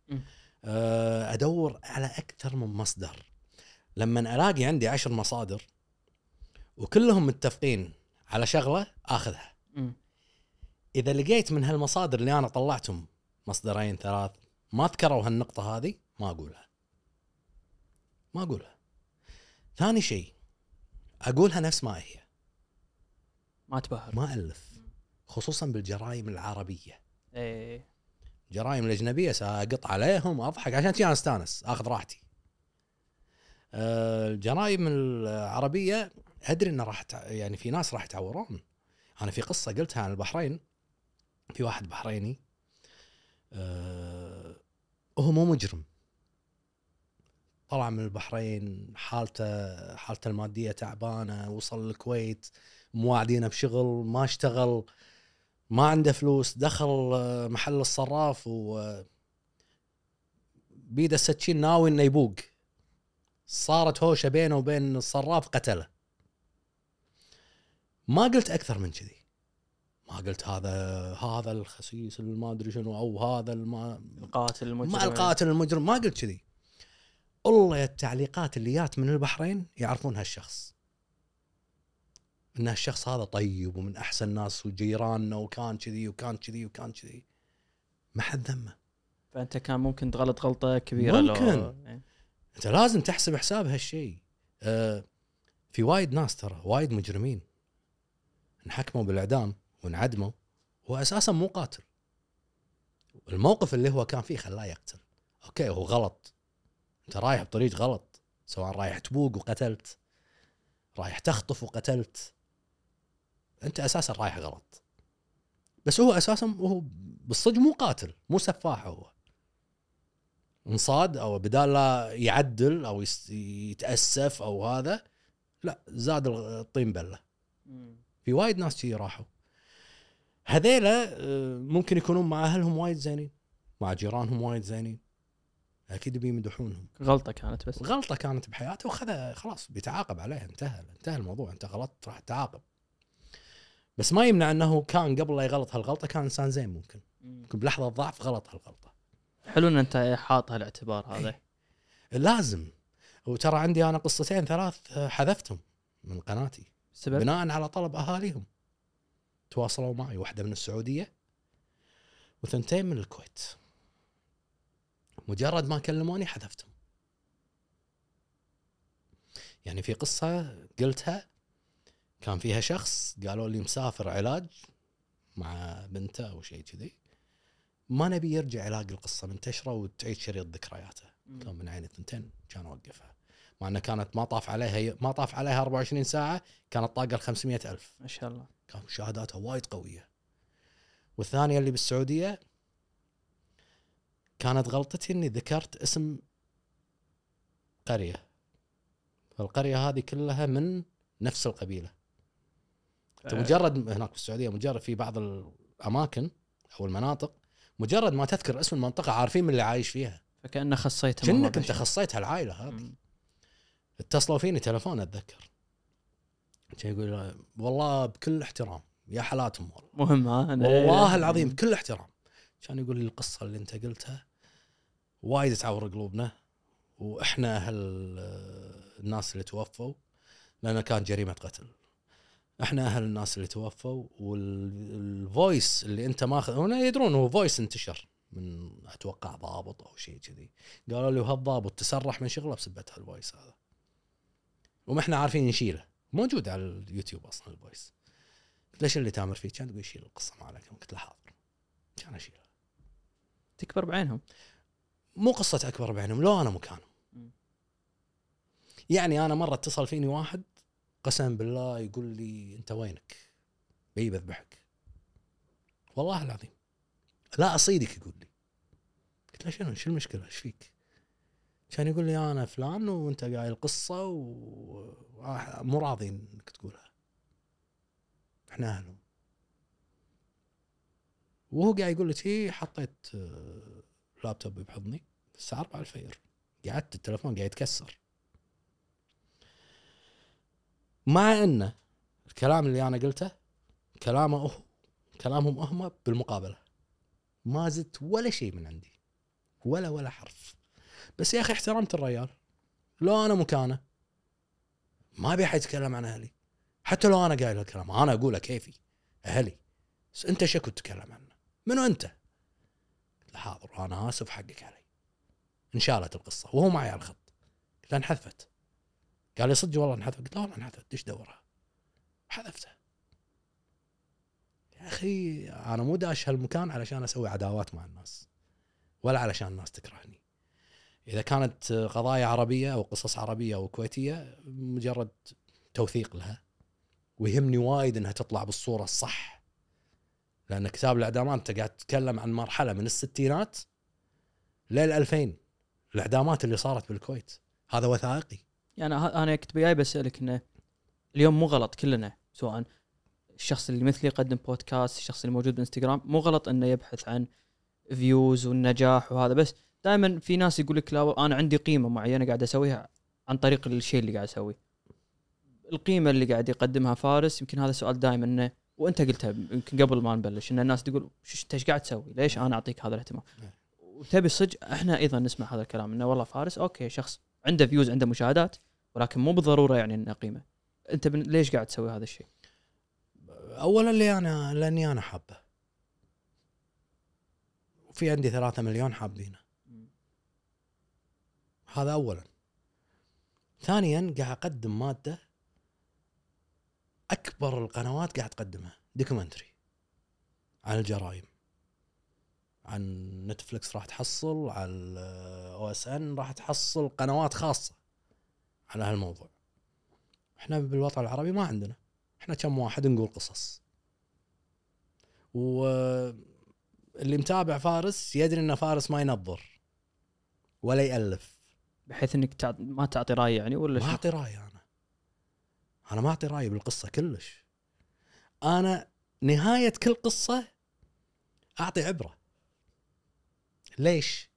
أه، أدور على أكثر من مصدر لما ألاقي عندي عشر مصادر وكلهم متفقين على شغلة آخذها. إذا لقيت من هالمصادر اللي أنا طلعتهم مصدرين ثلاث ما ذكروا هالنقطة هذه ما أقولها. ما أقولها. ثاني شيء أقولها نفس ما هي. ما تبهر. ما ألف. خصوصا بالجرائم العربية. إيه. الجرائم الأجنبية سأقط عليهم أضحك عشان أنا أستانس آخذ راحتي. آه، الجرائم العربية أدري انه راح يعني في ناس راح يتعورون. أنا في قصة قلتها عن البحرين. في واحد بحريني آه، هو مو مجرم. طلع من البحرين حالته حالته المادية تعبانة وصل الكويت مواعدينه بشغل ما اشتغل ما عنده فلوس دخل آه، محل الصراف و آه، بيده السكين ناوي إنه يبوق. صارت هوشة بينه وبين الصراف قتله. ما قلت أكثر من كذي. ما قلت هذا هذا الخسيس ما أدري شنو أو هذا الما القاتل المجرم. ما القاتل المجرم ما قلت كذي. والله يا التعليقات اللي جات من البحرين يعرفون هالشخص. إن هالشخص هذا طيب ومن أحسن الناس وجيراننا وكان كذي وكان كذي وكان كذي. ما حد ذمه. فأنت كان ممكن تغلط غلطة كبيرة لو- ممكن. إيه. أنت لازم تحسب حساب هالشيء. آه في وايد ناس ترى وايد مجرمين. انحكموا بالإعدام. وانعدموا هو أساسا مو قاتل. الموقف اللي هو كان فيه خلاه يقتل. أوكي هو غلط. أنت رايح بطريق غلط سواء رايح تبوق وقتلت رايح تخطف وقتلت. أنت أساسا رايح غلط. بس هو أساسا هو بالصدق مو قاتل مو سفاح هو. انصاد أو بدال لا يعدل أو يتأسف أو هذا لا زاد الطين بلة. في وايد ناس كذي راحوا. هذيلا آه، ممكن يكونون مع أهلهم وايد زينين مع جيرانهم وايد زينين. أكيد بيمدحونهم غلطة كانت بس. غلطة كانت بحياته وخذها خلاص بيتعاقب عليها انتهى انتهى الموضوع انت غلطت راح تتعاقب بس ما يمنع أنه كان قبل لا يغلط هالغلطة كان إنسان زين ممكن. مم. ممكن بلحظة ضعف غلط هالغلطة. حلو إن أنت حاط هالاعتبار هذا. لازم. وترى عندي أنا قصتين ثلاث آه، حذفتهم من قناتي. السبب بناء على طلب أهاليهم. تواصلوا معي واحدة من السعودية وثنتين من الكويت. مجرد ما كلموني حذفتهم. يعني في قصة قلتها كان فيها شخص قالوا لي مسافر علاج مع بنته أو شيء كذي. ما نبي يرجع يلاقي القصة منتشرة وتعيد شريط ذكرياته. كان من عين الثنتين كان اوقفها مع انها كانت ما طاف عليها ما طاف عليها 24 ساعة كانت طاقة ال 500 ألف. ما شاء الله. كان مشاهداتها وايد قوية. والثانية اللي بالسعودية كانت غلطتي إني ذكرت اسم قرية. فالقريه هذه كلها من نفس القبيلة. انت مجرد هناك في السعودية مجرد في بعض الأماكن أو المناطق مجرد ما تذكر اسم المنطقة عارفين من اللي عايش فيها. فكأنه خصيته كأنك أنت خصيت هالعائله هذه. اتصلوا فيني تلفون أتذكر. كان يقول والله بكل احترام يا حالاتهم والله. مهم ها والله العظيم بكل احترام. كان يقول لي القصة اللي أنت قلتها وايد تعور قلوبنا وإحنا أهل الناس اللي توفوا لأن كان جريمة قتل. إحنا أهل الناس اللي توفوا وال voice اللي أنت ماخذ هنا يدرون هو voice انتشر من أتوقع ضابط أو شيء كذي. قالوا لي وهالضابط تسرح من شغله بسبه هال voice هذا. وما إحنا عارفين نشيله. موجود على اليوتيوب أصلا ال voice. قلت ليش اللي تامر فيه؟ كان تقول شيل القصة ما عليك قلت له حاضر كان اشيلها تكبر بعينهم. مو قصة أكبر بعينهم لو أنا مكانهم. يعني أنا مرة اتصل فيني واحد قسم بالله يقول لي أنت وينك؟ بذ بذبحك. والله العظيم. لا أصيدك يقول لي. قلت له شنو؟ شو المشكلة؟ إيش فيك؟ كان يقول لي أنا فلان وأنت قايل قصة ومو راضي إنك تقولها. إحنا اهلهم وهو قاعد يقول لي شي حطيت آه، لابتوب بحضني. الساعة 4 الفجر. قعدت التلفون قاعد يتكسر. مع إنه الكلام اللي أنا قلته كلامه هو كلامهم هم بالمقابلة. ما زدت ولا شيء من عندي. ولا ولا حرف. بس يا أخي احترمت الرجال لو أنا مكانه ما أبي أحد يتكلم عن أهلي. حتى لو أنا قايل الكلام أنا اقوله كيفي أهلي. بس أنت كنت تتكلم عنه؟ منو أنت؟ حاضر أنا آسف حقك علي. انشالت القصة وهو معي على الخط. قلت له انحذفت. قال لي صدق والله انحذفت. قلت له والله انحذفت. إيش دورها؟ حذفته. يا أخي أنا مو داش هالمكان علشان أسوي عداوات مع الناس ولا علشان الناس تكرهني. إذا كانت قضايا عربية أو قصص عربية أو كويتية مجرد توثيق لها. ويهمني وايد إنها تطلع بالصورة الصح. لأن كتاب الإعدامات أنت قاعد تتكلم عن مرحلة من الستينات لل 2000 الإعدامات اللي صارت بالكويت. هذا وثائقي. يعني أنا كنت جاي بسألك إنه اليوم مو غلط كلنا سواء الشخص اللي مثلي يقدم بودكاست الشخص اللي موجود بالانستغرام مو غلط إنه يبحث عن فيوز والنجاح وهذا بس دائما في ناس يقول لك لا أنا عندي قيمة معينة قاعد أسويها عن طريق الشيء اللي قاعد أسويه القيمة اللي قاعد يقدمها فارس يمكن هذا سؤال دائما إنه وأنت قلتها يمكن قبل ما نبلش إن الناس تقول "شو- انت إيش قاعد تسوي؟ ليش أنا أعطيك هذا الاهتمام؟ نعم. وتبي صدق إحنا أيضا نسمع هذا الكلام إنه والله فارس okay شخص عنده views عنده مشاهدات ولكن مو بالضرورة يعني إنه قيمة. أنت بن- ليش قاعد تسوي هذا الشيء؟ اولا اللي أنا لأني أنا حابه وفي عندي ثلاثة مليون حابينه هذا اولا. ثانيا قاعد أقدم مادة أكبر القنوات قاعد تقدمها documentary عن الجرائم. عن نتفلكس راح تحصل على أو اس ان راح تحصل قنوات خاصة على هالموضوع. إحنا بالوطن العربي ما عندنا. إحنا كم واحد نقول قصص. واللي متابع فارس يدري إن فارس ما ينظر ولا يألف. بحيث إنك تعط... ما تعطي رأي يعني ولا ما؟ أعطي رأي أنا. أنا ما أعطي رأي بالقصة كلش. أنا نهاية كل قصة أعطي عبرة. ليش؟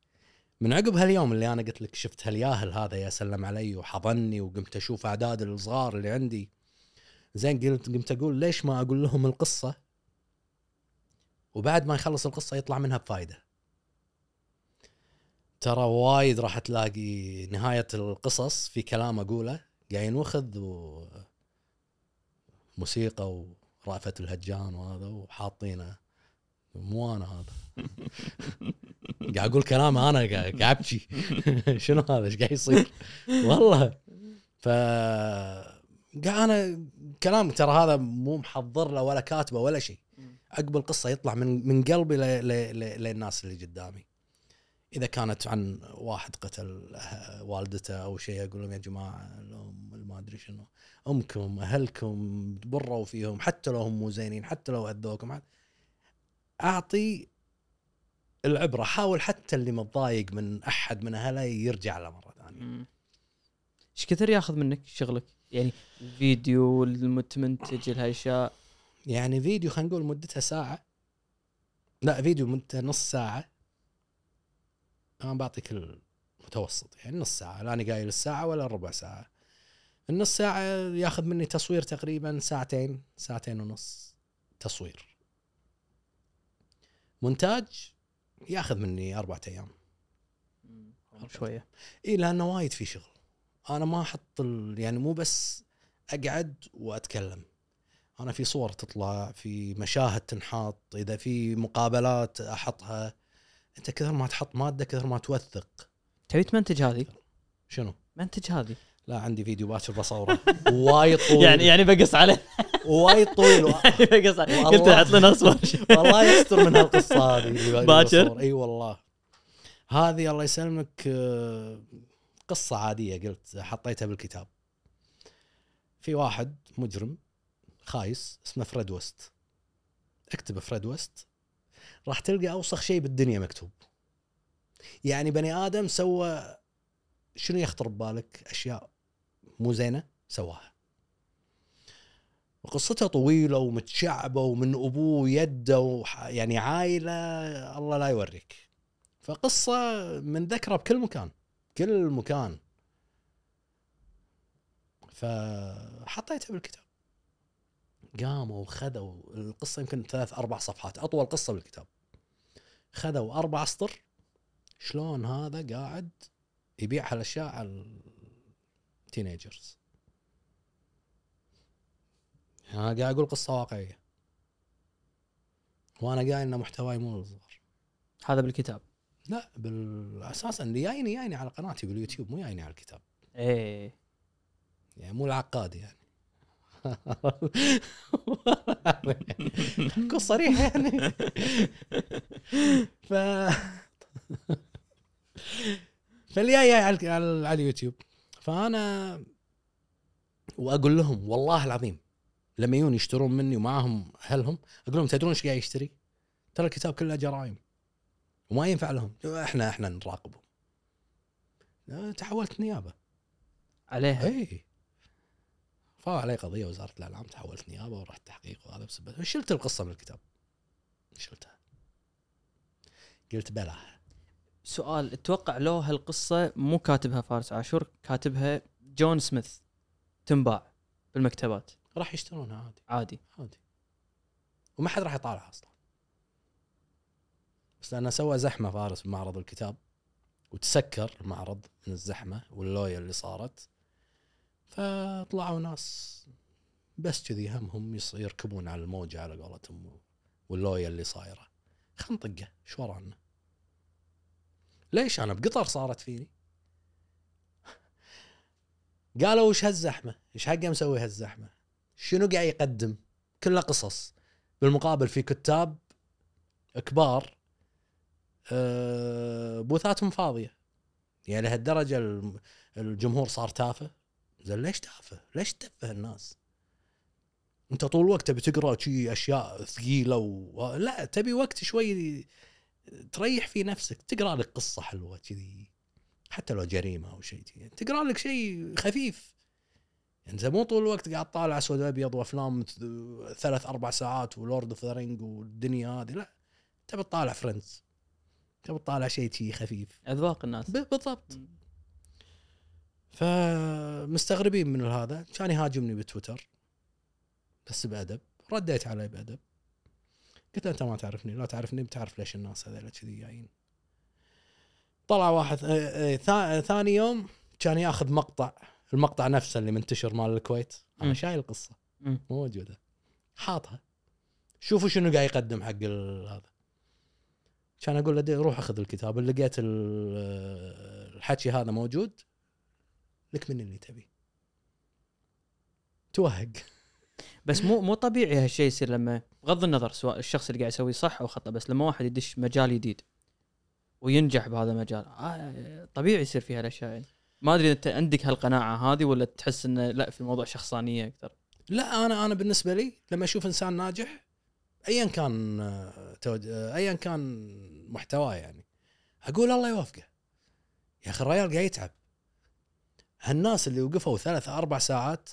من عقب هاليوم اللي أنا قلت لك شفت هالياهل هذا يا سلم علي وحضني وقمت أشوف أعداد الصغار اللي عندي. زين قلت قمت أقول ليش ما أقول لهم القصة؟ وبعد ما يخلص القصة يطلع منها بفائده ترى وايد راح تلاقي نهاية القصص في كلام أقوله قاعد ينوخذ و موسيقى ورأفت الهجان وهذا وحاطينه. مو أنا هذا. قاعد أقول كلام أنا قاعد ابكي شنو هذا؟ إيش قاعد يصير؟ والله. ف قاعد أنا كلام ترى هذا مو محضر له ولا كاتبة ولا شيء. عقب القصة يطلع من من قلبي ل- ل- ل- للناس اللي قدامي. إذا كانت عن واحد قتل والدته أو شيء أقول لهم يا جماعة الام ما أدري شنو أمكم أهلكم بروا فيهم حتى لو هم مو زينين حتى لو أذوكم أعطي العبرة. حاول حتى اللي متضايق من أحد من أهله يرجع له مرة ثانية. إيش كثر ياخذ منك شغلك؟ يعني الفيديو المتمنتج الاشياء يعني فيديو خلينا نقول مدتها ساعة. لا فيديو مدته نص ساعة. أنا بعطيك المتوسط يعني نص ساعة لا أنا قايل الساعة ولا ربع ساعة. النص ساعة ياخذ مني تصوير تقريبا ساعتين ساعتين ونص تصوير. مونتاج ياخذ مني أربعة أيام. شوية. اي لأنه وايد في شغل. أنا ما أحط يعني مو بس أقعد وأتكلم. أنا في صور تطلع في مشاهد تنحط إذا في مقابلات أحطها. أنت كثر ما تحط مادة كثر ما توثق. تبي تمنتج هذه؟ شنو؟ منتج هذه. لا عندي فيديو باكر بصورة. وايد طويل. يعني يعني بقص عليه. وايد طويل. يعني بقص عليه. قلت والله. حط لنا اصور والله يستر من هالقصة هذه باكر؟ إي والله. هذه الله يسلمك آه، قصة عادية قلت حطيتها بالكتاب. في واحد مجرم خايس اسمه فريد ويست. اكتب فريد ويست. راح تلقى أوسخ شيء بالدنيا مكتوب. يعني بني آدم سوى شنو يخطر ببالك؟ أشياء مو زينة سواها. وقصتها طويلة ومتشعبة ومن أبوه يده يعني عائلة الله لا يوريك. فقصة من ذكرى بكل مكان كل مكان. فحطيتها بالكتاب. قاموا وخذوا القصة يمكن ثلاث أربع صفحات. أطول قصة بالكتاب. خذوا أربع أسطر. شلون هذا قاعد يبيع هالأشياء على التينيجرز أنا قاعد أقول قصة واقعية. وأنا قايل إن محتواي مو للصغار هذا بالكتاب؟ لا بالأساس اللي جايني جايني على قناتي باليوتيوب مو جايني على الكتاب. إيه. يعني مو العقاد يعني. كون صريح يعني. ف فاللي جاي على على على اليوتيوب. فأنا وأقول لهم والله العظيم لما يجون يشترون مني ومعاهم أهلهم أقول لهم تدرون إيش قاعد يشتري؟ ترى الكتاب كله جرائم. وما ينفع لهم. إحنا إحنا نراقبهم. تحولت نيابة. عليها؟ اي فاو علي قضية وزارة الإعلام تحولت نيابة ورحت تحقيق وهذا بسبب شلت القصة من الكتاب. شلتها. قلت بلا سؤال أتوقع لو هالقصة مو كاتبها فارس عاشور كاتبها جون سميث تنباع بالمكتبات؟ راح يشترونها عادي. عادي. عادي. وما حد راح يطالعها أصلا. بس لأنه سوى زحمة فارس بمعرض الكتاب وتسكر المعرض من الزحمة واللوية اللي صارت. فطلعوا ناس بس كذي همهم يركبون على الموجة على قولتهم واللوية اللي صايرة. خل نطقه شو ورانا؟ ليش أنا بقطر صارت فيني؟ قالوا وش هالزحمة؟ إيش حقه مسوي هالزحمة؟ شنو قاعد يقدم؟ كله قصص. بالمقابل في كتاب كبار آه، بوثاتهم فاضية. يعني لهالدرجة الم- الجمهور صار تافه. زين ليش تافه؟ ليش تفه الناس؟ انت طول الوقت تبي تقرأ شي أشياء ثقيلة و... لا تبي وقت شوي تريح في نفسك. تقرأ لك قصة حلوة كذي حتى لو جريمة أو شيء تقرأ لك شيء خفيف. انت مو طول الوقت قاعد طالع أسود وأبيض وأفلام ثلاث أربع ساعات و Lord of the Rings والدنيا هذه. لا تبي تطالع Friends تبي تطالع شيء شي خفيف. أذواق الناس. بالضبط. فمستغربين من هذا. كان يهاجمني بتويتر بس بأدب رديت عليه بأدب. قلت أنت ما تعرفني لا تعرفني بتعرف ليش الناس هذول كذي جايين. طلع واحد آه، آه، ثا- ثاني يوم كان ياخذ مقطع المقطع نفسه اللي منتشر مال الكويت. أنا. شايل القصة. مو موجودة. حاطها. شوفوا شنو قاعد يقدم حق هذا. كان أقول له روح أخذ الكتاب. اللي لقيت ال- الحكي هذا موجود. لك من اللي تبي. توهق. بس مو مو طبيعي هالشيء يصير لما بغض النظر سواء الشخص اللي قاعد يسوي صح أو خطأ بس لما واحد يدش مجال جديد وينجح بهذا المجال آه طبيعي يصير فيها الاشياء يعني. ما أدري أنت عندك هالقناعة هذه ولا تحس انه لا في الموضوع شخصانية أكثر. لا أنا أنا بالنسبة لي لما أشوف إنسان ناجح ايا كان آه، آه، ايا كان محتواه يعني أقول الله يوفقه يا أخي الرجال قاعد يتعب. هالناس اللي وقفوا ثلاث أربع ساعات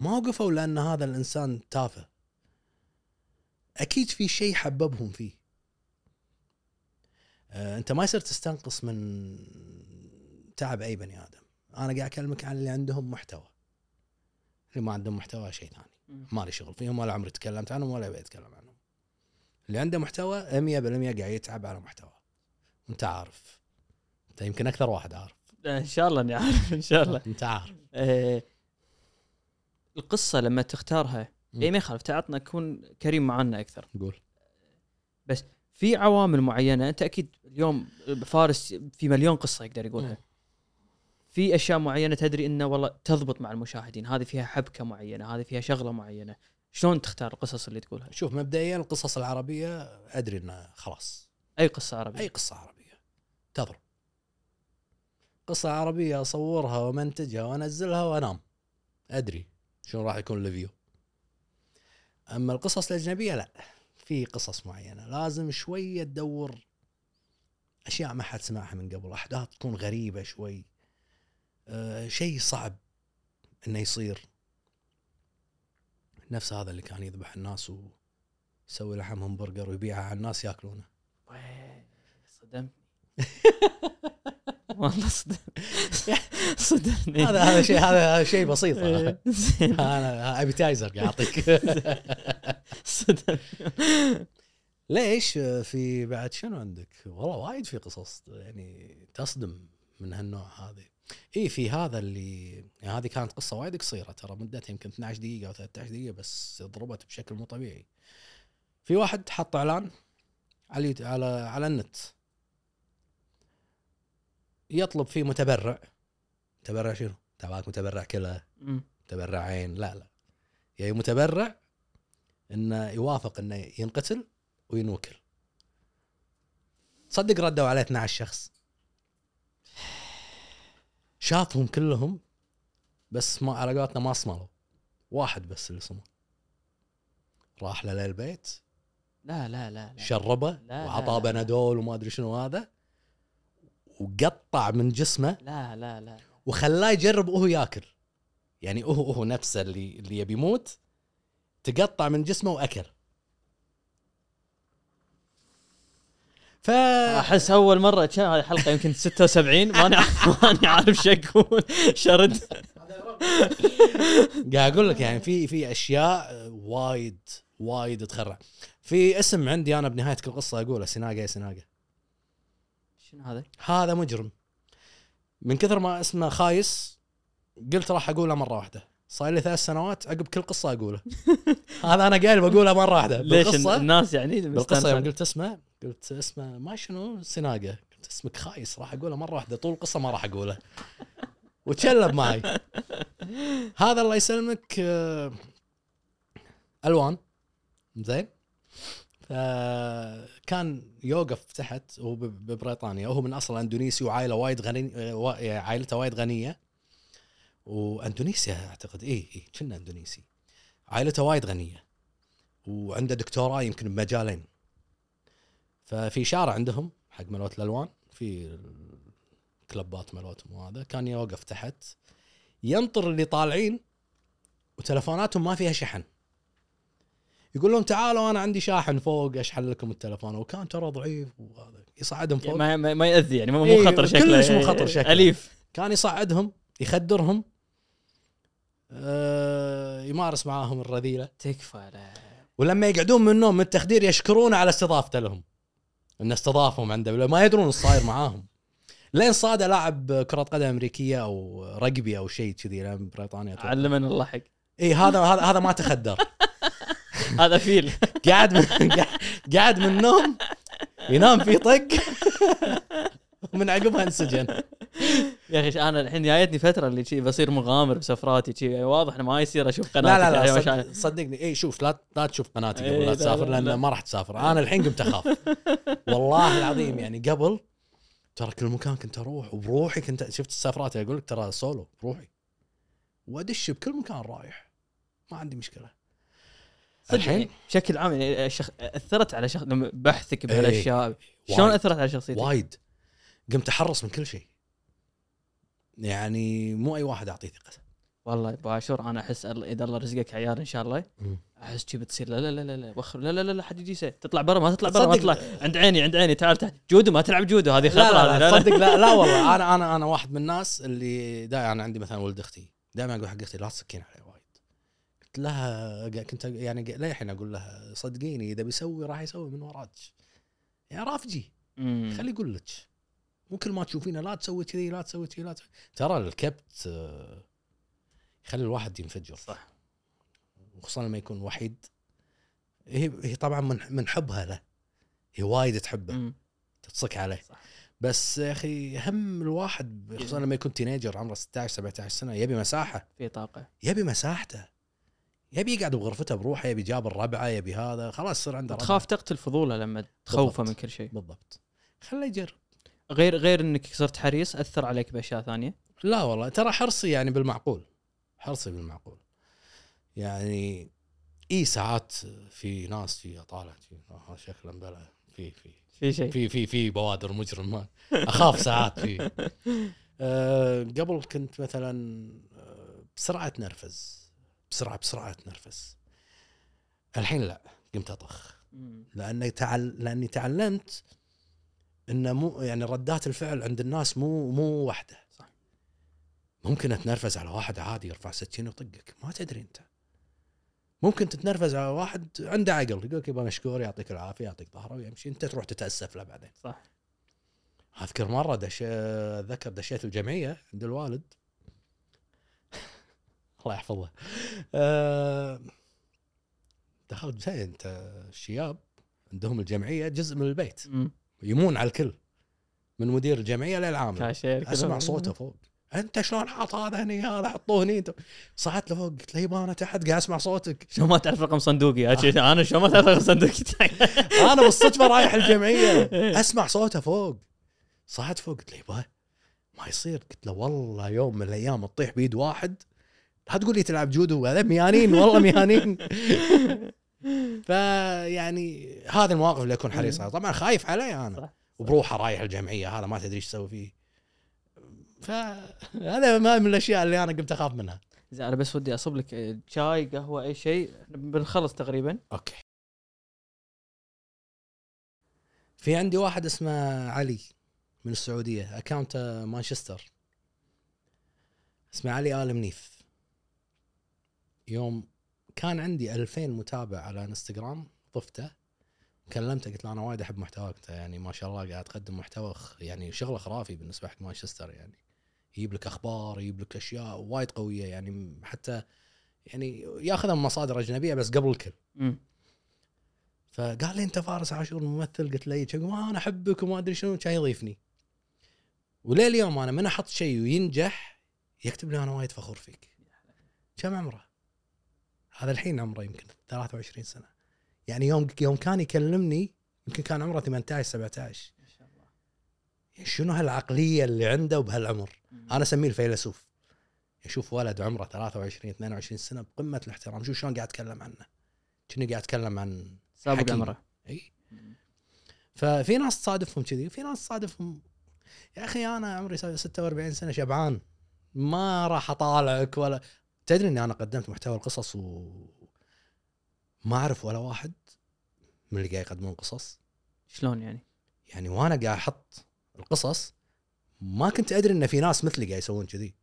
ما وقفوا لأن هذا الإنسان تافه. أكيد في شيء حببهم فيه. آه، أنت ما يصير تستنقص من تعب أي بني آدم. أنا قاعد أكلمك عن اللي عندهم محتوى. اللي ما عندهم محتوى شيء ثاني. ما لي شغل فيهم ولا عمري تكلمت عنهم ولا أبي أتكلم عنهم. اللي عنده محتوى 100% قاعد يتعب على محتوى أنت عارف. أنت يمكن أكثر واحد عارف. إن شاء الله إني عارف إن شاء الله. أنت عارف. آه القصة لما تختارها. اي ما يخالف تعطنا كون كريم معنا أكثر. قول. في عوامل معينة أنت أكيد اليوم فارس في مليون قصة يقدر يقولها. في أشياء معينة تدري إنه والله تضبط مع المشاهدين. هذه فيها حبكة معينة هذه فيها شغلة معينة. شلون تختار القصص اللي تقولها؟ شوف مبدئيا القصص العربية أدري إنها خلاص. أي قصة عربية؟ أي قصة عربية. تضرب. قصة عربية أصورها ومنتجها وأنزلها وأنام. أدري شلون راح يكون الفيو. أما القصص الأجنبية لا في قصص معينة. لازم شوية تدور أشياء ما حد سمعها من قبل أحداث تكون غريبة شوي. أه شيء صعب إنه يصير. نفس هذا اللي كان يذبح الناس ويسوي لحم همبرجر ويبيعها على الناس ياكلونه. ويه، صدمني والله صدم صدمني هذا هذا شيء هذا هذا شيء بسيط إيه،. أنا ابيتايزر قاعد اعطيك صدمني ليش في بعد شنو عندك؟ والله وايد في قصص يعني تصدم من هالنوع هذه. اي في هذا اللي يعني هذه كانت قصة وايد قصيرة ترى مدتها يمكن 12 دقيقة أو 13 دقيقة بس ضربت بشكل مو طبيعي. في واحد حط إعلان على على على النت يطلب فيه متبرع. متبرع شنو؟ تبعك متبرع كلى. أمم. متبرع عين. لا لا. يعني متبرع إنه يوافق إنه ينقتل وينوكل. صدق ردوا عليه 12 شخص. شافهم كلهم بس ما على قولتنا ما صملوا. واحد بس اللي صمل. راح له للبيت. لا لا لا لا. شربه وعطاه. بنادول وما أدري شنو هذا. وقطع من جسمه لا لا لا. وخلاه يجرب وهو ياكل. يعني هو هو نفسه اللي اللي يبي يموت تقطع من جسمه وأكل. ف أحس أول مرة كان هذه حلقة يمكن 76 ماني عارف- ماني عارف شو أقول. شرد. قاعد أقول لك يعني في في أشياء وايد وايد تخرع. في اسم عندي أنا بنهاية كل قصه أقوله سناقه يا سناقه شنو هذا؟ هذا مجرم. من كثر ما اسمه خايس قلت راح أقوله مرة واحدة. صار لي ثلاث سنوات عقب كل قصة أقوله. هذا أنا قايل بقوله مرة واحدة. ليش الناس يعني بالقصة يوم قلت اسمه قلت اسمه ما شنو سناقة. قلت اسمك خايس راح أقوله مرة واحدة. طول القصة ما راح أقوله. وتشلب معي. هذا الله يسلمك آه، ألوان. زين. كان يوقف تحت هو ب- ببريطانيا وهو من أصل أندونيسي وعائلة وايد غني آه، يعني عائلته وايد غنية. وأندونيسيا أعتقد اي اي كنا أندونيسي. عائلته وايد غنية وعنده دكتوراه يمكن بمجالين. ففي شارع عندهم حق ملوت الألوان في الكلبات ملوتهم وهذا كان يوقف تحت. ينطر اللي طالعين وتلفوناتهم ما فيها شحن. يقول لهم تعالوا أنا عندي شاحن فوق أشحن لكم التلفون. وكان ترى ضعيف وهذا. يصعدهم فوق. ما, ما, ما يأذي يعني مو إيه، خطر شكله. كلش مو خطر شكله. أليف. كان يصعدهم يخدرهم آه يمارس معاهم الرذيلة. تكفى ولما يقعدون من النوم من التخدير يشكرونه على استضافته لهم. انه استضافهم عنده. ما يدرون إيش صاير معاهم. لين صاده لاعب كرة قدم أمريكية أو رقبي أو شيء كذي بريطانيا. علمنا الله حق. اي هذا هذا هذا ما تخدر. هذا فيل. قاعد من قاعد من النوم ينام في طق. من عقبها انسجن. يا أخي أنا الحين جايتني فترة اللي شي بصير مغامر بسفراتي شي واضح إنه ما يصير أشوف قناتك لا لا لا. صدقني. اي شوف لا لا تشوف قناتي إيه، قبل لا، تسافر لا، لأن لا. ما راح تسافر. أنا الحين قمت أخاف. والله العظيم يعني قبل ترى كل مكان كنت أروح وبروحي كنت شفت السفرات أقول لك ترى سولو بروحي. وأدش بكل مكان رايح. ما عندي مشكلة. الحين؟ يعني بشكل عام يعني الشخ... أثرت على شخص لما بحثك إيه. بهالأشياء. شلون. أثرت على شخصيتك؟ وايد. قمت أحرص من كل شيء. يعني مو أي واحد أعطيه ثقته والله ابو عاشور أنا أحس إذا الله رزقك عيال إن شاء الله أحس شي بتصير لا لا لا لا لا وخر لا لا لا, لا حد يجي يسوي. تطلع برا ما تطلع برا ما تطلع. عند عيني عند عيني تعال تعال. جودو ما تلعب جودو هذه لا خطرة. لا, هذه. لا, صدق لا لا والله. أنا أنا أنا واحد من الناس اللي دائما أنا عندي مثلا ولد أختي. دائما أقول حق أختي لا تسكين عليه. قلت لها كنت يعني للحين أقول لها صدقيني إذا بيسوي راح يسوي من وراك. يعني رافجي. خلي يقول لك. مو كل ما تشوفينه لا تسوي كذي لا تسوي كذي لا تسوي ترى الكبت آه، يخلي الواحد ينفجر. صح. وخصوصا لما يكون وحيد. هي هي طبعا من من حبها له. هي وايد تحبه. مم. تصك عليه. صح. بس يا أخي هم الواحد خصوصا لما يكون تينيجر عمره 16 17 سنة يبي مساحة. في طاقة. يبي مساحته. يبي يقعد بغرفته بروحه يبي جاب الربعة يبي هذا خلاص يصير عنده. تخاف تقتل فضوله لما تخوفه. من كل شيء. بالضبط. خله يجرب. غير غير إنك صرت حريص أثر عليك بأشياء ثانية؟ لا والله ترى حرصي يعني بالمعقول. حرصي بالمعقول. يعني اي ساعات في ناس في أطالع شي، آه، شكله مبلى في في. في شيء؟ في في في بوادر مجرم أخاف ساعات في. أه قبل كنت مثلا آه، بسرعة اتنرفز بسرعة بسرعة اتنرفز الحين لا قمت أطخ. لأني تعل... لأني تعلمت إن مو يعني ردات الفعل عند الناس مو مو واحدة صح. ممكن اتنرفز على واحد عادي يرفع سكين ويطقك. ما تدري أنت. ممكن تتنرفز على واحد عنده عقل يقول لك يبا مشكور يعطيك العافية يعطيك ظهره ويمشي. أنت تروح تتأسف له بعدين. صح. أذكر مرة دش اتذكر دشيت الجمعية عند الوالد. الله يحفظه. أه... دخلت زين انت الشياب عندهم الجمعية جزء من البيت. يمون على الكل من مدير الجمعية للعامل. أسمع صوته فوق. أنت شلون حاط هذا هني؟ هذا حطوه هني. صعدت لفوق قلت له يبا أنا تحت قاعد أسمع صوتك. شلون ما تعرف رقم صندوقي؟ أنا شلون ما تعرف رقم صندوقي؟ أنا بالصدفه رايح الجمعية. أسمع صوته فوق. صعدت فوق قلت له يبا ما يصير. قلت له والله يوم من الأيام تطيح بيد واحد لا تقول لي تلعب جودو؟ هذا ميانين والله ميانين. فيعني هذه المواقف اللي اكون حريص عليها. طبعا خايف عليه أنا. وبروحه رايح الجمعية هذا ما تدري إيش تسوي فيه. فهذا ما من الأشياء اللي أنا قمت أخاف منها. زين أنا بس ودي أصب لك شاي قهوة أي شيء. بنخلص تقريبا. okay. في عندي واحد اسمه علي من السعودية account مانشستر. اسمه علي آل منيف. يوم كان عندي 2000 متابع على انستغرام ضفته كلمته قلت له أنا وايد أحب محتواك أنت يعني ما شاء الله قاعد تقدم محتوى يعني شغلة خرافي بالنسبة حق مانشستر يعني. يجيب لك أخبار يجيب لك أشياء وايد قوية يعني حتى يعني ياخذها من مصادر أجنبية بس قبل الكل. فقال لي أنت فارس عاشور ممثل؟ قلت له إيه. قلت ما أنا أحبك وما أدري شنو. كان يضيفني. وليه اليوم أنا من أحط شيء وينجح يكتب لي أنا وايد فخور فيك. كم عمره؟ هذا الحين عمره يمكن 23 سنة. يعني يوم يوم كان يكلمني يمكن كان عمره 18 17 ما شاء الله شنو هالعقلية اللي عنده وبهالعمر أنا أسميه الفيلسوف. يشوف ولد عمره 23 22 سنة بقمة الاحترام. شوف شلون قاعد اتكلم عنه. كني قاعد اتكلم عن سابق. عمره. إي. ففي ناس تصادفهم كذي وفي ناس تصادفهم يا أخي أنا عمري 46 سنة شبعان ما راح أطالعك ولا تدري إني أنا قدمت محتوى القصص و ما أعرف ولا واحد من اللي قاعد يقدمون قصص شلون يعني؟ يعني وأنا قاعد أحط القصص ما كنت أدري إن في ناس مثلي قاعد يسوون كذي.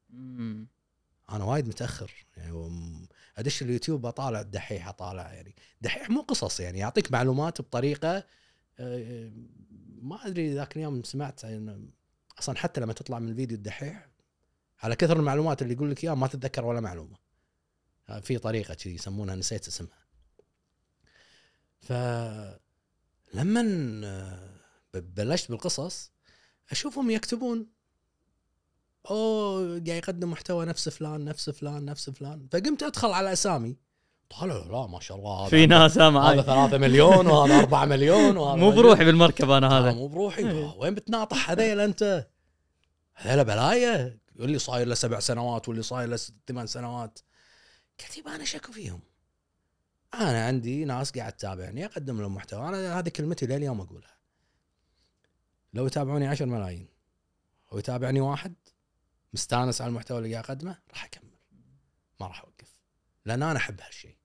أنا وايد متأخر يعني أدش اليوتيوب أطالع الدحيح أطالع يعني دحيح مو قصص يعني يعطيك معلومات بطريقة آه، ما أدري ذاك اليوم سمعت إن أصلا حتى لما تطلع من الفيديو الدحيح على كثر المعلومات اللي يقول لك إياها ما تتذكر ولا معلومة. في طريقة كذي يسمونها نسيت اسمها. ف لما بلشت بالقصص أشوفهم يكتبون أوه قاعد يقدم محتوى نفس فلان نفس فلان نفس فلان. فقمت أدخل على أسامي. طالع لا ما شاء الله هذا في ناس هذا معاي 3 مليون وهذا 4 مليون وهذا مو بروحي بالمركب أنا هذا. مو بروحي. إيه. وين بتناطح هذيل أنت؟ هذيلا بلايا يقول لي صاير له سبع سنوات واللي صاير له ثمان سنوات. قلت يبا أنا شكو فيهم. أنا عندي ناس قاعد تتابعني أقدم لهم محتوى. أنا هذه كلمتي لليوم أقولها. لو يتابعوني 10 ملايين ويتابعني واحد مستانس على المحتوى اللي قاعد أقدمه راح أكمل. ما راح أوقف. لأن أنا أحب هالشيء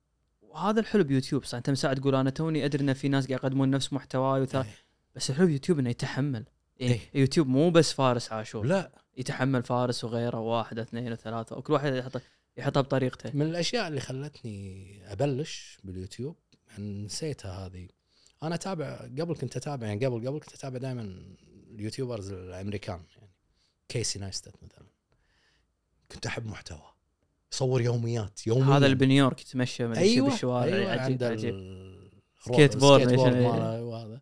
وهذا الحلو بيوتيوب. صح أنت من ساعه تقول أنا توني أدري إن في ناس قاعد يقدمون نفس محتواي وثا... إيه. بس الحلو بيوتيوب إنه يتحمل. إيه. يوتيوب مو بس فارس عاشور. لا. يتحمل فارس وغيره واحد اثنين وثلاثة. وكل واحد يحط يحطها بطريقته. من الأشياء اللي خلتني أبلش باليوتيوب يعني نسيتها هذه. أنا اتابع قبل كنت أتابع يعني قبل قبل كنت أتابع دائما ال YouTubers الأمريكان يعني كيسي نايستات مثلا. كنت أحب محتوى. يصور يوميات يوميا. هذا اللي بنيويورك يتمشى شو أيوه بالشوارع أيوه عجيب عجيب skateboard ال skateboard عشان- ماله وهذا.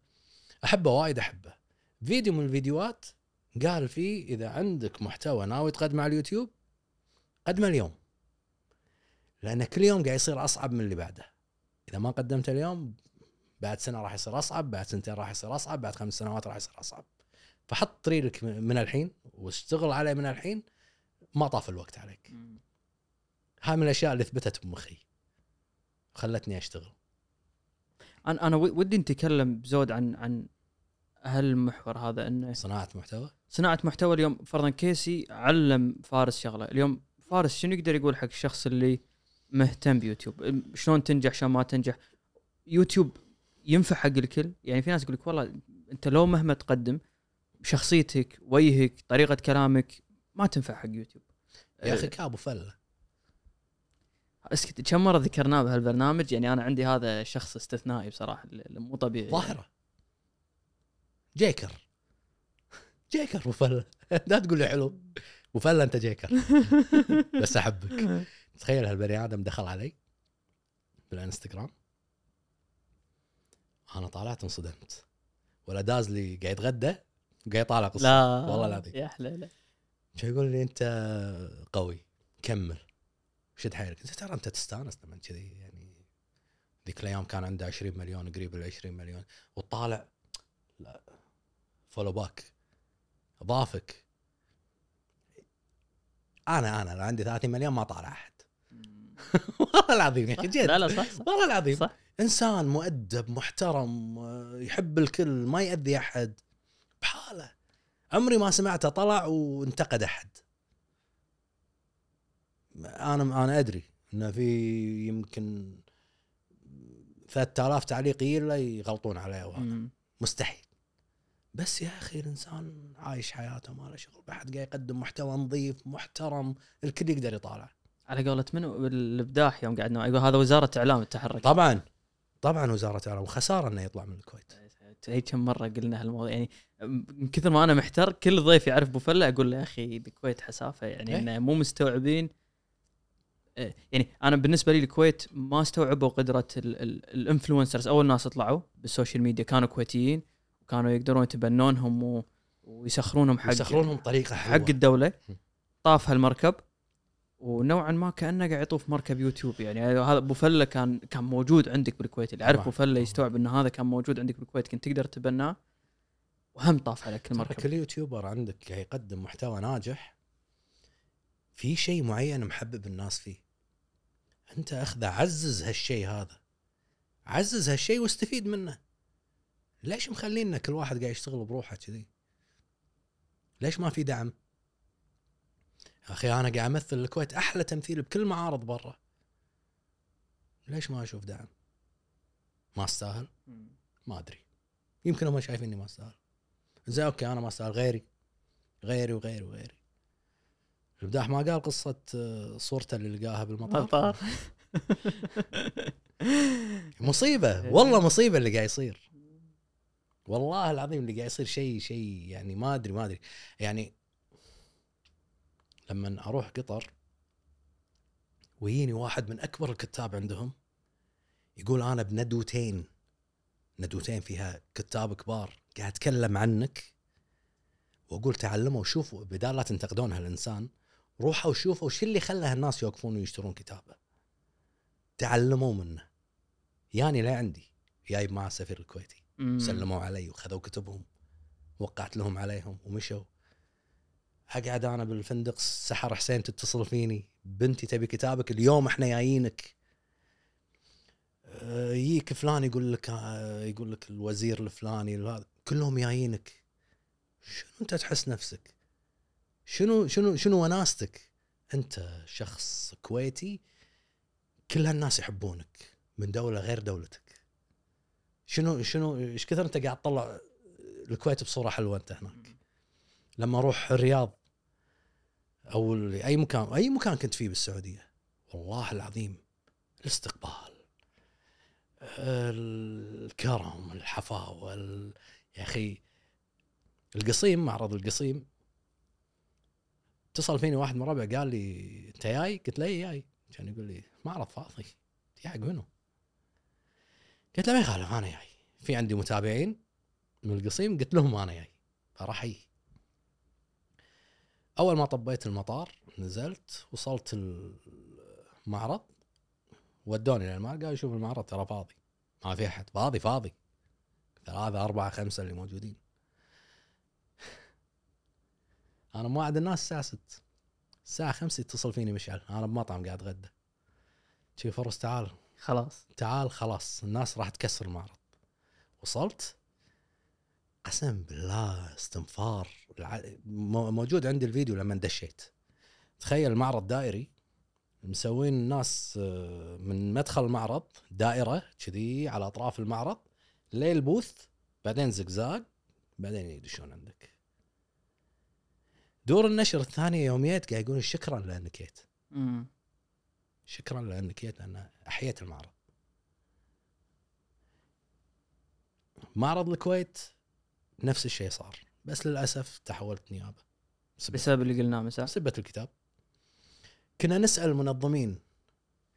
أحبه وايد أحبه. فيديو من الفيديوهات قال في إذا عندك محتوى ناوي تقدمه على اليوتيوب قدمه اليوم. لأن كل يوم قاعد يصير أصعب من اللي بعده. إذا ما قدمته اليوم بعد سنة راح يصير أصعب بعد سنتين راح يصير أصعب بعد خمس سنوات راح يصير أصعب. فحط طريقك من الحين واشتغل عليه من الحين ما طاف الوقت عليك. هاي من الأشياء اللي ثبتت بمخي. خلتني أشتغل. أنا أنا ودي نتكلم بزود عن عن هالمحور هذا إنه صناعة محتوى؟ صناعة محتوى اليوم فرضا كيسي علم فارس شغلة. اليوم فارس شنو يقدر يقول حق الشخص اللي مهتم بيوتيوب؟ شلون تنجح شلون ما تنجح؟ يوتيوب ينفع حق الكل؟ يعني في ناس يقول لك والله أنت لو مهما تقدم شخصيتك وجهك طريقة كلامك ما تنفع حق يوتيوب. يا أخي كأبو فلة. اسكت كم مرة ذكرناه بهالبرنامج؟ يعني أنا عندي هذا شخص استثنائي بصراحة مو طبيعي. ظاهرة. جيكر. جيكر. فله لا تقول لي حلو فله أنت جيكر. بس أحبك. تخيل هالبني آدم دخل علي بالإنستغرام. أنا طالعت انصدمت. ولا داز لي قاعد يتغدى وقاعد يطالع قصة. لا. والله العظيم. يا حليله شو يقول لي أنت قوي. كمل. شد حيلك. قلت ترى أنت تستانس لما كذي يعني ذيك الأيام كان عنده 20 مليون قريب ال 20 مليون. وطالع. لا. follow back أضافك. أنا أنا لو عندي 30 مليون ما طالع أحد. والله العظيم يا أخي جد. لا لا صح صح. والله العظيم. صح. إنسان مؤدب محترم يحب الكل ما يأذي أحد. بحاله. عمري ما سمعته طلع وانتقد أحد. أنا أنا أدري إنه في يمكن 3000 تعليق له يغلطون عليه وهذا. مستحيل. بس يا أخي الإنسان عايش حياته ما له شغل بحد قاعد يقدم محتوى نظيف محترم الكل يقدر يطالع. على قولة منو؟ الابداح يوم قعدنا يقول هذا وزارة إعلام التحرك. طبعا طبعا وزارة الاعلام وخسارة إنه يطلع من الكويت. هي كم مرة قلنا هالموضوع يعني من كثر ما أنا محتار كل ضيف يعرف أبو فلة أقول له يا أخي الكويت حسافة يعني إيه. إنه مو مستوعبين. إيه، يعني أنا بالنسبة لي الكويت ما استوعبوا قدرة ال influencers. أول ناس طلعوا بال social media كانوا كويتيين. وكانوا يقدرون يتبنونهم و ويسخرونهم حق يسخرونهم طريقة حق حلوة الدولة طاف هالمركب ونوعا ما كأنه قاعد يطوف مركب يوتيوب. يعني هذا أبو فله كان كان موجود عندك بالكويت. اللي يعرف طبعاً. ابو فله يستوعب إن هذا كان موجود عندك بالكويت كنت تقدر تتبناه؟ وهم طاف عليك المركب. كل YouTuber عندك قاعد يقدم محتوى ناجح. في شيء معين محبب الناس فيه. أنت أخذه عزز هالشيء هذا. عزز هالشيء واستفيد منه. ليش مخلينا كل واحد قاعد يشتغل بروحه كذي؟ ليش ما في دعم؟ أخي أنا قاعد أمثل الكويت أحلى تمثيل بكل معارض برا. ليش ما أشوف دعم؟ ما أستاهل؟ ما أدري. يمكن هم شايفيني ما أستاهل. زين أوكي أنا ما أستاهل. غيري. غيري وغيري وغيري. الابداح ما قال قصة آه، صورته اللي لقاها بالمطار؟ مطار. مصيبة. والله مصيبة اللي قاعد يصير. والله العظيم اللي قاعد يصير شيء شيء يعني ما ادري ما أدري. يعني لما أروح قطر ويجيني واحد من أكبر الكتاب عندهم يقول أنا بندوتين ندوتين فيها كتاب كبار قاعد أتكلم عنك وأقول تعلموا وشوفوا بدال لا تنتقدون هالإنسان روحوا وشوفوا وش اللي خلى الناس يوقفون ويشترون كتابه. تعلموا منه. ياني لعندي جايب معه السفير الكويتي. مم. سلموا علي وخذوا كتبهم وقعت لهم عليهم ومشوا. اقعد أنا بالفندق سحر حسين تتصل فيني بنتي تبي كتابك اليوم إحنا جايينك آه، يجيك فلان يقول لك آه، يقول لك الوزير الفلاني كلهم جايينك شنو انت تحس نفسك؟ شنو شنو شنو وناستك؟ انت شخص كويتي كل هالناس يحبونك من دولة غير دولتك. شنو شنو إيش كثر أنت قاعد تطلع الكويت بصورة حلوة أنت هناك لما أروح الرياض أو أي مكان أي مكان كنت فيه بالسعودية والله العظيم الاستقبال الكرم الحفاوة ال- يا أخي القصيم معرض القصيم اتصل فيني واحد من ربع قال لي أنت جاي؟ قلت له اي جاي كان يقول لي معرض فاضي جاي حق منو؟ قلت له ما يخالف أنا جاي. في عندي متابعين من القصيم قلت لهم أنا جاي. فراح يجي أول ما طبيت المطار نزلت وصلت المعرض ودوني للمعرض قالوا شوف المعرض ترى فاضي. ما في أحد. فاضي فاضي. ثلاثة أربعة خمسة اللي موجودين. أنا موعد الناس الساعة 6 الساعة 5 يتصل فيني مشعل. أنا بمطعم قاعد أتغدى. شي فرص تعال. خلاص. تعال خلاص الناس راح تكسر المعرض. وصلت. قسم بالله استنفار. موجود عندي الفيديو لما دشيت تخيل المعرض دائري مسوين الناس آه، من مدخل المعرض دائرة كذي على أطراف المعرض للبوث بعدين زقزاق بعدين يدشون عندك. دور النشر الثانية يوم جيت قاعد يقولون شكرا لأنك جيت. شكرا لأنك جيت لأن أحييت المعرض. معرض الكويت نفس الشيء صار بس للأسف تحولت نيابة. بسبب, اللي قلناه مساء. بسبة الكتاب. كنا نسأل المنظمين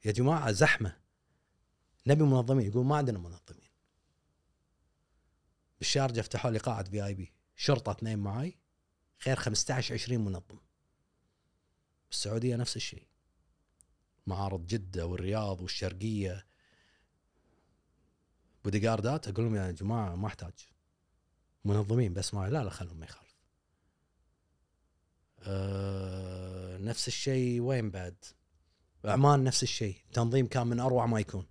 يا جماعة زحمة. نبي منظمين يقول ما عندنا منظمين. بالشارجه فتحوا لي قاعة في اي بي شرطة اثنين معاي خير 15 20 منظم. بالسعودية نفس الشيء. معارض جدة والرياض والشرقية. بوديجاردات أقول لهم يا جماعة ما أحتاج. منظمين بس معي. لا لا خلهم ما يخالف. أه نفس الشيء وين بعد؟ عمان نفس الشيء. تنظيم كان من أروع ما يكون.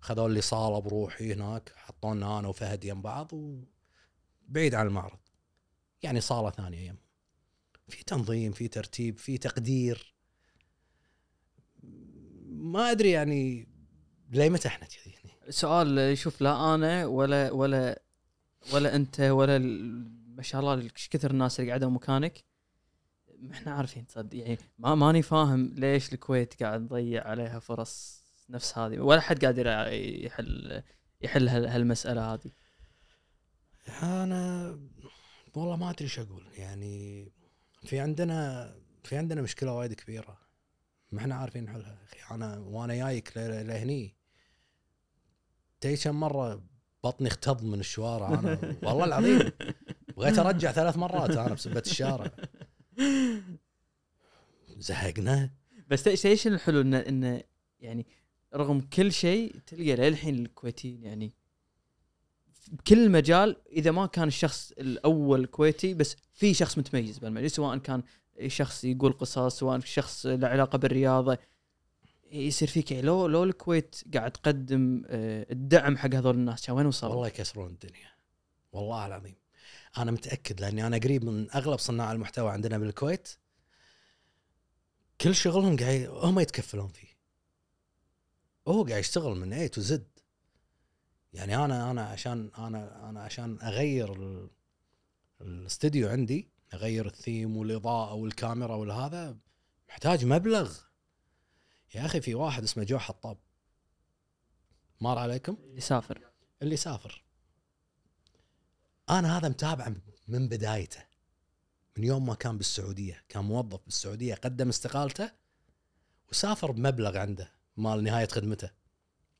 خذوا لي صاله بروحي هناك حطونا أنا وفهد يم بعض وبعيد عن المعرض. يعني صاله ثانية يم. في تنظيم في ترتيب في تقدير. ما أدري يعني ليه متى إحنا كذي يعني سؤال شوف لا أنا ولا ولا ولا أنت ولا ما شاء الله إيش كثر الناس اللي قاعدة مكانك. ما إحنا عارفين تصدق يعني ما ماني فاهم ليش الكويت قاعد تضيع عليها فرص نفس هذه. ولا حد قادر يحل يحل هال- هالمسألة هذه. أنا والله ما أدري إيش أقول. يعني في عندنا في عندنا مشكلة وايد كبيرة. ما إحنا عارفين نحلها أخي أنا وأنا جايك لهني. تي كم مرة بطني اختض من الشوارع أنا؟ والله العظيم. بغيت أرجع ثلاث مرات أنا بسبه الشارع. زهقنا. بس إيش الحلو؟ انه انه يعني رغم كل شيء تلقى للحين الكويتيين يعني بكل مجال إذا ما كان الشخص الأول كويتي بس في شخص متميز بالمجال سواء كان شخص يقول قصص سواء شخص له علاقة بالرياضة يصير فيك يعني لو لو الكويت قاعد تقدم آه، الدعم حق هذول الناس كان وين وصلوا؟ والله يكسرون الدنيا. والله العظيم. أنا متأكد لأني أنا قريب من أغلب صناع المحتوى عندنا بالكويت. كل شغلهم قاعد هم يتكفلون فيه. هو قاعد يشتغل من اي تو زد يعني أنا أنا عشان أنا أنا عشان أغير ال- الاستديو عندي اغير الثيم والإضاءة والكاميرا والهذا محتاج مبلغ. يا أخي في واحد اسمه جو حطاب مر عليكم؟ يسافر. اللي سافر أنا هذا متابع من بدايته. من يوم ما كان بالسعودية كان موظف بالسعودية قدم استقالته وسافر بمبلغ عنده مال نهاية خدمته.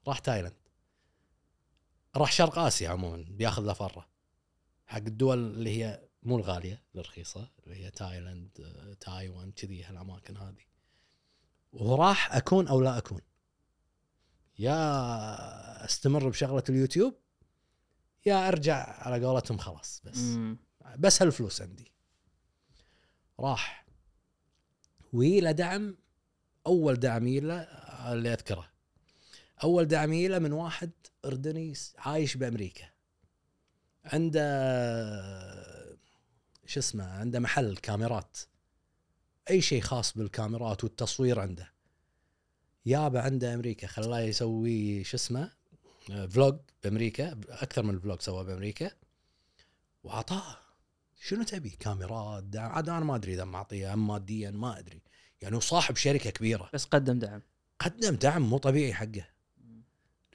راح تايلاند. راح شرق آسيا عموما بياخذ له فرة. حق الدول اللي هي مو الغالية الرخيصه اللي هي تايلاند آه، تايوان كذي هالأماكن هذه. وراح أكون أو لا أكون. يا أستمر بشغلة اليوتيوب يا أرجع على قولتهم خلاص بس. مم. بس هالفلوس عندي. راح. ويله دعم. أول دعم يله اللي أذكره. أول دعم يله من واحد أردني عايش بأمريكا. عنده شو اسمه عنده محل كاميرات. أي شيء خاص بالكاميرات والتصوير عنده. يابا عنده أمريكا خلاه يسوي شو اسمه فلوج بأمريكا أكثر من فلوج سواه بأمريكا. واعطاه شنو تبي؟ كاميرات دعم. عاد أنا ما أدري إذا معطيه أم ماديا ما أدري. يعني هو صاحب شركة كبيرة. بس قدم دعم. قدم دعم مو طبيعي حقه.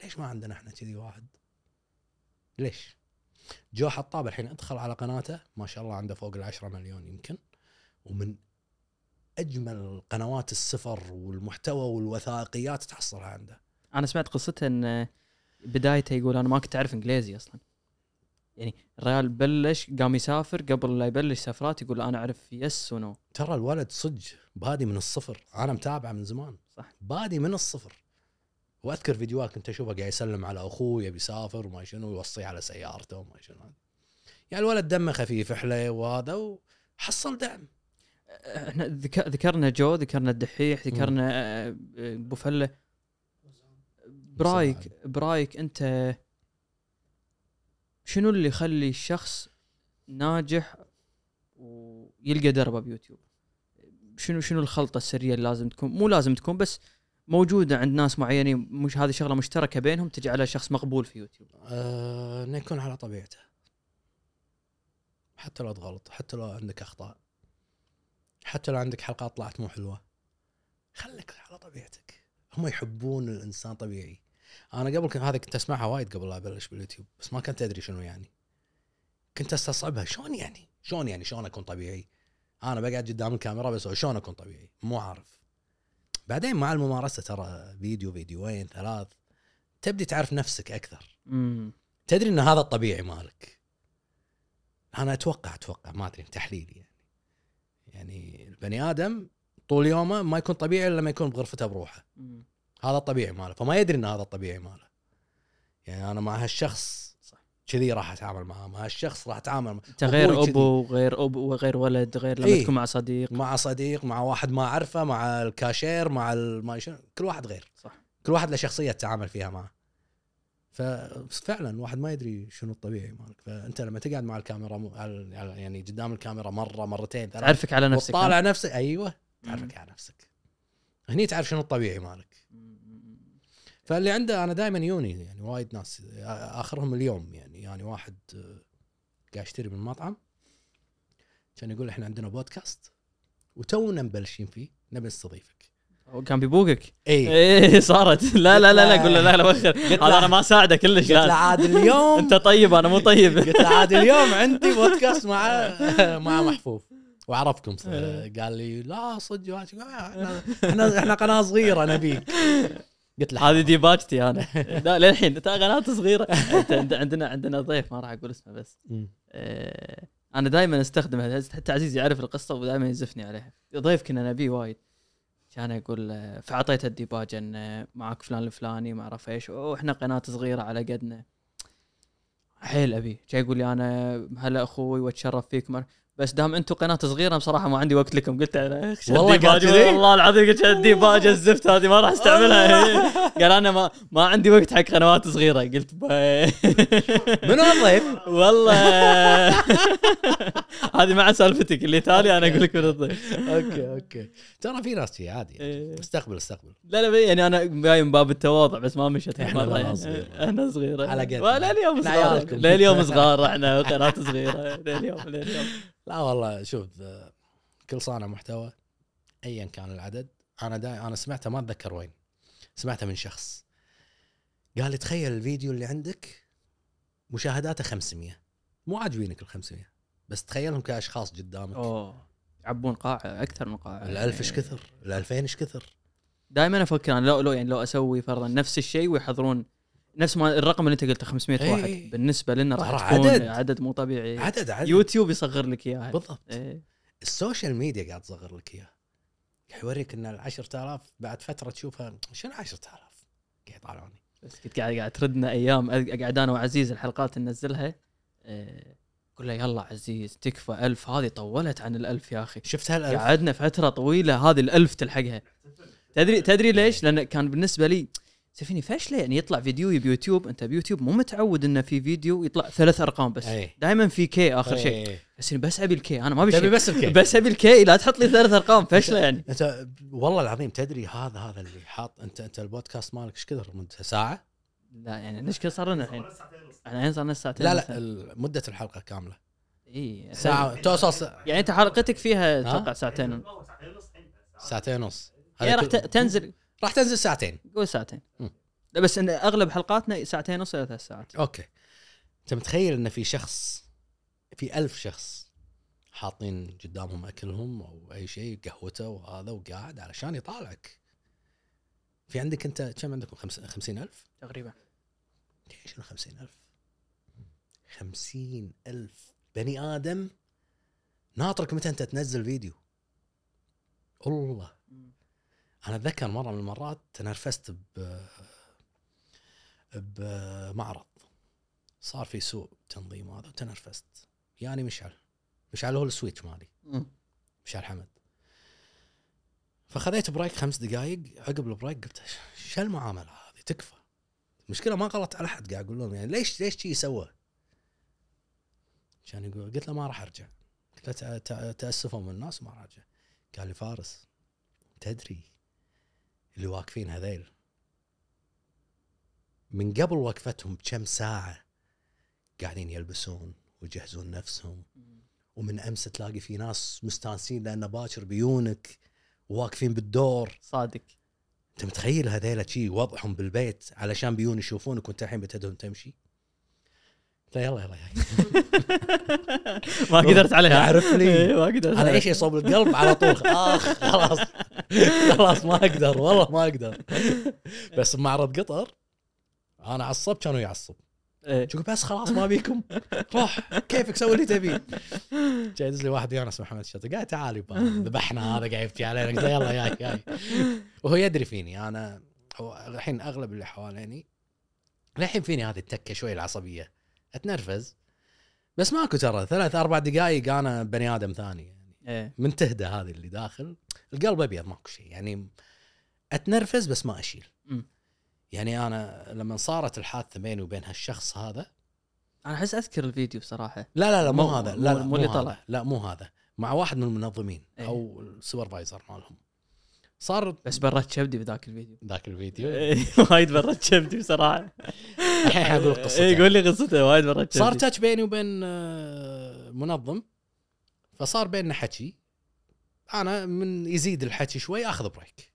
ليش ما عندنا إحنا كذي واحد؟ ليش؟ جو حطاب الحين أدخل على قناته ما شاء الله عنده فوق العشرة مليون يمكن. ومن أجمل قنوات السفر والمحتوى والوثائقيات تحصلها عنده. أنا سمعت قصته إن بدايته يقول أنا ما كنت أعرف إنجليزي أصلا. يعني الريال بلش قام يسافر قبل لا يبلش سفرات يقول أنا أعرف يس ونو ترى الولد صدق بادي من الصفر. أنا متابعه من زمان. صح. بادي من الصفر. وأذكر فيديوهات كنت اشوفه قاعد يسلم على أخوه يبي يسافر وما شنو يوصيه على سيارته وما شنو. يعني الولد دمه خفيف حلي وهذا وحصل دعم. إحنا ذك- ذكرنا جو ذكرنا الدحيح ذكرنا آه، أبو فلة. برايك برايك أنت شنو اللي يخلي الشخص ناجح ويلقى دربه بيوتيوب؟ شنو شنو الخلطة السرية اللي لازم تكون؟ مو لازم تكون بس موجودة عند ناس معينين مش هذه شغلة مشتركة بينهم تجعله شخص مقبول في يوتيوب. آه إنه يكون على طبيعته. حتى لو تغلط حتى لو عندك أخطاء. حتى لو عندك حلقات طلعت مو حلوة. خليك على طبيعتك. هم يحبون الإنسان طبيعي. أنا قبل كنت هذا كنت أسمعها وايد قبل لا أبلش باليوتيوب بس ما كنت أدري شنو يعني. كنت أستصعبها شلون يعني؟ شلون يعني؟ شلون أكون طبيعي؟ أنا بقعد قدام الكاميرا بس شلون أكون طبيعي؟ مو عارف. بعدين مع الممارسة ترى فيديو فيديوين ثلاث تبدي تعرف نفسك أكثر. امم تدري إن هذا الطبيعي مالك. أنا أتوقع أتوقع ما أدري تحليلي يعني. يعني البني آدم طول يومه ما يكون طبيعي إلا لما يكون بغرفته بروحه. هذا الطبيعي ماله. فما يدري إن هذا الطبيعي ماله. يعني أنا مع هالشخص. كذي راح أتعامل معاه مع هالشخص راح أتعامل مع- أنت غير أبو غير ابو وغير ولد غير لما إيه. تكون مع صديق. مع صديق مع واحد ما أعرفه مع الكاشير مع ال- ما شنو كل واحد غير. صح. كل واحد له شخصية تتعامل فيها معه. ففعلا الواحد ما يدري شنو الطبيعي مالك. فأنت لما تقعد مع الكاميرا م- يعني قدام الكاميرا مرة مرتين تعرفك على نفسك وتطالع نفسك. أيوه. تعرفك على نفسك. هني تعرف شنو الطبيعي مالك. فاللي عنده أنا دائما يوني يعني وايد ناس آخرهم اليوم يعني. يعني واحد آه، قاعد يشتري من المطعم كان يقول إحنا عندنا بودكاست وتونا مبلشين فيه نبي نستضيفك. هو كان بيبوقك؟ اي إيه صارت. لا لا لا لا قول له لا لا وخر. هذا أنا ما اساعده كلش قلت له عاد اليوم أنت طيب أنا مو طيب. قلت له عاد اليوم عندي بودكاست مع مع محفوف. وعرفكم ص- قال لي لا صدق إحنا إحنا إحنا قناة صغيرة نبيك. قلت له هذه ديباجتي أنا. لا للحين. انت قناة صغيرة. عندنا عندنا ضيف ما راح أقول اسمه بس. آه، أنا دائما استخدمها حتى عزيز يعرف القصة ودائما يزفني عليها ضيف كنا نبيه وايد. كان يقول آه، فاعطيته الديباجه انه معك فلان الفلاني ما أعرف إيش. وإحنا قناة صغيرة على قدنا. حيل أبي. جاي يقول لي أنا هلا أخوي وأتشرف فيك. مر- بس دام أنتم قناة صغيرة بصراحة ما عندي وقت لكم. قلت أنا "أخ، شد والله قال ديباجة." كذي؟ والله العظيم قلت شد ديباجه الزفت هذه ما راح أستعملها. قال أنا ما ما عندي وقت حق قنوات صغيرة. قلت "با- منو الضيف؟ والله. هذه مع سالفتك اللي تالي أنا أقول لك من الضيف. أوكي أوكي. ترى في ناس شي عادي. إيه. استقبل استقبل. لا لا يعني أنا جاي من باب التواضع بس ما مشت يعني. صغيرة. إحنا صغيرة. على اليوم إحنا صغار. لليوم صغار إحنا قناة صغيرة. لليوم لليوم لا والله شوف آه، كل صانع محتوى ايا كان العدد أنا دا أنا سمعته ما أتذكر وين سمعته من شخص. قال لي تخيل الفيديو اللي عندك مشاهداته 500 مو عاجبينك ال 500 بس تخيلهم كأشخاص قدامك. أوه يعبون قاعه أكثر من قاعه الألف إيش كثر؟ الألفين إيش كثر؟ دائما أفكر أنا لو لو يعني لو أسوي فرضا نفس الشيء ويحضرون نفس ما الرقم اللي انت قلته 500 إيه. واحد. بالنسبة لنا راح تكون عدد. عدد, مو طبيعي. عدد عدد. يوتيوب يصغر لك إياها. بالضبط. إيه. ال social media قاعد تصغر لك اياه قاعد يوريك إن ال 10000 بعد فترة تشوفها شنو 10000 قاعد يطالعوني. بس كنت قاعد قاعد تردنا أيام. قاعد أنا وعزيز الحلقات ننزلها. آه، قول له يلا عزيز تكفى ألف. هذه طولت عن الألف يا أخي. شفت هالألف؟ قعدنا فترة طويلة هذه الألف تلحقها. تدري تدري ليش؟ لأن كان بالنسبة لي سفيني فاشلة؟ يعني يطلع فيديو بيوتيوب أنت بيوتيوب مو متعود إنه في فيديو يطلع ثلاث أرقام بس. أي. دائما في K آخر شيء. إيه. بس إني بس أبي ال K أنا ما أبي تبي شيء. بس ال K بس أبي ال K لا تحط لي ثلاث أرقام. فاشلة يعني. أنت والله العظيم تدري هذا هذا اللي حاط أنت أنت البودكاست مالك إيش كثر؟ مدته ساعة؟ لا يعني إيش كثر صار لنا الحين؟ الحين صار لنا ساعتين لا لا مدة الحلقة كاملة. إي. ساعة. توصل يعني أنت حلقتك فيها أتوقع ساعتين. ساعتين ونص. يعني راح كل- ت- تنزل. راح تنزل ساعتين. قول ساعتين. لا بس إن أغلب حلقاتنا ساعتين ونص إلى ثلاث ساعات. أوكي. أنت متخيل إن في شخص في ألف شخص حاطين قدامهم أكلهم أو أي شيء قهوته وهذا وقاعد علشان يطالعك؟ في عندك أنت كم عندكم؟ خمس- خمسين ألف؟ تقريبا. شنو خمسين ألف؟ خمسين ألف. بني آدم ناطرك متى أنت تنزل فيديو. والله. أنا أتذكر مرة من المرات تنرفزت ب بمعرض. صار في سوء تنظيم هذا وتنرفزت. يعني مشعل. مشعل هو ال switch مالي. مشعل حمد. فخذيت break خمس دقائق عقب ال break قلت شو المعاملة هذه؟ تكفى. المشكلة ما غلطت على أحد قاعد أقول لهم يعني ليش ليش شي سوى؟ كان يقول قلت له ما راح أرجع. قلت له تاسفوا من الناس ما راح أرجع. قال لي فارس تدري اللي واقفين هذيل. من قبل وقفتهم بكم ساعة قاعدين يلبسون ويجهزون نفسهم. ومن أمس تلاقي في ناس مستانسين لأن باكر بيونك وواقفين بالدور. صادق. أنت متخيل هذيلا شي وضعهم بالبيت علشان بيون يشوفونك وأنت الحين بتدهم تمشي؟ لا يلا يلا ما قدرت عليها. يعرف لي. إيه، ما قدرت أنا شيء صوب القلب على طول. آخ خلاص. خلاص ما أقدر والله ما أقدر. بس بمعرض قطر أنا عصب كانوا يعصب. شوف بس خلاص ما بيكم. روح كيفك سوي اللي تبي جاي يدز لي واحد ويانا اسمه محمد الشاطر قال تعال يبا ذبحنا هذا قاعد يبكي علينا. قلت يلا جاي جاي وهو يدري فيني. أنا الحين أغلب اللي حواليني الحين فيني هذه التكة شوي العصبية. أتنرفز. بس ماكو ترى ثلاث أربع دقائق أنا بني آدم ثاني يعني. إيه. من تهدى هذه اللي داخل. القلب أبيض ماكو شيء يعني أتنرفز بس ما أشيل. مم. يعني أنا لما صارت الحادثة بيني وبين هالشخص هذا أنا أحس أذكر الفيديو بصراحة. لا لا لا مو مو- هذا. لا مو- اللي طلع. لا مو هذا. مع واحد من المنظمين إيه. أو ال supervisor مالهم. صار بس برت شبدي بذاك الفيديو. ذاك الفيديو. إيه، وايد برت شبدي بصراحة. الحين حقول قصته اي قول لي قصته وايد شبدي صار touch بيني وبين آه، منظم. فصار بيننا حكي. أنا من يزيد الحكي شوي أخذ break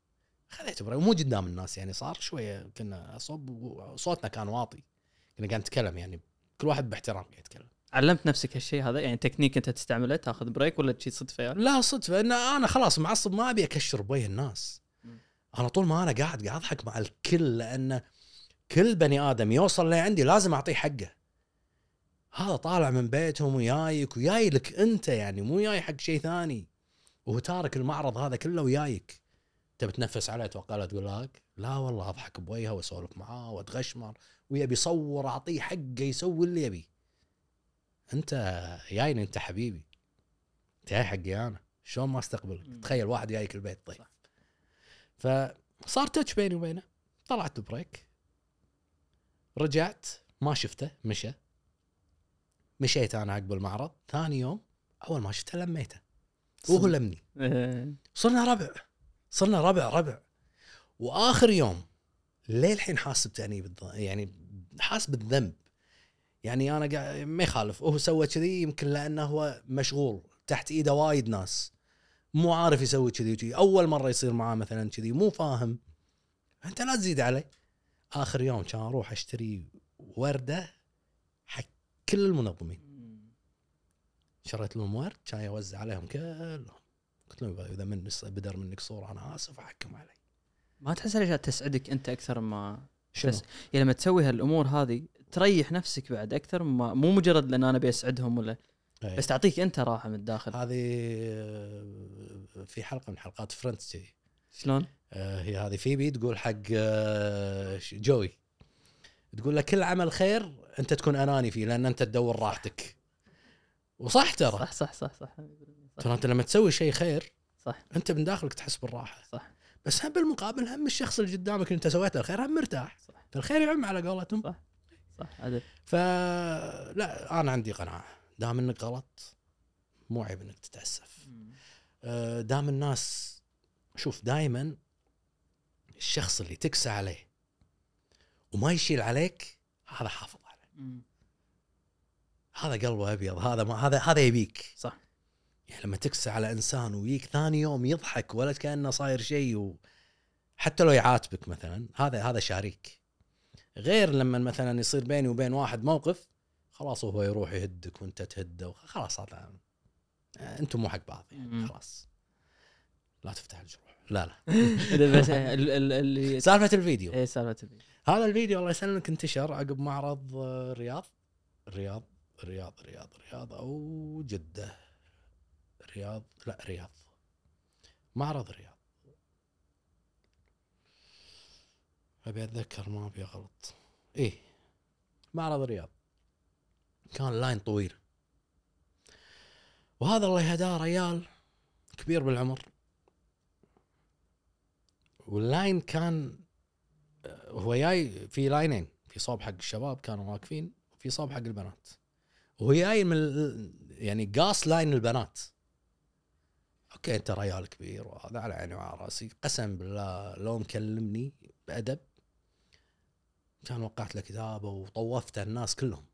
خذيت break مو قدام الناس يعني صار شوية كنا صوب وصوتنا كان واطي. كنا قاعد نتكلم يعني كل واحد باحترام قاعد يتكلم. علمت نفسك هالشيء هذا؟ يعني تكنيك أنت تستعمله تاخذ break ولا شيء صدفة يعني؟ لا صدفة. إن أنا خلاص معصب ما أبي أكشر بوجه الناس. أنا طول ما أنا قاعد قاعد أضحك مع الكل لأن كل بني آدم يوصل لعندي لازم أعطيه حقه. هذا طالع من بيتهم ويايك وياي لك أنت يعني مو جاي حق شيء ثاني. وهو تارك المعرض هذا كله ويايك. انت بتنفس عليه أتوقع لا تقول لك لا والله أضحك بوجهه وأسولف معاه وأتغشمر ويبي يصور أعطيه حقه يسوي اللي يبي. أنت جايني أنت حبيبي. أنت جاي حقي أنا. شلون ما أستقبلك. تخيل واحد جايك البيت طيب. فصار تاتش بيني وبينه. طلعت بريك رجعت ما شفته مشى. مشيت أنا عقب المعرض. ثاني يوم أول ما شفته لميته. وهو لمني. إيه. صرنا ربع. صرنا ربع ربع. وآخر يوم ليه الحين حاس بتانيب الض- يعني حاس بالذنب. يعني أنا قاعد ما يخالف. هو سوى كذي يمكن لأنه هو مشغول. تحت إيده وايد ناس. مو عارف يسوي كذي وكذي. أول مرة يصير معاه مثلا كذي مو فاهم. أنت لا تزيد علي آخر يوم كان أروح أشتري وردة حق كل المنظمين. شريت لهم ورد كان يوزع عليهم كلهم. قلت لهم اذا من بدر منك صورة أنا آسف أحكم علي. ما تحس ليش تسعدك أنت أكثر ما شنو؟ بس- يعني لما تسوي هالأمور هذه تريح نفسك بعد أكثر ما مو مجرد لأن أنا بيسعدهم ولا إيه. بس تعطيك أنت راحة من الداخل. هذه آه، في حلقة من حلقات فريندز كذي. شلون؟ آه، هي هذه فيبي تقول حق آه، جوي. تقول له كل عمل خير انت تكون اناني فيه لأن انت تدور راحتك. وصح ترى. صح صح صح صح. ترى انت لما تسوي شيء خير صح. انت من داخلك تحس بالراحة. صح. بس هم بالمقابل هم الشخص اللي قدامك اللي انت سويت له الخير هم مرتاح. صح. فالخير يعم على قولتهم. صح. صح عدل. فلا أنا عندي قناعة. دام إنك غلط مو عيب إنك تتأسف. آه، دام الناس شوف دائما الشخص اللي تكسى عليه وما يشيل عليك هذا حافظ عليه. هذا قلبه أبيض هذا ما هذا هذا يبيك. صح. يعني لما تكسى على إنسان ويجيك ثاني يوم يضحك ولا كأنه صاير شيء و... حتى لو يعاتبك مثلا هذا هذا شاريك. غير لما مثلا يصير بيني وبين واحد موقف خلاص هو يروح يهدك وأنت تهده خلاص هذا أنتم مو حق بعض يعني. خلاص. لا تفتح الجروح. لا لا. بس ال- ال- اللي سالفة الفيديو. إيه سالفة الفيديو. هذا الفيديو الله يسلمك انتشر عقب معرض آه، الرياض الرياض الرياض الرياض الرياض أو جدة. الرياض لا الرياض معرض الرياض أبي أتذكر ما أبي غلط إيه. معرض الرياض كان لاين طويل. وهذا الله يهداه ريال كبير بالعمر. وال line كان هو جاي في line ين في صوب حق الشباب كانوا واقفين وفي صوب حق البنات. وهو جاي من يعني قاص line البنات. okay أنت ريال كبير وهذا على عيني وعلى رأسي قسم بالله لو مكلمني بأدب. كان وقعت له كتابة وطوفت الناس كلهم.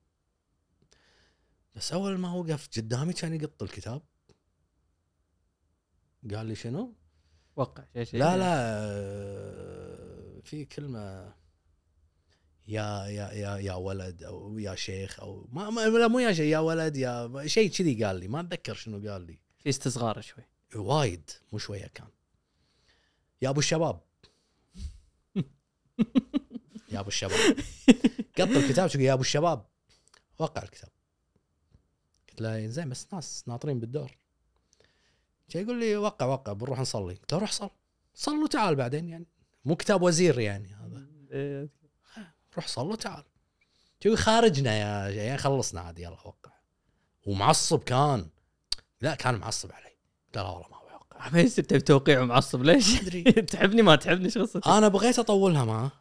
بس أول ما وقف قدامي كان يقط الكتاب. قال لي شنو؟ وقع شيء شيء لا لا آه، في كلمة يا يا يا يا ولد أو يا شيخ أو ما, ما لا مو يا شيخ يا ولد يا شيء كذي قال لي. ما أتذكر شنو قال لي. في استصغار شوي. وايد مو شوية كان. يا أبو الشباب. يا أبو الشباب. قط الكتاب شو يا أبو الشباب. وقع الكتاب. قلت له زين بس ناس ناطرين بالدور. يقول لي وقع وقع بنروح نصلي. قلت له روح صل. صل وتعال بعدين يعني. مو كتاب وزير يعني هذا. إيه، روح صل وتعال. شو خارجنا يا يعني خلصنا. عاد يلا وقع. ومعصب كان. لا كان معصب علي. قلت له لا والله ما أوقع. ما يصير تبي توقيع ومعصب ليش؟ أدري. تحبني ما تحبني إيش قصتك؟ أنا بغيت أطولها معاه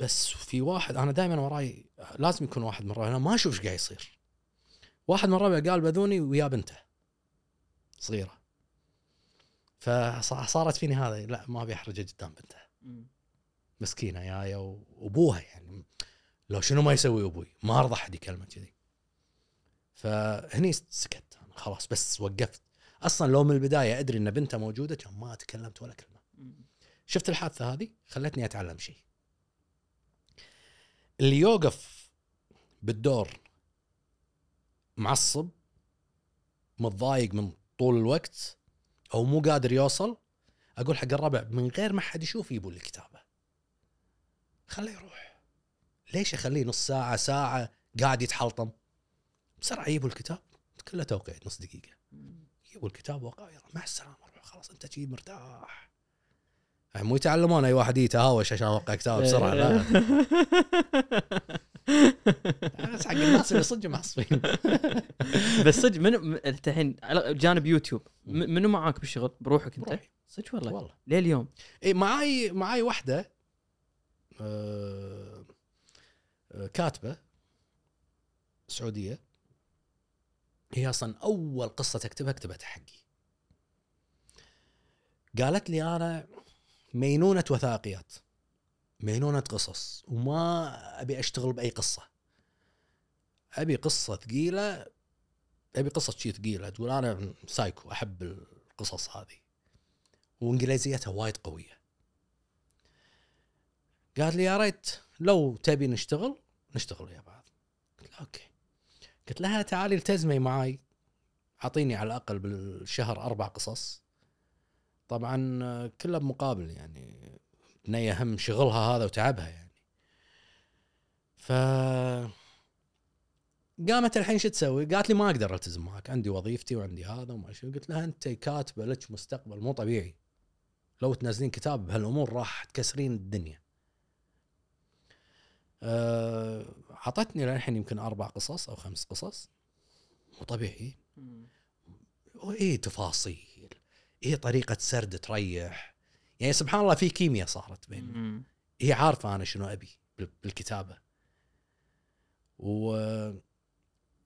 بس في واحد أنا دائما وراي لازم يكون واحد من ربعي أنا ما أشوف إيش قاعد يصير. واحد من ربعي قال بذوني ويا بنته. صغيرة. فصارت فيني هذا لا ما أبي احرجها قدام بنته مسكينة يايا وأبوها يعني. لو شنو ما يسوي أبوي ما أرضى أحد يكلمه كذي. فهني سكت أنا خلاص بس وقفت. أصلا لو من البداية أدري إن بنته موجودة كان ما تكلمت ولا كلمة. شفت الحادثة هذه؟ خلتني أتعلم شيء. اللي يوقف بالدور معصب متضايق من طول الوقت أو مو قادر يوصل أقول حق الربع من غير ما حد يشوف يبوا لي كتابة. خليه يروح. ليش أخليه نص ساعة ساعة قاعد يتحلطم؟ بسرعة يجيبوا الكتاب كله توقيع نص دقيقة. يجيبوا الكتاب يلا مع السلامة روح خلاص أنت شي مرتاح. يعني مو يتعلمون أي واحد يتهاوش عشان اوقع كتاب بسرعة لا. بس حق الناس اللي صدق معصبين بس صدق منو م- أنت الحين على جانب يوتيوب. منو معاك بالشغل بروحك أنت؟ صدق والله. والله. ليه اليوم؟ اي معاي معاي واحدة آه، آه، كاتبة سعودية. هي أصلا أول قصة تكتبها كتبتها حقي. قالت لي أنا مينونة وثائقيات. مينونه قصص وما أبي أشتغل بأي قصة. أبي قصة ثقيلة أبي قصة شي ثقيلة تقول أنا سايكو أحب القصص هذه. وإنجليزيتها وايد قوية. قالت لي يا ريت لو تبي نشتغل نشتغل ويا بعض. قلت لها okay. قلت لها تعالي التزمي معاي. أعطيني على الأقل بالشهر أربع قصص. طبعا كلها بمقابل يعني. بنية هم شغلها هذا وتعبها يعني. ف قامت الحين شو تسوي؟ قالت لي ما أقدر ألتزم معك عندي وظيفتي وعندي هذا وما شو. قلت لها أنت كاتبة لك مستقبل مو طبيعي. لو تنزلين كتاب بهالأمور راح تكسرين الدنيا. أه، عطتني للحين يمكن أربع قصص أو خمس قصص. مو طبيعي. وايه تفاصيل. إيه طريقة سرد تريح. يعني سبحان الله في كيمياء صارت بيني مم. هي عارفة أنا شنو أبي بال- بالكتابة. و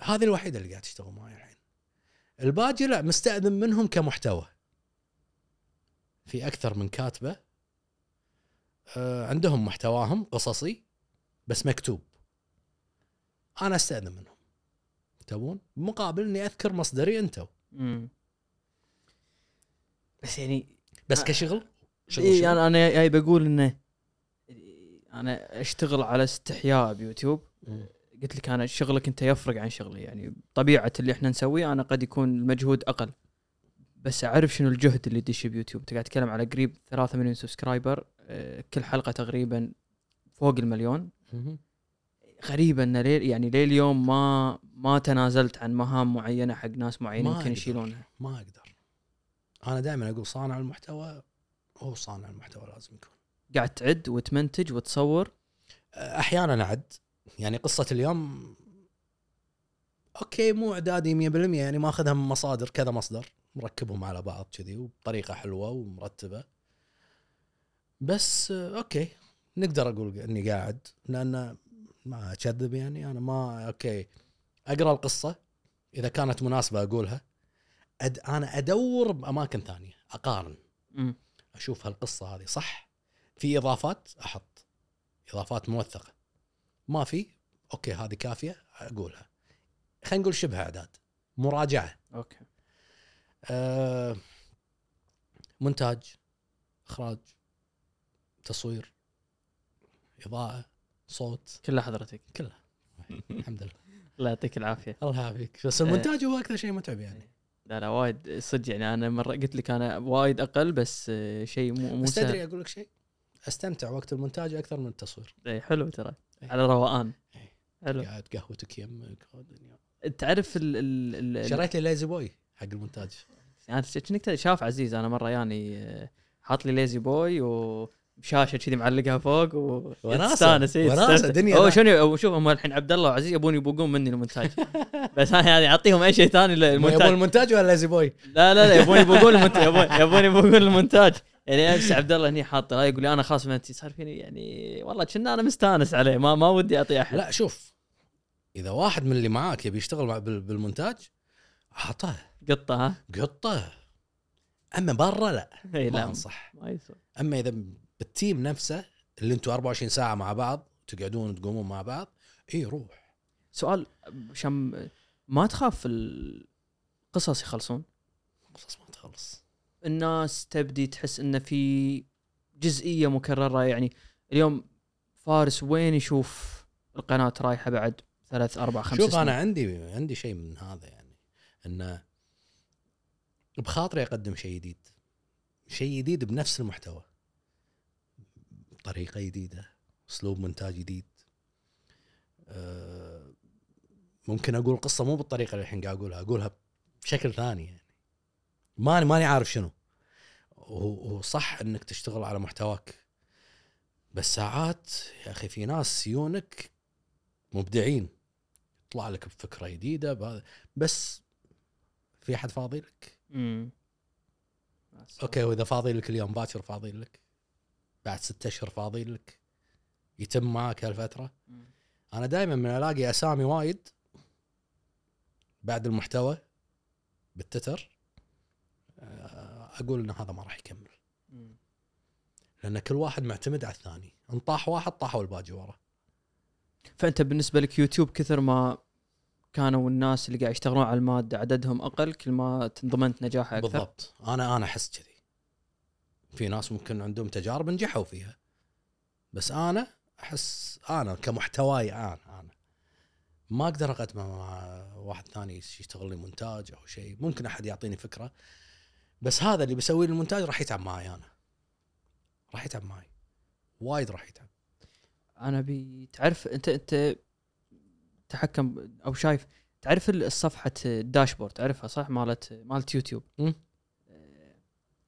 هذه الوحيدة اللي قاعد تشتغل معي الحين. الباقي لا مستأذن منهم كمحتوى. في أكثر من كاتبة آه، عندهم محتواهم قصصي بس مكتوب. أنا أستأذن منهم. تبون؟ مقابل إني أذكر مصدري أنتم. بس يعني بس. كشغل؟ شغل إيه شغل. أنا أنا جاي بقول إنه أنا أشتغل على استحياء بيوتيوب مم. قلت لك أنا شغلك أنت يفرق عن شغلي يعني طبيعة اللي إحنا نسويه أنا قد يكون المجهود أقل بس أعرف شنو الجهد اللي يدش بيوتيوب أنت قاعد تتكلم على قريب 3 مليون subscriber آه، كل حلقة تقريبا فوق المليون مهم. غريبه إن ليه يعني ليه اليوم ما ما تنازلت عن مهام معينة حق ناس معينين يمكن. يشيلونها ما أقدر أنا دائما أقول صانع المحتوى هو صانع المحتوى لازم يكون. قاعد تعد وتمنتج وتصور؟ أحيانا أعد. يعني قصة اليوم okay مو إعدادي 100% يعني ماخذها من مصادر كذا مصدر. مركبهم على بعض كذي وبطريقة حلوة ومرتبة. بس آه، okay نقدر أقول إني قاعد لأن ما أكذب يعني أنا ما okay أقرأ القصة. إذا كانت مناسبة أقولها بعد أنا أدور بأماكن ثانية أقارن. مم. أشوف هالقصة هذه صح؟ في إضافات؟ أحط. إضافات موثقة. ما في؟ okay هذه كافية أقولها. خلينا نقول شبه إعداد. مراجعة. okay. أه مونتاج إخراج تصوير إضاءة صوت. كلها حضرتك. كلها. الحمد لله. الله يعطيك العافية. الله يعافيك بس المونتاج هو أكثر شيء متعب يعني. لا لا وايد صدق يعني أنا مرة قلت لك أنا وايد أقل بس آه، شيء مو مو بس تدري أقول لك شيء؟ أستمتع وقت المونتاج أكثر من التصوير. إي، حلو ترى. إي. على روقان. إي. حلو. قاعد قهوتك يمك. تعرف ال ال ال شريت لي La-Z-Boy حق المونتاج. يعني شاف عزيز أنا مرة يعني آه، حاط لي La-Z-Boy وشاشه كذي معلقها فوق و وناسة. تستانس إي، وناسة، تستانس. دنيا هو لا. شنو شوف هم الحين عبد الله وعزيز يبون يبوقون مني المونتاج بس أنا يعني أعطيهم أي شيء ثاني يبون للمونتاج المونتاج ولا La-Z-Boy؟ لا لا لا يبون يبوقون المونتاج يبون يبون يبوقون المونتاج يعني أمس عبد الله هني حاط يقول لي أنا خلاص منتي صار فيني يعني والله كنا أنا مستانس عليه ما ما ودي اعطي أحد لا شوف إذا واحد من اللي معاك يبي يشتغل مع- بالمونتاج عطه قطة ها قطة أما برا لا ما لا أنصح ما يسوى أما إذا بال team نفسه اللي أنتم 24 ساعة مع بعض تقعدون تقومون مع بعض إي روح. سؤال شم ما تخاف القصص يخلصون؟ قصص ما تخلص. الناس تبدي تحس انه في جزئية مكررة يعني اليوم فارس وين يشوف القناة رايحة بعد ثلاث أربع خمس شوف سنين؟ أنا عندي عندي شيء من هذا يعني انه بخاطري أقدم شيء جديد. شيء جديد بنفس المحتوى. طريقة جديدة أسلوب مونتاج جديد. أه، ممكن أقول قصة مو بالطريقة اللي الحين قاعد أقولها أقولها بشكل ثاني يعني. ماني ماني عارف شنو. وصح إنك تشتغل على محتواك. بس ساعات يا أخي في ناس يونك مبدعين. يطلع لك بفكرة جديدة بهذا بس في أحد فاضي لك؟ امم okay وإذا فاضي لك اليوم باكر فاضي لك. بعد ستة أشهر فاضي لك. يتم معك هالفترة. مم. أنا دائما من ألاقي أسامي وايد بعد المحتوى بالتتر آه، أقول إن هذا ما راح يكمل. لأن كل واحد معتمد على الثاني. إن طاح واحد طاحوا الباقي ورا. فأنت بالنسبة لك يوتيوب كثر ما كانوا الناس اللي قاعد يشتغلون على المادة عددهم أقل كل ما ضمنت نجاحها أكثر؟ بالضبط. أنا أنا أحس كذي. في ناس ممكن عندهم تجارب نجحوا فيها. بس أنا أحس أنا كمحتواي أنا أنا ما أقدر أقدمه مع واحد ثاني يشتغل لي مونتاج أو شيء. ممكن أحد يعطيني فكرة بس هذا اللي بيسوي لي المونتاج راح يتعب معي أنا. راح يتعب معي. وايد راح يتعب. أنا أبي تعرف أنت أنت تحكم أو شايف تعرف الصفحة ال dashboard تعرفها صح؟ مالت مالت يوتيوب. آه،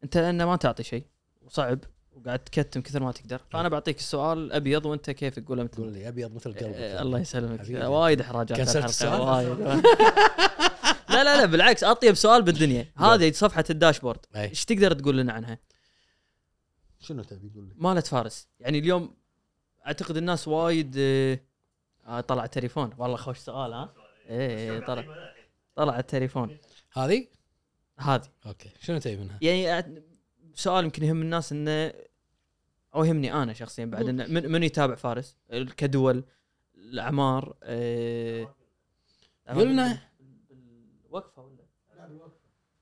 أنت لأنه ما تعطي شيء. وصعب وقاعد تكتم كثر ما تقدر. فأنا بعطيك السؤال ابيض وأنت كيف تقول مثل لي أبيض مثل قلبك آه، الله يسلمك. وايد إحراجات الحلقة، السؤال؟ وايد. لا لا لا بالعكس أطيب سؤال بالدنيا. هذه صفحة ال dashboard. أي. إيش تقدر تقول لنا عنها؟ شنو تبي تقول لي؟ مالت فارس. يعني اليوم أعتقد الناس وايد آه، آه طلع التليفون. والله خوش سؤال ها؟ إيه إيه، طلع. طلع التليفون. هذه؟ هذه. أوكي. شنو تبي منها؟ يعني سؤال يمكن يهم الناس إنه أو يهمني أنا شخصيا بعد إنه من, من يتابع فارس؟ كدول الأعمار آه، قلنا. بالوقفة ولا؟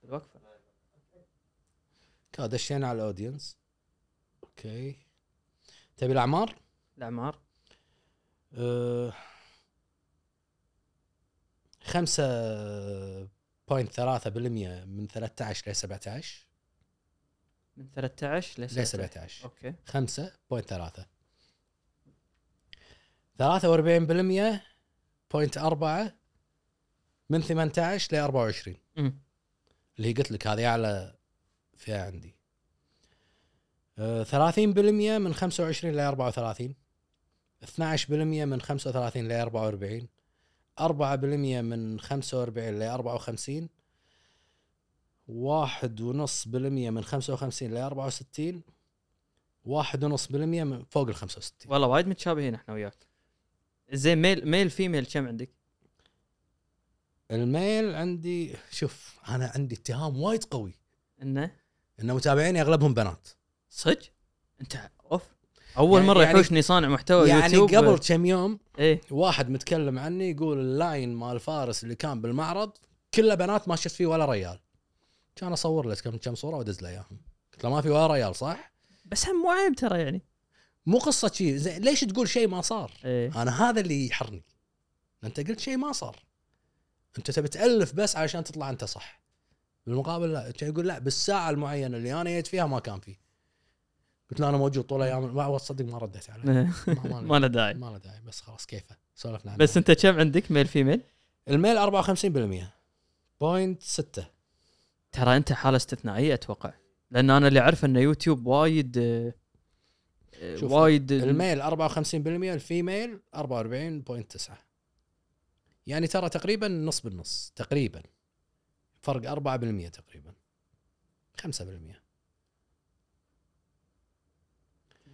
بالوقفة. كا دشينا على ال audience. Okay. تبي الأعمار؟ الأعمار. أه خمسة point ثلاثة بالمية من 13 ل 17 من 13 ل ل 17 okay. خمسة point ثلاثة. 43% point 4 من 18 ل 24 مم. اللي هي قلت لك هذه أعلى فئة عندي. آه، 30% من 25 ل 34 12% من 35 ل 44 4% من 45 ل 54 واحد ونص بالمية من 55 ل 64 واحد ونص بالمية من فوق ال 65 والله وايد متشابهين إحنا وياك. زين ميل ميل فيميل كم عندك؟ ال male عندي شوف أنا عندي اتهام وايد قوي. إنه؟ ان متابعيني أغلبهم بنات. صدق؟ أنت off. أول يعني- مرة يعني- يحوشني صانع محتوى يعني يوتيوب. قبل كم يوم إيه. واحد متكلم عني يقول ال line مال فارس اللي كان بالمعرض كله بنات ما شفت فيه ولا ريال. كان اصور له كم كم صورة وادز له إياهم. قلت له ما في ولا ريال صح؟ بس هم مو عيب ترى يعني. مو قصة شيء ليش تقول شيء ما صار؟ إيه. أنا هذا اللي يحرني. أنت قلت شيء ما صار. أنت تبي تألف بس علشان تطلع أنت صح. بالمقابل لا كان يقول لا بالساعة المعينة اللي أنا جيت فيها ما كان فيه قلت له أنا موجود طول الأيام ما تصدق ما رديت عليه. ما, ما له داعي. ما له داعي. بس خلاص كيفه؟ سولفنا بس أنت كم عندك؟ male female؟ ال male 54% point 6 ترى أنت حالة استثنائية أتوقع. لأن أنا اللي اعرفه أن يوتيوب وايد آه، شوف، وايد ال male 54% الفيميل 44.9 يعني ترى تقريبا نص بالنص تقريبا. فرق 4% تقريبا. 5%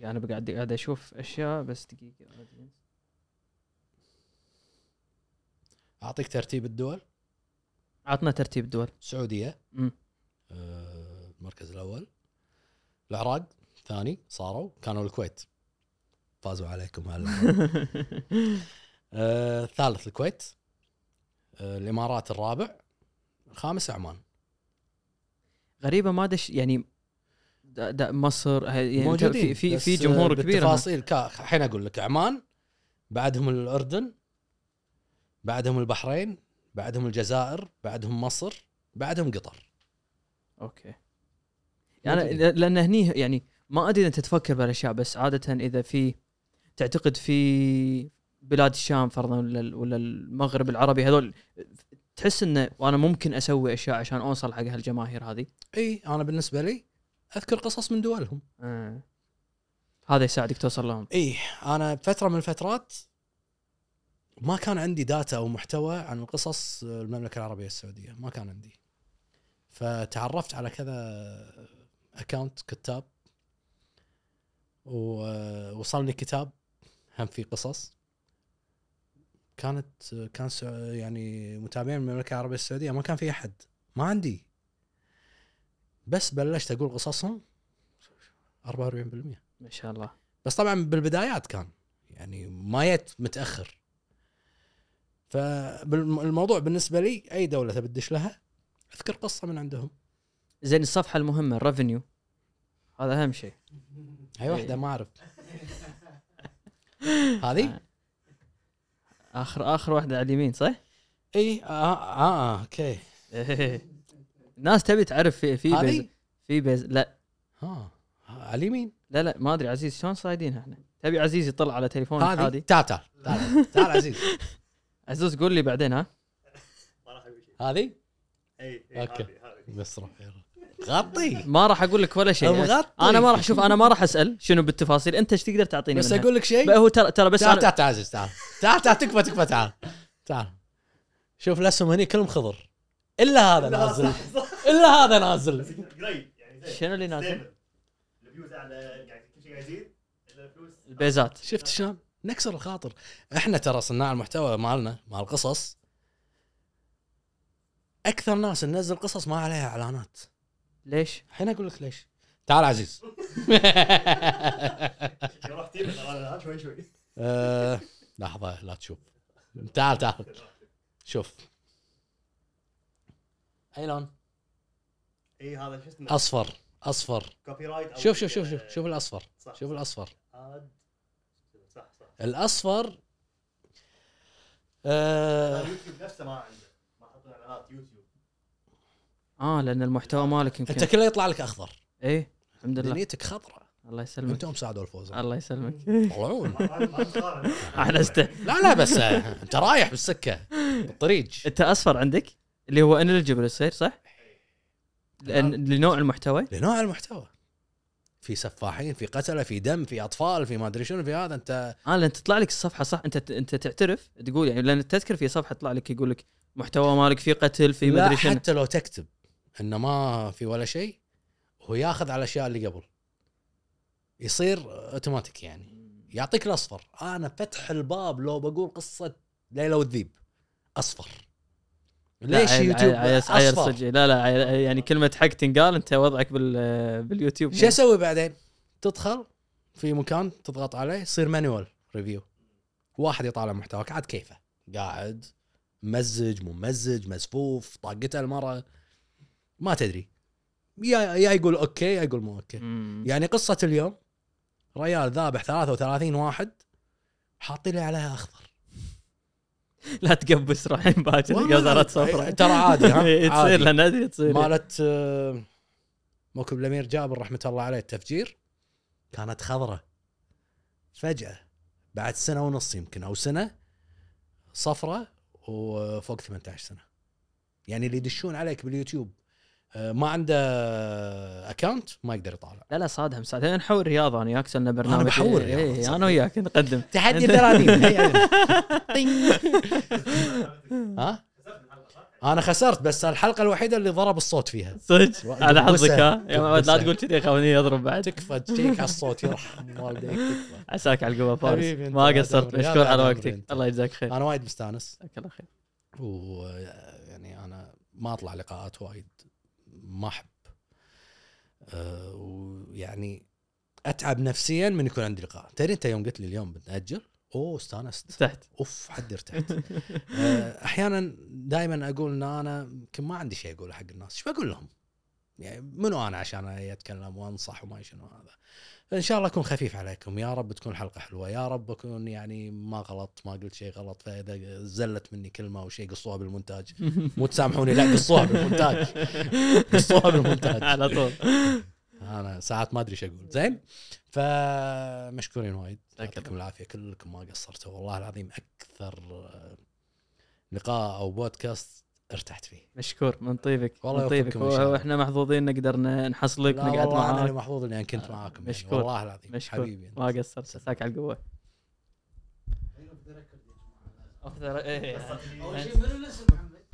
أنا بقعد قاعد أشوف أشياء بس دقيقة. أعطيك ترتيب الدول. عطنا ترتيب الدول. السعوديه مم. آه، المركز الأول. العراق. ثاني صاروا. كانوا الكويت. فازوا عليكم هلا. آه، الثالث الكويت. آه، الإمارات الرابع. الخامس عمان. غريبة ما دش يعني دا دا مصر يعني موجودين في في جمهور آه، كبير كا- الحين أقول لك. عمان بعدهم الأردن بعدهم البحرين بعدهم الجزائر بعدهم مصر بعدهم قطر. Okay. يعني. لأن هني يعني ما أدري انت تفكر بهالاشياء بس عادة إذا في تعتقد في بلاد الشام فرضا ولا ولا المغرب العربي هذول تحس إنه وأنا ممكن أسوي أشياء عشان أوصل حق هالجماهير هذه؟ إي أنا بالنسبة لي أذكر قصص من دولهم. آه. هذا يساعدك توصل لهم. إي أنا فتره من الفترات ما كان عندي data أو محتوى عن قصص المملكة العربية السعودية ما كان عندي. فتعرفت على كذا account كتاب ووصلني كتاب هم في قصص. كانت كان يعني متابعين من المملكة العربية السعودية ما كان في أحد ما عندي. بس بلشت أقول قصصهم 44% ما شاء الله. بس طبعا بالبدايات كان يعني ما جت متأخر. فالموضوع بالنسبة لي أي دولة تبي تدش لها أذكر قصة من عندهم. زين الصفحة المهمة ال revenue هذا أهم شيء. هاي واحدة ما أعرف. هذه؟ آخر آخر واحدة على اليمين صح؟ إي آه آه, آه okay. الناس تبي تعرف في في pays في بيز لا. ها على اليمين؟ لا لا ما أدري عزيز شلون صايدينها إحنا؟ تبي عزيز يطلع على تليفونك هذه؟ تعال تعال تعال عزيز. عزوز قول لي بعدين ها؟ ما راح أقول شيء. هذه؟ إي هذه بس روح يلا. غطي. ما راح أقول لك ولا شيء. مغطي. أنا ما راح أشوف أنا ما راح أسأل شنو بالتفاصيل. أنت إيش تقدر تعطيني بس منها؟ أقول لك شيء. هو ترى ترى بس تعال تعال تعال عزيز تعال. تعال تعال تكفى تكفى تعال. تعال. شوف الاسهم هني كلهم خضر. إلا هذا نازل. إلا هذا نازل. يعني شنو اللي نازل؟ الفيوز أعلى يعني كل شيء قاعد يزيد. إلا الفلوس البيزات. شفت شلون؟ نكسر الخاطر. إحنا ترى صناع المحتوى مالنا مال القصص أكثر ناس ننزل قصص ما عليها إعلانات. ليش؟ الحين أقول لك ليش. تعال عزيز. شوي شوي. آه، لحظة لا تشوف. تعال تعال. شوف. أي لون؟ إي هذا شو اسمه؟ أصفر أصفر. copyright شوف شوف شوف شوف شوف الأصفر. صح. شوف الأصفر. صح الأصفر آه اليوتيوب نفسه ما عنده. ما حطوا إعلانات يوتيوب. آه لأن المحتوى مالك يمكن. أنت كله يطلع لك أخضر. إيه الحمد لله. دنيتك خضراء. الله يسلمك. أنتم ساعدوا الفوز. الله يسلمك. طلعون. إحنا است... لا لا بس آه، أنت رايح بالسكة بالطريق أنت أصفر عندك؟ اللي هو انليجبل يصير صح؟ لأن لنوع المحتوى؟ لنوع المحتوى. في سفاحين في قتلة في دم في أطفال في ما أدري شنو في هذا. أنت آه لأن تطلع لك الصفحة صح. أنت أنت تعترف تقول يعني لأن تذكر في صفحة تطلع لك يقول لك محتوى مالك فيه قتل في لا مدري شنو. حتى لو تكتب انه ما في ولا شيء هو ياخذ على الأشياء اللي قبل. يصير أوتوماتيك يعني. يعطيك الأصفر. أنا فتح الباب لو بقول قصة ليلى والذيب. أصفر. ليش يوتيوب عيل- عيل صدق. لا لا يعني كلمة حق تنقال أنت وضعك بال باليوتيوب. شو أسوي بعدين؟ تدخل في مكان تضغط عليه يصير manual review واحد يطالع محتواك عاد كيفه؟ قاعد ممزج مو ممزج مزفوف طاقته المرة. ما تدري. يا يا يقول okay يا يقول مو okay. مم. يعني قصة اليوم ريال ذابح 33 واحد حاطين لي عليها أخضر. لا تقبس روحين باكر والله قزرت صفراء ترى عادي ها؟ إيه، عادي. تصير لأن ادري تصير. مالت آه، موكب الأمير جابر رحمة الله عليه التفجير كانت خضرة. فجأة بعد سنة ونص يمكن أو سنة صفرة وفوق 18 سنة. يعني اللي يدشون عليك باليوتيوب. ما عنده اكونت ما يقدر يطالع. لا لا صادهم صادهم. نحول رياضه أنا وياك سوينا برنامج. بحول إيه، رياضة، إيه، صدق. أنا وياك نقدم. تحدي. طينج. ها؟ أنا خسرت بس الحلقة الوحيدة اللي ضرب الصوت فيها. صدق؟ على حظك ها؟ لا. تقول كذي خلوني يضرب بعد. تكفى تجيك على الصوت يرحم والديك عساك على القوة فارس. ما قصرت مشكور على وقتك. الله يجزاك خير. أنا وايد مستانس. جزاك الله خير. ويعني أنا ما أطلع لقاءات وايد. ما احب أه، ويعني أتعب نفسيا من يكون عندي لقاء. تدري أنت يوم قلت لي اليوم بنأجل أوه استانست. تحت أوف حد ارتحت. أه، أحيانا دائما أقول إن أنا يمكن ما عندي شيء أقوله حق الناس. إيش بقول لهم؟ يعني منو أنا عشان أتكلم وأنصح وما شنو هذا. إن شاء الله أكون خفيف عليكم. يا رب تكون حلقة حلوة. يا رب أكون يعني ما غلط ما قلت شيء غلط. فإذا زلت مني كلمة أو شيء قصوها بالمونتاج. مو تسامحوني لا قصوها بالمونتاج. قصوها بالمونتاج. على طول. أنا ساعات ما أدري إيش أقول. زين؟ فمشكورين وايد. يعطيكم العافية. كلكم ما قصرتوا. والله العظيم أكثر لقاء أو بودكاست ارتحت فيه. مشكور من طيبك والله من طيبك. وإحنا محظوظين نقدر نحصلك نقعد والله أنا اللي معاك محظوظ إني أنا كنت معاكم يعني. مشكور. والله العظيم مشكور. حبيبي ما قصرت عساك على القوة. اوف ذا إيه. أول شيء منو الاسم محمد؟